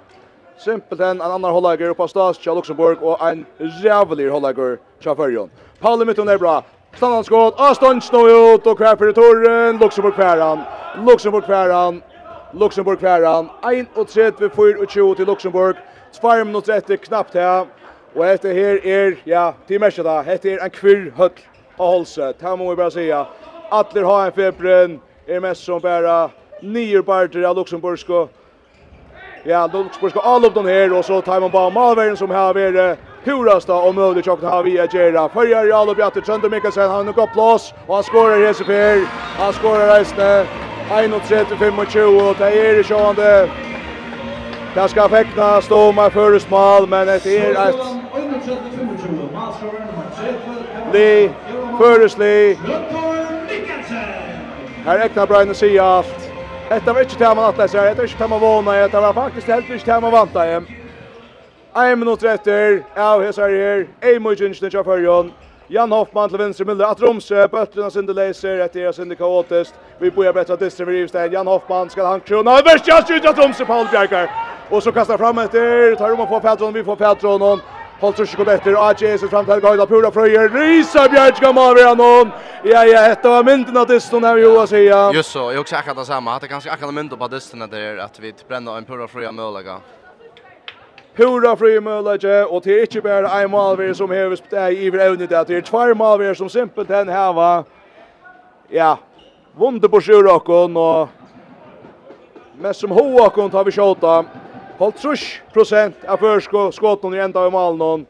simpelt en annan hållager på Stas Luxemburg och en jävlig hållager Chaferjon Paul Mitton är bra. Stannan skott, og stunds nå ut, och kvar för torren. Luxemburg kvaran. Luxemburg kværan, Luxemburg för ut 20 till Luxemburg, 2 minuter efter knappt här. Och efter här är ja, till mersi där. Här är en kvirr höll på Holse, det må vi bara säga. atler har en febren, Är mest som bara nio parter av Luxemburgsko, ja, Luxemburgsko, all upp den här och så tar man bara Malvern som har varit purasta om möjligt tjockna har vi Agera. Följer Jarl och Bjatte Trönder Mikkelsen. Han har gått plås och han skorar Jesu Per. Han skorar Reisne. 1-35 och det är det sjående. Det ska fäckna Stoma för smal men det är ett Li Förusli Här räknar Brian och säger allt. Detta var inte det man att läsa, det var inte det man vana, det var faktiskt helt inte det man vantade. 1 minut etter, av hesar her, Eimur Ginsen kjær førjon, Jan Hoffmann til venstre, Müller at Romsø, bøtteren av Sinde Leiser, etter er Sinde Kaotist, vi bor bättre distre ved Rivstein, Jan Hoffmann skal han krona, og verst just ut av Romsø, Paul Bjerkar, og så kastar fram etter, tar om å få Petron, vi får Petron, Håll trus kom efter AJ så fram till Gaida Pura Fröjer. Risa Björk ska man vara någon. Ja ja, detta var mynten att det stod när vi Johan säger. Just så, jag också akkurat samma. har kanske akkurat mynt på dysten där att vi bränner en Pura Fröjer möjliga. Hurra fri mølage, og det er ikke bare en malver som hever steg i evne det, det er tvær malver som simpelt hen heva, ja, vunde på sjurakon, og mest som hoakon tar vi sjåta, holdt trusk prosent av førsko, skåten i enda av malen,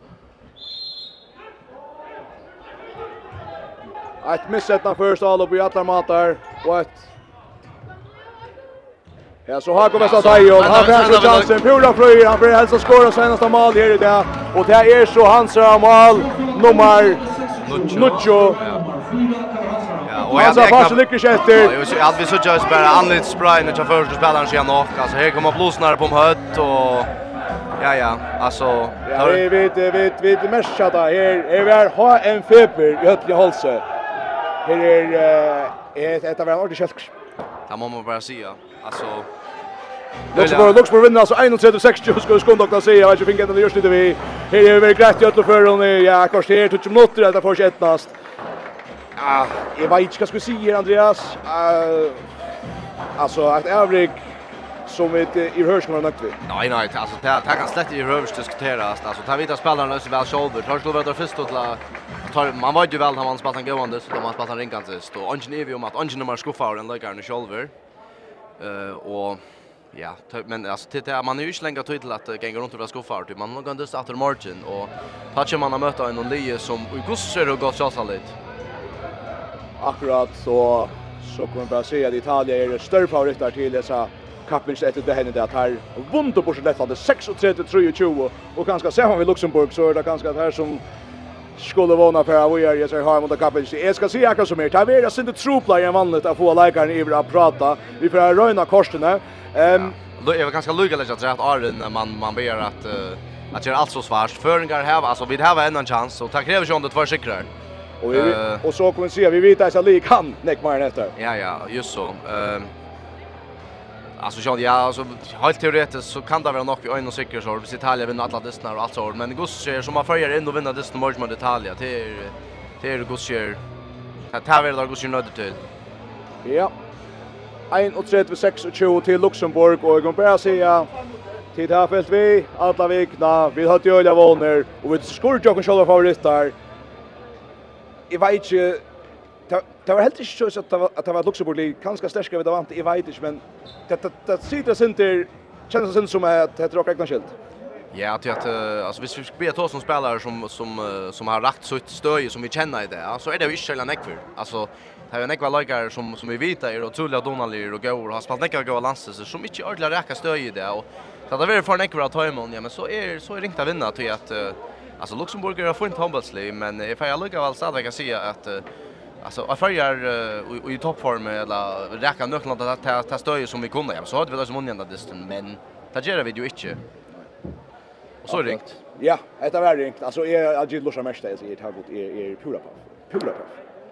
Ett missetna först all upp i alla matar och ett Ja, så har kommit att kommer och Han får sin chans. Pura flöjer. Han får hälsa skåra senaste mål här i dag. Och det är så hans mål nummer Nuccio. Ja, och jag sa att lyckas efter. Ja, att vi så just bara anlit spray när jag första spelaren så jag nog. Alltså här kommer blåsnar på hött och Ja ja, alltså ja, vi vet vi vet mest chatta Här är vi har en feber i Hötli Holse. Här är eh ett av våra ordentliga. Det måste man bara säga. Alltså Luxemburg, Luxemburg vinner alltså 31-60 ska ju skundokta säga. Jag vet inte finna det just lite vi. Här är vi grätt i ötlo för hon. Ja, kanske här tog minuter detta för sig ettast. Ja, jag vet inte vad ska säga Andreas. Alltså att avrik som vi i hörs kommer nökt vid. Nej, nej, alltså det här kan slett i hörs diskuteras. Alltså ta vi inte spelarna så väl shoulder. Tar skulle vara först till tar man var ju väl när man spelar en gående så då man spelar en ringan sist. Och ungen är vi om att ungen är mer skuffar än lägger i shoulder. Eh och Ja, men alltså det man är ju inte längre tid till att gänga runt och vara skuffar typ man går just efter margin och toucha man har mött en Olie som i gosser och gott chans lite. Akkurat så så kommer bara se att Italien är större favoriter till dessa kappens efter det hände att här vunnit på sig hade 36 23 och ganska ser man vi Luxemburg så är det ganska här som skulle våna för att vi är så har mot kapellet. Jag ska se akkurat som är. Det är alltså inte tropla i vanligt att få läkaren i att prata. Vi får röna korsarna. Ehm då är det ganska lugnt att säga att Arlen man man ber att uh, att göra allt så svårt. Föringar här alltså vi har en chans och tack kräver ju om det två sikrar. Och vi, och så kommer vi se vi vet att jag lik han näck mer efter. Ja ja, just så. Ehm uh, Alltså så ja alltså helt teoretiskt så kan det vara nog vi en och säker så vi Italien vinner alla dessa och allt så men Gus ser som man följer in och vinner dessa match mot Italien det är det är Gus ser att här väl då Gus nöjd till. Ja. 31-26 till Luxemburg och jag kan bara säga Tid här fält vi, alla vikna, vi har till öliga våner och vi skurrar ju också själva favoritar. Jag vet inte det var helt ikke så att det var att det var Luxemburg ganska starka vid vant i vet inte men det det det sitter center känns det som att det drar egna skilt. Ja, att att alltså hvis vi ska be som spelare som som som har lagt så ett stöj som vi känner i det. Alltså är det ju inte heller nekvur. Alltså Det är några lagare som som vi vet är otroliga donalir och går och har spelat några goda landsesser som inte ordlar räcka stöj i det och så det är för några att ta emot ja men så är så är det att vinna till att alltså Luxemburg har fått handbollslig men ifall jag lukar väl så att jag kan säga att Alltså jag följer och i toppform eller räcka nyckeln att ta ta stöj som vi kunde. Ja, så hade vi det som undända distan, men det gör vi ju inte. Och så ringt. Ja, det var ringt. Alltså är jag gillar så mest det är det har gått är pura på. Pura på.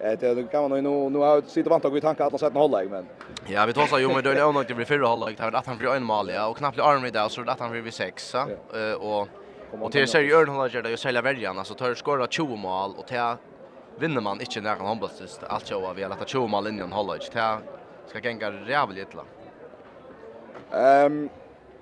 Det det kan man nu nu har sitter vant att vi tankar att han sett en men Ja, vi tar ju med det är nog det blir fyra hållig. Det har att han blir en mål ja och knappt arm i där så att han blir sex så och och till seriöst hållägg där ju sälja värjan alltså tar skora 20 mål och till vinner man inte när han handbollsist allt så vi har lagt 20 mål inn i en inte Det ska gänga jävligt illa. Ehm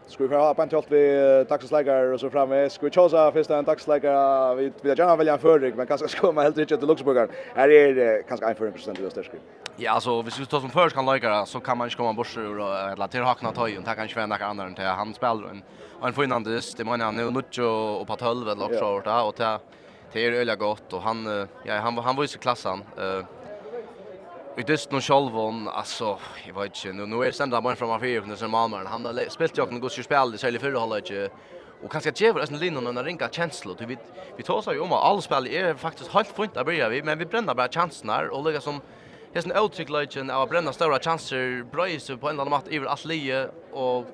Ska vi ha på en tjolt vi taxisläggare och så framme. Ska vi tjosa först en taxisläggare. Vi vill gärna välja en förrygg, men kanske ska man helt riktigt till Luxemburgar. Här är det kanske en förrygg i Österskrig. Ja, alltså, hvis vi tar som först kan läggare så kan man inte komma bort ur och eller till hakna tojen. Det kan inte vara några andra än till han spelar en, en finlandist. Det menar han nu, Nuccio och på 12 eller också. Och det det är öliga gott och han ja han han var ju så klassan eh Vi dyst nu Scholvon, alltså, jag vet inte, nu, nu är det sända man framan fyra för sen Malmö. Han har spelat ju också en god spel i särskilt förra hållet. Och kanske att ge oss en linje när ringa känsla. Vi vi tar så ju om all spel är faktiskt helt fint att börja vi, men vi bränner bara chanserna och lägger som det är Hesen uttryck legend av bränna stora chanser bröjs på en annan matt över Aslie och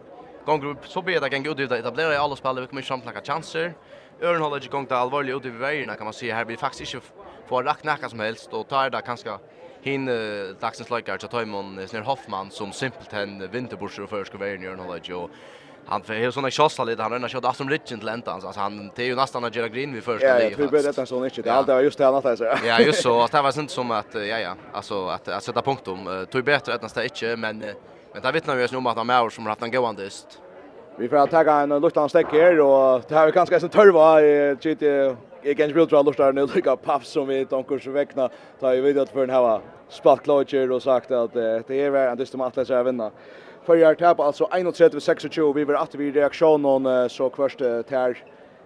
gånger så blir det kan gå ut att etablera i alla spel vi kommer samtliga chanser. Øren håller inte gång till allvarligt ute i vägarna kan man säga. Här blir faktiskt inte få rakt näka som helst, Och tar det ganska hin uh, dagsens løyker til Tøymon Snir Hoffmann, som simpelthen vinterborser og førsker veien i Øren holder og Han får hur såna shotsar lite han rönnar shot Aston Ridgen till ända alltså han det är ju nästan att göra green vid första jag Ja, det blir detta sån inte. Det allt var just det annat alltså. Ja, just så att det var inte som att ja ja, alltså att att sätta punkt om tog bättre att nästa inte men men där vittnar vi ju om att han är som har haft en gåandist Vi får ta en luktan stäck her og det har vi kanskje en tørva i GT i Gens Real Trial luftar nu lika paff som vi tänker så väckna ta i vidare för en hava spalt lodger och sagt att det är väl en distum att läsa vinna. För jag tappar alltså 31-26 vi var att vi reaktion on så kvörst tär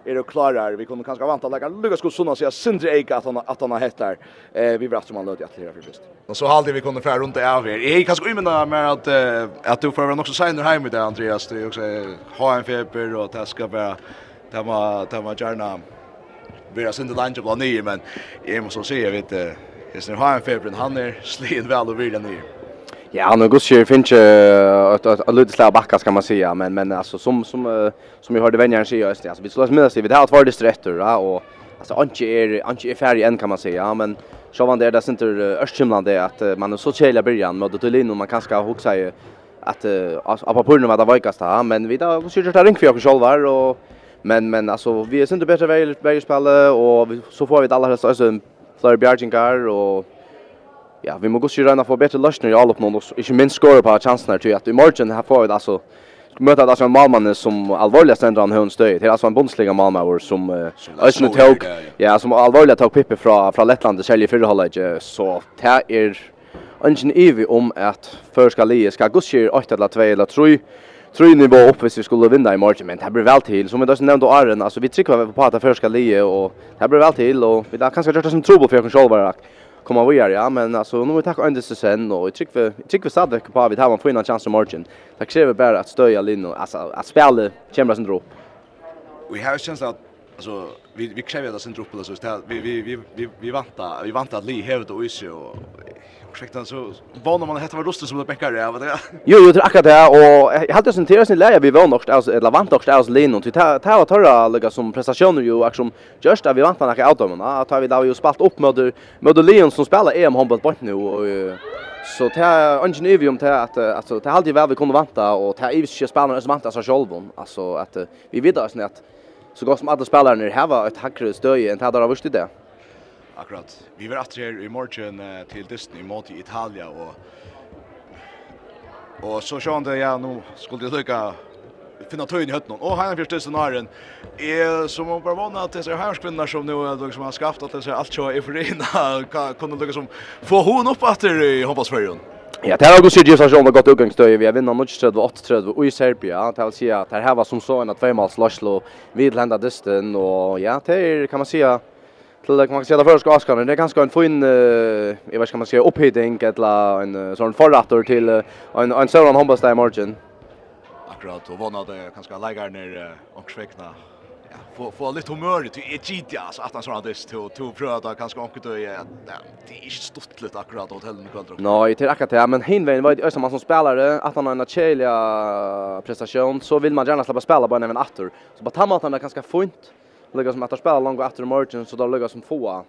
är det klarar. Vi kunde kanske vänta lägga Lucas Gustafsson så säga Sindre eka att han att han har hett där. Eh vi vart som han löd att lira för först. Och så hade vi kunde fram runt av er. Jag kanske ymna med att att du får också signa hem med Andreas det också ha en feber och det ska bara det var det var gärna vara har det landet på ny men jag måste säga vet det är har en feber han är slid väl och vill ner. Ja, nu går ju finns ju att att lite slag backa ska man säga, men men alltså som som som vi hörde vänjaren säga just det. Alltså vi slås med oss vi det har varit strätter va? Och alltså anke är anke är färdig än kan man säga, men så var det där inte östkimlande att man är så chela början. Med att det linje man kanske har huxa ju att appa på nu vad det vikast här, men vi då så ju där ring för oss själva och men men alltså vi är inte bättre väl väl spela och så får vi alla helst alltså Flyer Bjargingar och ja, vi må gå sig röna få bättre lösningar i alla uppnån och inte minst skåra på chanserna till att i morgon här får vi alltså möta alltså en Malmanne som allvarligast ändrar han hön stöj. Det är alltså en bondsliga Malmöver som Ösne tog. Ja, som allvarligt tog Pippe från från Lettland säljer förra halvlek så det är ingen evig om att förska Lie ska gå sig 8 eller 2 eller 3 tror ni bara upp hvis vi skulle vinna i morgen, men det blir väl till. Som vi då nämnde Arren, alltså vi trycker på att det förska Lie och det blir väl till och vi där kanske gjort det som trubbel för oss själva komma vi ja men alltså nu vi tack ända sen och jag tycker för jag tycker för på vi har man får en chans att margin. Tack så mycket bara att stöja Lino alltså att spela Chamber sen drop. Vi har chans att alltså vi vi kräver att sen drop alltså vi vi vi vi vi väntar vi väntar att Lee hävda och is och ursäkta så var när man heter var Rosten som det bäckar det vet jag. Jo jo det akkurat det och jag hade sen tidigare sin läge vi var nog alltså eller vant också alltså Lennon till ta ta och ta lägga som prestationer ju action just att vi vant några out att ta vi där ju spalt upp med med Leon som spelar EM handboll på nu och så ta ingen om till att alltså det alltid väl vi kunde vanta och ta Ivis spelarna som vanta så självon alltså att vi vet alltså att så gott som alla spelarna här var ett hackre stöje än det där var det. Akkurat. Vi var att här i morgen till Disney mot Italia och och så sjón ja nu skulle det lycka finna tøyn i høttene. Og her er første scenarien. Jeg som bare vannet at här herskvinner som nå som har skapt det disse alt så i forina kunne som få hun opp etter i håndballsferien. Ja, det har gått sig just som har gått utgångstöj. Vi har vinnat 0-3 och 8-3 och i Serbia. Det vill säga att det här var som så en att tvåmals Laslo vid lända dysten. Och ja, det kan man säga till det man kan säga för ska askan det är ganska en fin eh jag vet ska man säga upphitting eller en sån förrätter till en en sån handbollsdag margin. Akkurat och vana det kanske lägger ner och svekna Ja, få få lite humör till ett git ja så att han såna dess till till pröva kanske onkel då ja det är inte stort lite akkurat åt helvete kväll. Nej, till akkurat det men Hinvein var ju som som spelare att han har en chelia prestation så vill man gärna släppa spela bara även åter. Så bara ta maten där han ganska fint lukka som att de spelar långt efter morgon så då lukka som få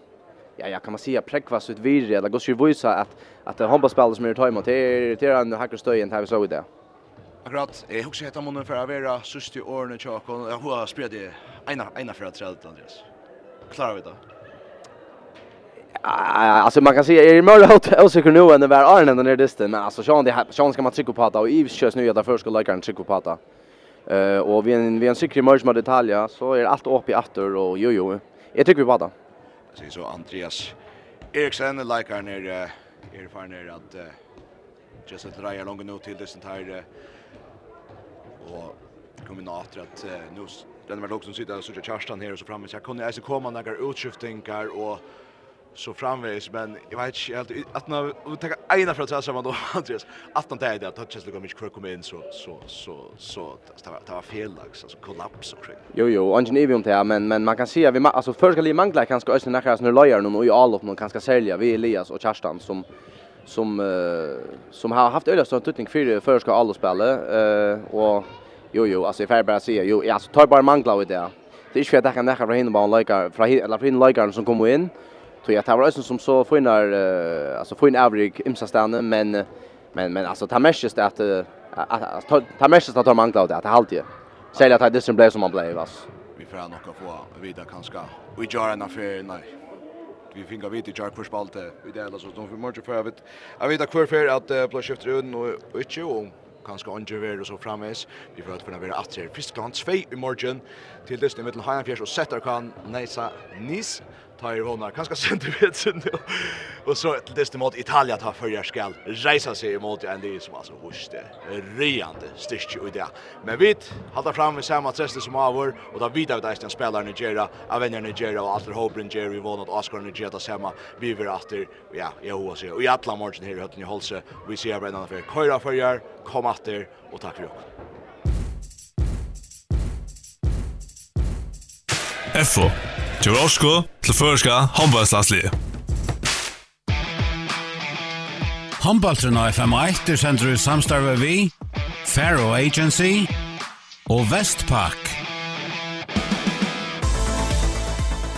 ja ja kan man säga präkvas ut virre, det går ju visa att att handbollsspelare som är tajmat. Det är det är en hackar stöjen här vi såg det Akkurat, jag husker heter munnen for å være søste årene tjåkon, och jag har spredt det ena, ena för att träda Andreas. Klarar vi det? Alltså man kan säga är det mer osäker nu än det var Arne den där distan? men alltså Sean det Sean ska man trycka på att och Yves körs nu att först ska lägga en trycka på att Eh och vi en vi en säker merge med detaljer så är allt uppe i åter och jo jo. Jag tycker vi bara då. Så så Andreas Eriksen likar ner är för ner att just att dra långt nu till det här och kombinator att nu den var också sitter så Kerstan här och så framme så jag kunde alltså komma några utskiftningar och så framvis men jag vet inte helt att när vi tar ena för att säga då Andreas att han tänkte att touches lika mycket kvar kommer in så så så så det var fel lax alltså kollaps och kring. Jo jo, och inte om det men men man kan se vi alltså först ska li mangla kanske ösna nära snur lojar nu och i all upp någon kanske sälja vi Elias och Kerstan som som uh, som har haft öliga stor tutning för för ska alla spela eh uh, och jo jo alltså ifall bara se jo alltså tar bara mangla ut det. Det är ju för att jag kan nära från hinna bara lika från eller från likaren som kommer in. Så jag tar väl som så får in där alltså får in avrig imsa stanna men men men alltså tar mest det att tar mest att ta mangla det att halt ju. Säg att det som blev som man blev alltså. Vi får nog få vidare kanske. Vi gör en affär nej. Vi fick av vite jar push ball vi där så de för mycket för att jag vet att kvar att plus shift runt och inte och kanske andre och så framvis. Vi får att kunna vara att se er første i morgon till morgen det med i Fjärs och sätter kan näsa Nis tar er honar kanske sent vet sen och så till det mot Italien tar för skall resa sig emot en det som alltså hoste. Reande styrst ju där men vit håller fram med samma test som avor och då vidare där den spelar Nigeria avänner Nigeria och Arthur Hobrin Jerry Vaughan och Oscar Nigeria där samma vi vill åter ja jag hoppas ju och i alla matchen här i Hötten i Holse vi ser varandra för köra för gör kom åter och tack för det FO til Rosko til førska håndballslandslige. Håndballtren av FM1 er sendt ut samstarve vi, Faro Agency og Vestpak.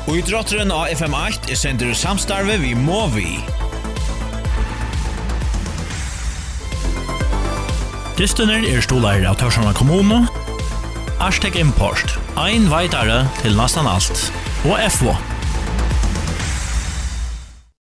Og i drotteren av FM8 er sender ut samstarve vi Movi. Dystener er stolærer av Tørsjana kommune. Arstek Import. Ein veitare til nastan alt og FO.